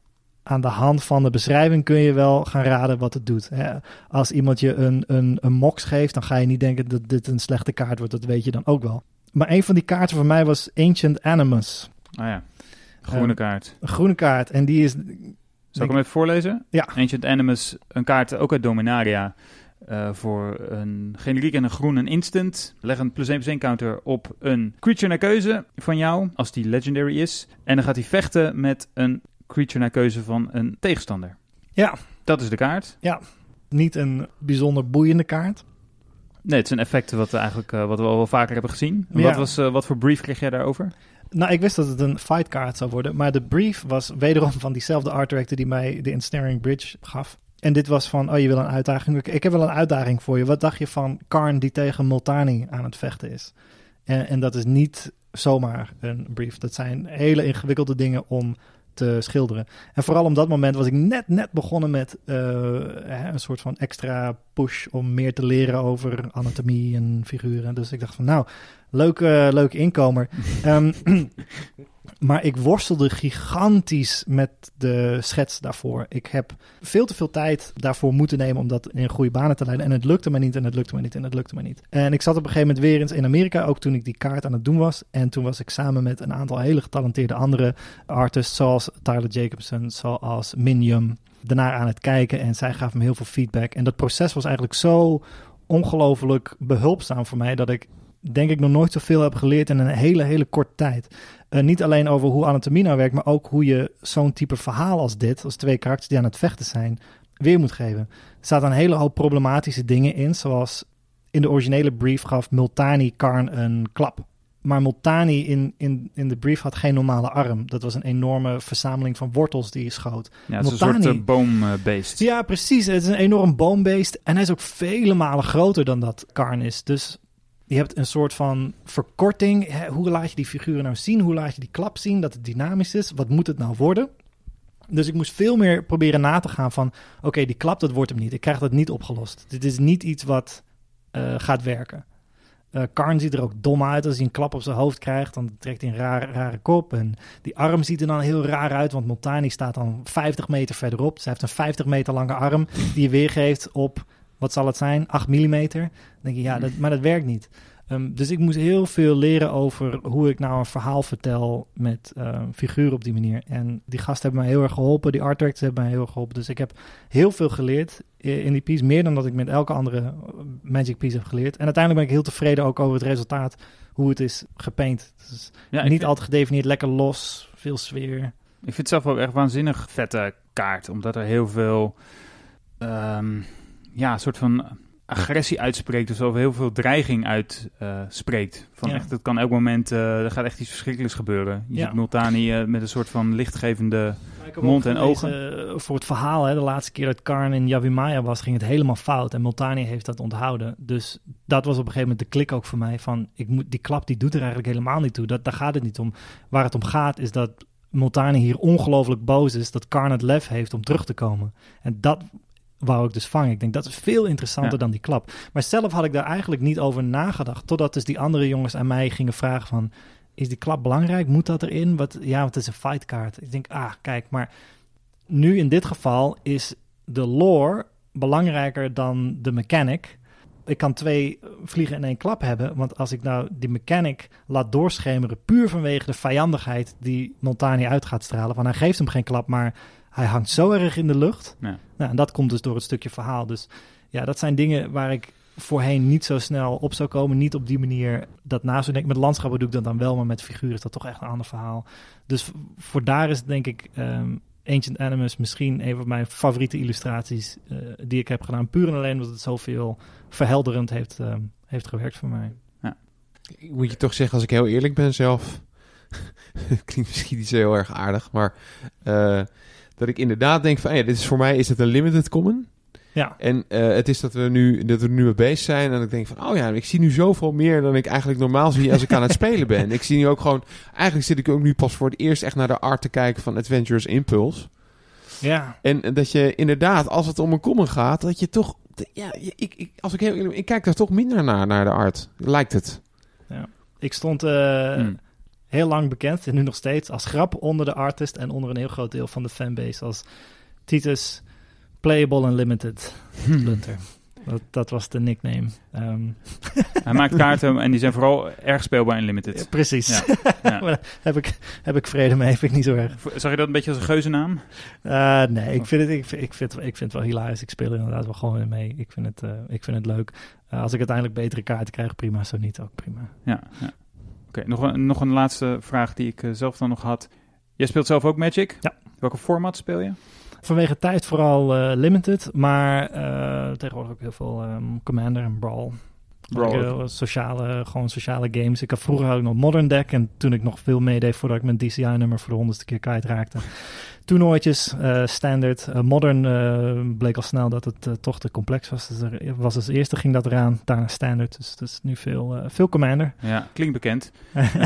aan de hand van de beschrijving kun je wel gaan raden wat het doet. Hè. Als iemand je een, een, een mox geeft, dan ga je niet denken dat dit een slechte kaart wordt. Dat weet je dan ook wel. Maar een van die kaarten voor mij was Ancient Animus. Ah ja, groene Ehm, kaart. Een groene kaart. En die is... Zal ik hem even voorlezen? Ja. Ancient Animus, een kaart ook uit Dominaria. eh, voor een generiek en een groen een instant. Leg een plus 1 plus 1 counter op een creature naar keuze van jou, als die legendary is. En dan gaat hij vechten met een creature naar keuze van een tegenstander. Ja. Dat is de kaart. Niet een bijzonder boeiende kaart. Nee, het is een effect wat, we eigenlijk, eh, wat we al wel vaker hebben gezien. Ja. Wat, was, eh, wat voor brief kreeg jij daarover? Nou, ik wist dat het een fight card zou worden. Maar de brief was wederom van diezelfde art director die mij de Ensnaring Bridge gaf. En dit was van, oh je wil een uitdaging. Ik- Ik heb wel een uitdaging voor je. Wat dacht je van Karn die tegen Multani aan het vechten is? En, en dat is niet zomaar een brief. Dat zijn hele ingewikkelde dingen om te schilderen. En vooral op dat moment was ik net, net begonnen met eh, een soort van extra push om meer te leren over anatomie en figuren. Dus ik dacht van, nou, leuke, leuke inkomer. Ehm, maar ik worstelde gigantisch met de schets daarvoor. Ik heb veel te veel tijd daarvoor moeten nemen om dat in goede banen te leiden. En het lukte me niet, en het lukte me niet, en het lukte me niet. En ik zat op een gegeven moment weer eens in Amerika, ook toen ik die kaart aan het doen was. En toen was ik samen met een aantal hele getalenteerde andere artists, zoals Tyler Jacobson, zoals Minium, daarna aan het kijken. En zij gaven me heel veel feedback. En dat proces was eigenlijk zo ongelooflijk behulpzaam voor mij dat ik denk ik nog nooit zoveel heb geleerd in een hele, hele korte tijd. Eh, niet alleen over hoe anatomie nou werkt, maar ook hoe je zo'n type verhaal als dit, als twee karakters die aan het vechten zijn, weer moet geven. Er staat een hele hoop problematische dingen in, zoals in de originele brief gaf Multani Karn een klap. Maar Multani in, in, in de brief had geen normale arm. Dat was een enorme verzameling van wortels die je schoot. Ja, het is een soort uh, boombeest. Ja, precies. Het is een enorm boombeest. En hij is ook vele malen groter dan dat Karn is. Dus je hebt een soort van verkorting. Hoe laat je die figuren nou zien? Hoe laat je die klap zien? Dat het dynamisch is. Wat moet het nou worden? Dus ik moest veel meer proberen na te gaan van... Oké, die klap, dat wordt hem niet. Ik krijg dat niet opgelost. Dit is niet iets wat eh, gaat werken. Eh Karn ziet er ook dom uit als hij een klap op zijn hoofd krijgt. Dan trekt hij een rare, rare kop. En die arm ziet er dan heel raar uit, want Montani staat dan 50 meter verderop. Hij heeft een 50 meter lange arm die je weergeeft op, wat zal het zijn, 8 millimeter. Dan denk je, ja, dat, maar dat werkt niet. Ehm, dus ik moest heel veel leren over hoe ik nou een verhaal vertel met eh, figuren op die manier. En die gasten hebben mij heel erg geholpen, die art directors hebben mij heel erg geholpen. Dus ik heb heel veel geleerd in die piece, meer dan dat ik met elke andere eh, Magic piece heb geleerd. En uiteindelijk ben ik heel tevreden ook over het resultaat, hoe het is gepaint. Dus Ja, niet vind- altijd gedefinieerd, lekker los, veel sfeer. Ik vind het zelf ook echt waanzinnig vette kaart, omdat er heel veel, ehm, ja, een soort van agressie uitspreekt, dus over heel veel dreiging uitspreekt. van Ja. echt, het kan elk moment, eh, er gaat echt iets verschrikkelijks gebeuren. Je Ja. ziet Multani eh, met een soort van lichtgevende, Mond en eh, voor het verhaal, hè, de laatste keer dat Karn in Yavimaya was, ging het helemaal fout. En Multani heeft dat onthouden. Dus dat was op een gegeven moment de klik ook voor mij. Van, ik moet, die klap die doet er eigenlijk helemaal niet toe. Dat, daar gaat het niet om. Waar het om gaat is dat Multani hier ongelooflijk boos is. Dat Karn het lef heeft om terug te komen. En dat wou ik dus vangen. Ik denk dat is veel interessanter Ja. dan die klap. Maar zelf had ik daar eigenlijk niet over nagedacht. Totdat dus die andere jongens aan mij gingen vragen van... Is die klap belangrijk? Moet dat erin? Wat, ja, want het is een fightkaart. Ik denk, ah, kijk, maar nu in dit geval is de lore belangrijker dan de mechanic. Ik kan twee vliegen in één klap hebben. Want als ik nou die mechanic laat doorschemeren... puur vanwege de vijandigheid die Montani uit gaat stralen... van hij geeft hem geen klap, maar hij hangt zo erg in de lucht. Ja. Nou, en dat komt dus door het stukje verhaal. Dus ja, dat zijn dingen waar ik voorheen niet zo snel op zou komen. Niet op die manier dat na zou denken. Met landschappen doe ik dat dan wel, maar met figuren is dat toch echt een ander verhaal. Dus voor daar is denk ik ehm, Ancient Animus misschien een van mijn favoriete illustraties eh, die ik heb gedaan. Puur en alleen omdat het zoveel verhelderend heeft, ehm, heeft gewerkt voor mij. Ik moet je toch zeggen, als ik heel eerlijk ben zelf... klinkt misschien niet zo heel erg aardig, maar... eh, dat ik inderdaad denk van... ja, dit is voor mij is het een limited common. Ja, En eh, het is dat we, nu, dat we nu mee bezig zijn. En ik denk van, oh ja, ik zie nu zoveel meer dan ik eigenlijk normaal zie als ik aan het spelen ben. Ik zie nu ook gewoon, eigenlijk zit ik ook nu pas voor het eerst echt naar de art te kijken van Adventures Impulse. Ja, En dat je inderdaad, als het om een common gaat, dat je toch... Ja, ik, ik, als ik, heel, ik kijk daar toch minder naar, naar de art. Lijkt het. ik stond eh, Hmm. Heel lang bekend en nu nog steeds als grap onder de artist en onder een heel groot deel van de fanbase als Titus Playable Unlimited Lunter. Dat, dat was de nickname. Ehm, Hij maakt kaarten en die zijn vooral erg speelbaar in Limited. precies. Ja. Ja. Maar heb, ik, heb ik vrede mee, vind ik niet zo erg. Zag je dat een beetje als een geuzennaam? Eh, nee, ik vind, het, ik, vind, ik, vind, ik vind het wel hilarisch. Ik speel er inderdaad wel gewoon in mee. Ik vind het, eh, ik vind het leuk. Eh, als ik uiteindelijk betere kaarten krijg, prima. Zo niet, ook prima. Ja. ja. Oké, nog, een, nog een laatste vraag die ik eh, zelf dan nog had. Jij speelt zelf ook Magic? Ja. Welke format speel je? Vanwege tijd vooral eh, limited, maar eh, tegenwoordig ook heel veel ehm, Commander en Brawl. Brawl sociale, gewoon sociale games. Ik had vroeger had ik nog Modern Deck en toen ik nog veel meedeed voordat ik mijn DCI-nummer voor de honderdste keer kwijtraakte. Toernooitjes, eh standard. Eh, modern eh, bleek al snel dat het toch te complex was. Dus er was als eerste ging dat eraan, daarna standard. Dus het is nu veel, veel Commander. Ja, klinkt bekend.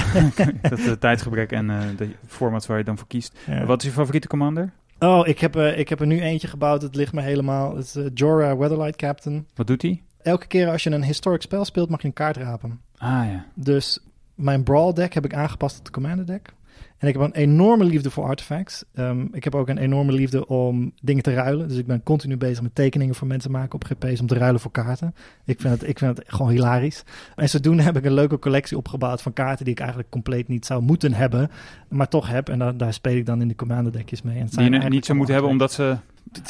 dat tijdgebrek en de formats waar je dan voor kiest. Ja. Wat is je favoriete commander? Oh, ik heb, uh, ik heb er nu eentje gebouwd. Het ligt me helemaal. Het is uh, Jorah Weatherlight Captain. Wat doet hij? Elke keer als je een historic spel speelt, mag je een kaart rapen. Ah ja. Dus mijn Brawl deck heb ik aangepast op de Commander deck. En ik heb een enorme liefde voor artifacts. Um, ik heb ook een enorme liefde om dingen te ruilen. Dus ik ben continu bezig met tekeningen voor mensen maken op GP's om te ruilen voor kaarten. Ik vind het, ik vind het gewoon hilarisch. En zodoende heb ik een leuke collectie opgebouwd van kaarten die ik eigenlijk compleet niet zou moeten hebben. Maar toch heb. En daar, daar speel ik dan in de Commander deckjes mee. En het die je niet zou moeten hebben omdat ze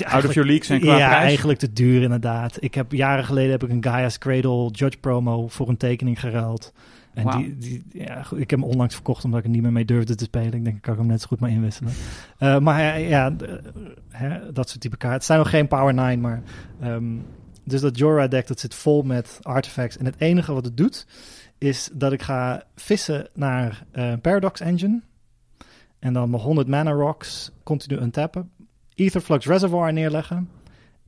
out of your league zijn qua ja, prijs? eigenlijk te duur inderdaad. Ik heb jaren geleden heb ik een Gaia's Cradle Judge promo voor een tekening geruild. En wow. die, die, ja, goed, ik heb hem onlangs verkocht omdat ik er niet meer mee durfde te spelen. Ik denk, ik kan hem net zo goed maar inwisselen. Uh, maar ja, de, hè, dat soort type kaarten. Het zijn nog geen Power 9, maar... Um, dus dat Jorah deck, dat zit vol met artifacts. En het enige wat het doet, is dat ik ga vissen naar uh, Paradox Engine. En dan mijn 100 mana rocks continu untappen. Etherflux Reservoir neerleggen.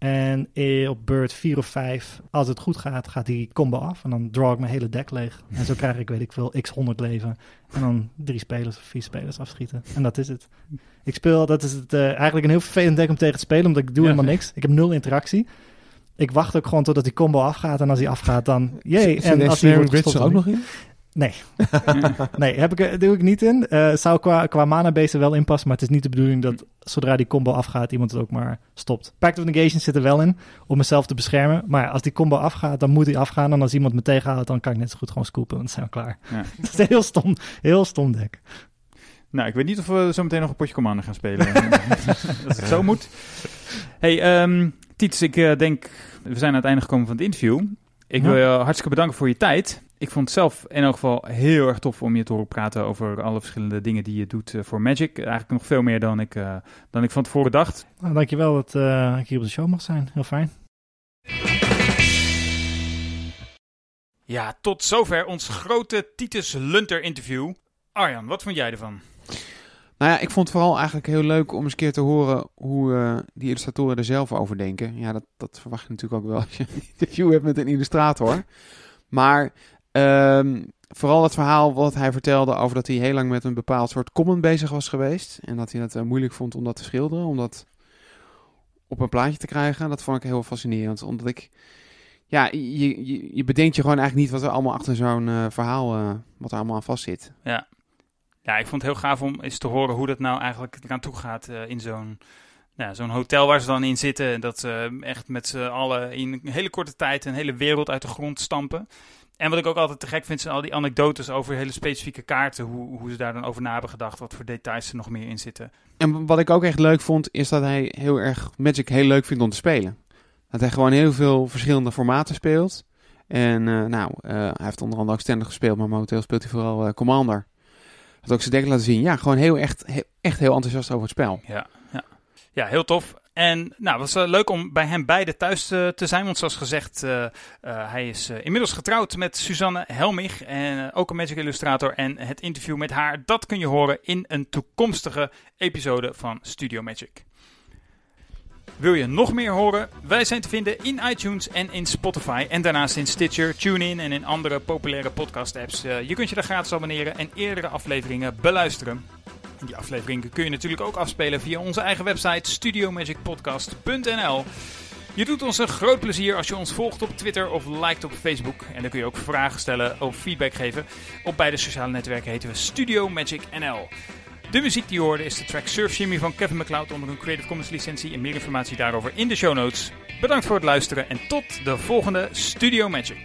En op beurt 4 of 5, als het goed gaat, gaat die combo af. En dan draw ik mijn hele deck leeg. En zo krijg ik, weet ik veel, x 100 leven. En dan drie spelers of vier spelers afschieten. En dat is het. Ik speel, dat is het, uh, eigenlijk een heel vervelend deck om tegen te spelen, omdat ik doe ja. helemaal niks. Ik heb nul interactie. Ik wacht ook gewoon totdat die combo afgaat. En als die afgaat, dan jee. En als die wordt er ook nog in? Nee. nee, heb ik, doe ik niet in. Uh, zou qua, qua mana base er wel in passen, maar het is niet de bedoeling dat zodra die combo afgaat, iemand het ook maar stopt. Pact of Negation zit er wel in, om mezelf te beschermen. Maar als die combo afgaat, dan moet hij afgaan. En als iemand me tegenhoudt, dan kan ik net zo goed gewoon scoopen, want dan zijn we klaar. Ja. dat is een heel stom, heel stom deck. Nou, ik weet niet of we zo meteen nog een potje Commander gaan spelen. Als het zo moet. Hey, um, Tiets, ik uh, denk, we zijn aan het einde gekomen van het interview. Ik wil je hartstikke bedanken voor je tijd. Ik vond het zelf in elk geval heel erg tof om je te horen praten over alle verschillende dingen die je doet uh, voor Magic. Eigenlijk nog veel meer dan ik, uh, dan ik van tevoren dacht. Nou, dankjewel dat uh, ik hier op de show mag zijn. Heel fijn. Ja, tot zover ons grote Titus Lunter interview. Arjan, wat vond jij ervan? Nou ja, ik vond het vooral eigenlijk heel leuk om eens een keer te horen hoe uh, die illustratoren er zelf over denken. Ja, dat, dat verwacht je natuurlijk ook wel als je een interview hebt met een illustrator. Maar um, vooral het verhaal wat hij vertelde over dat hij heel lang met een bepaald soort comment bezig was geweest. En dat hij het uh, moeilijk vond om dat te schilderen, om dat op een plaatje te krijgen. Dat vond ik heel fascinerend, omdat ik... Ja, je, je, je bedenkt je gewoon eigenlijk niet wat er allemaal achter zo'n uh, verhaal, wat er allemaal aan vast zit. Ja. Ja, ik vond het heel gaaf om eens te horen hoe dat nou eigenlijk eraan toe gaat uh, in zo'n nou, zo'n hotel waar ze dan in zitten. Dat ze echt met z'n allen in een hele korte tijd een hele wereld uit de grond stampen. En wat ik ook altijd te gek vind, zijn al die anekdotes over hele specifieke kaarten. Hoe, hoe ze daar dan over na hebben gedacht, wat voor details er nog meer in zitten. En wat ik ook echt leuk vond, is dat hij heel erg Magic heel leuk vindt om te spelen. Dat hij gewoon heel veel verschillende formaten speelt. En uh, nou, hij heeft onder andere ook standaard gespeeld, maar momenteel speelt hij vooral Commander had ook zijn deck laten zien. Ja, gewoon heel echt, echt heel enthousiast over het spel. Ja, ja. ja heel tof. En nou, het was uh, leuk om bij hem beiden thuis uh, te zijn. Want zoals gezegd, uh, hij is inmiddels getrouwd met Suzanne Helmich. En ook een Magic Illustrator. En het interview met haar, dat kun je horen in een toekomstige episode van Studio Magic. Wil je nog meer horen? Wij zijn te vinden in iTunes en in Spotify. En daarnaast in Stitcher, TuneIn en in andere populaire podcast apps. Uh, je kunt je daar gratis abonneren en eerdere afleveringen beluisteren. En die aflevering kun je natuurlijk ook afspelen via onze eigen website studiomagicpodcast.nl. Je doet ons een groot plezier als je ons volgt op Twitter of liked op Facebook. En dan kun je ook vragen stellen of feedback geven. Op beide sociale netwerken heten we Studio Magic NL. De muziek die je hoorde is de track Surf Jimmy van Kevin McLeod onder een Creative Commons licentie. En meer informatie daarover in de show notes. Bedankt voor het luisteren en tot de volgende Studio Magic.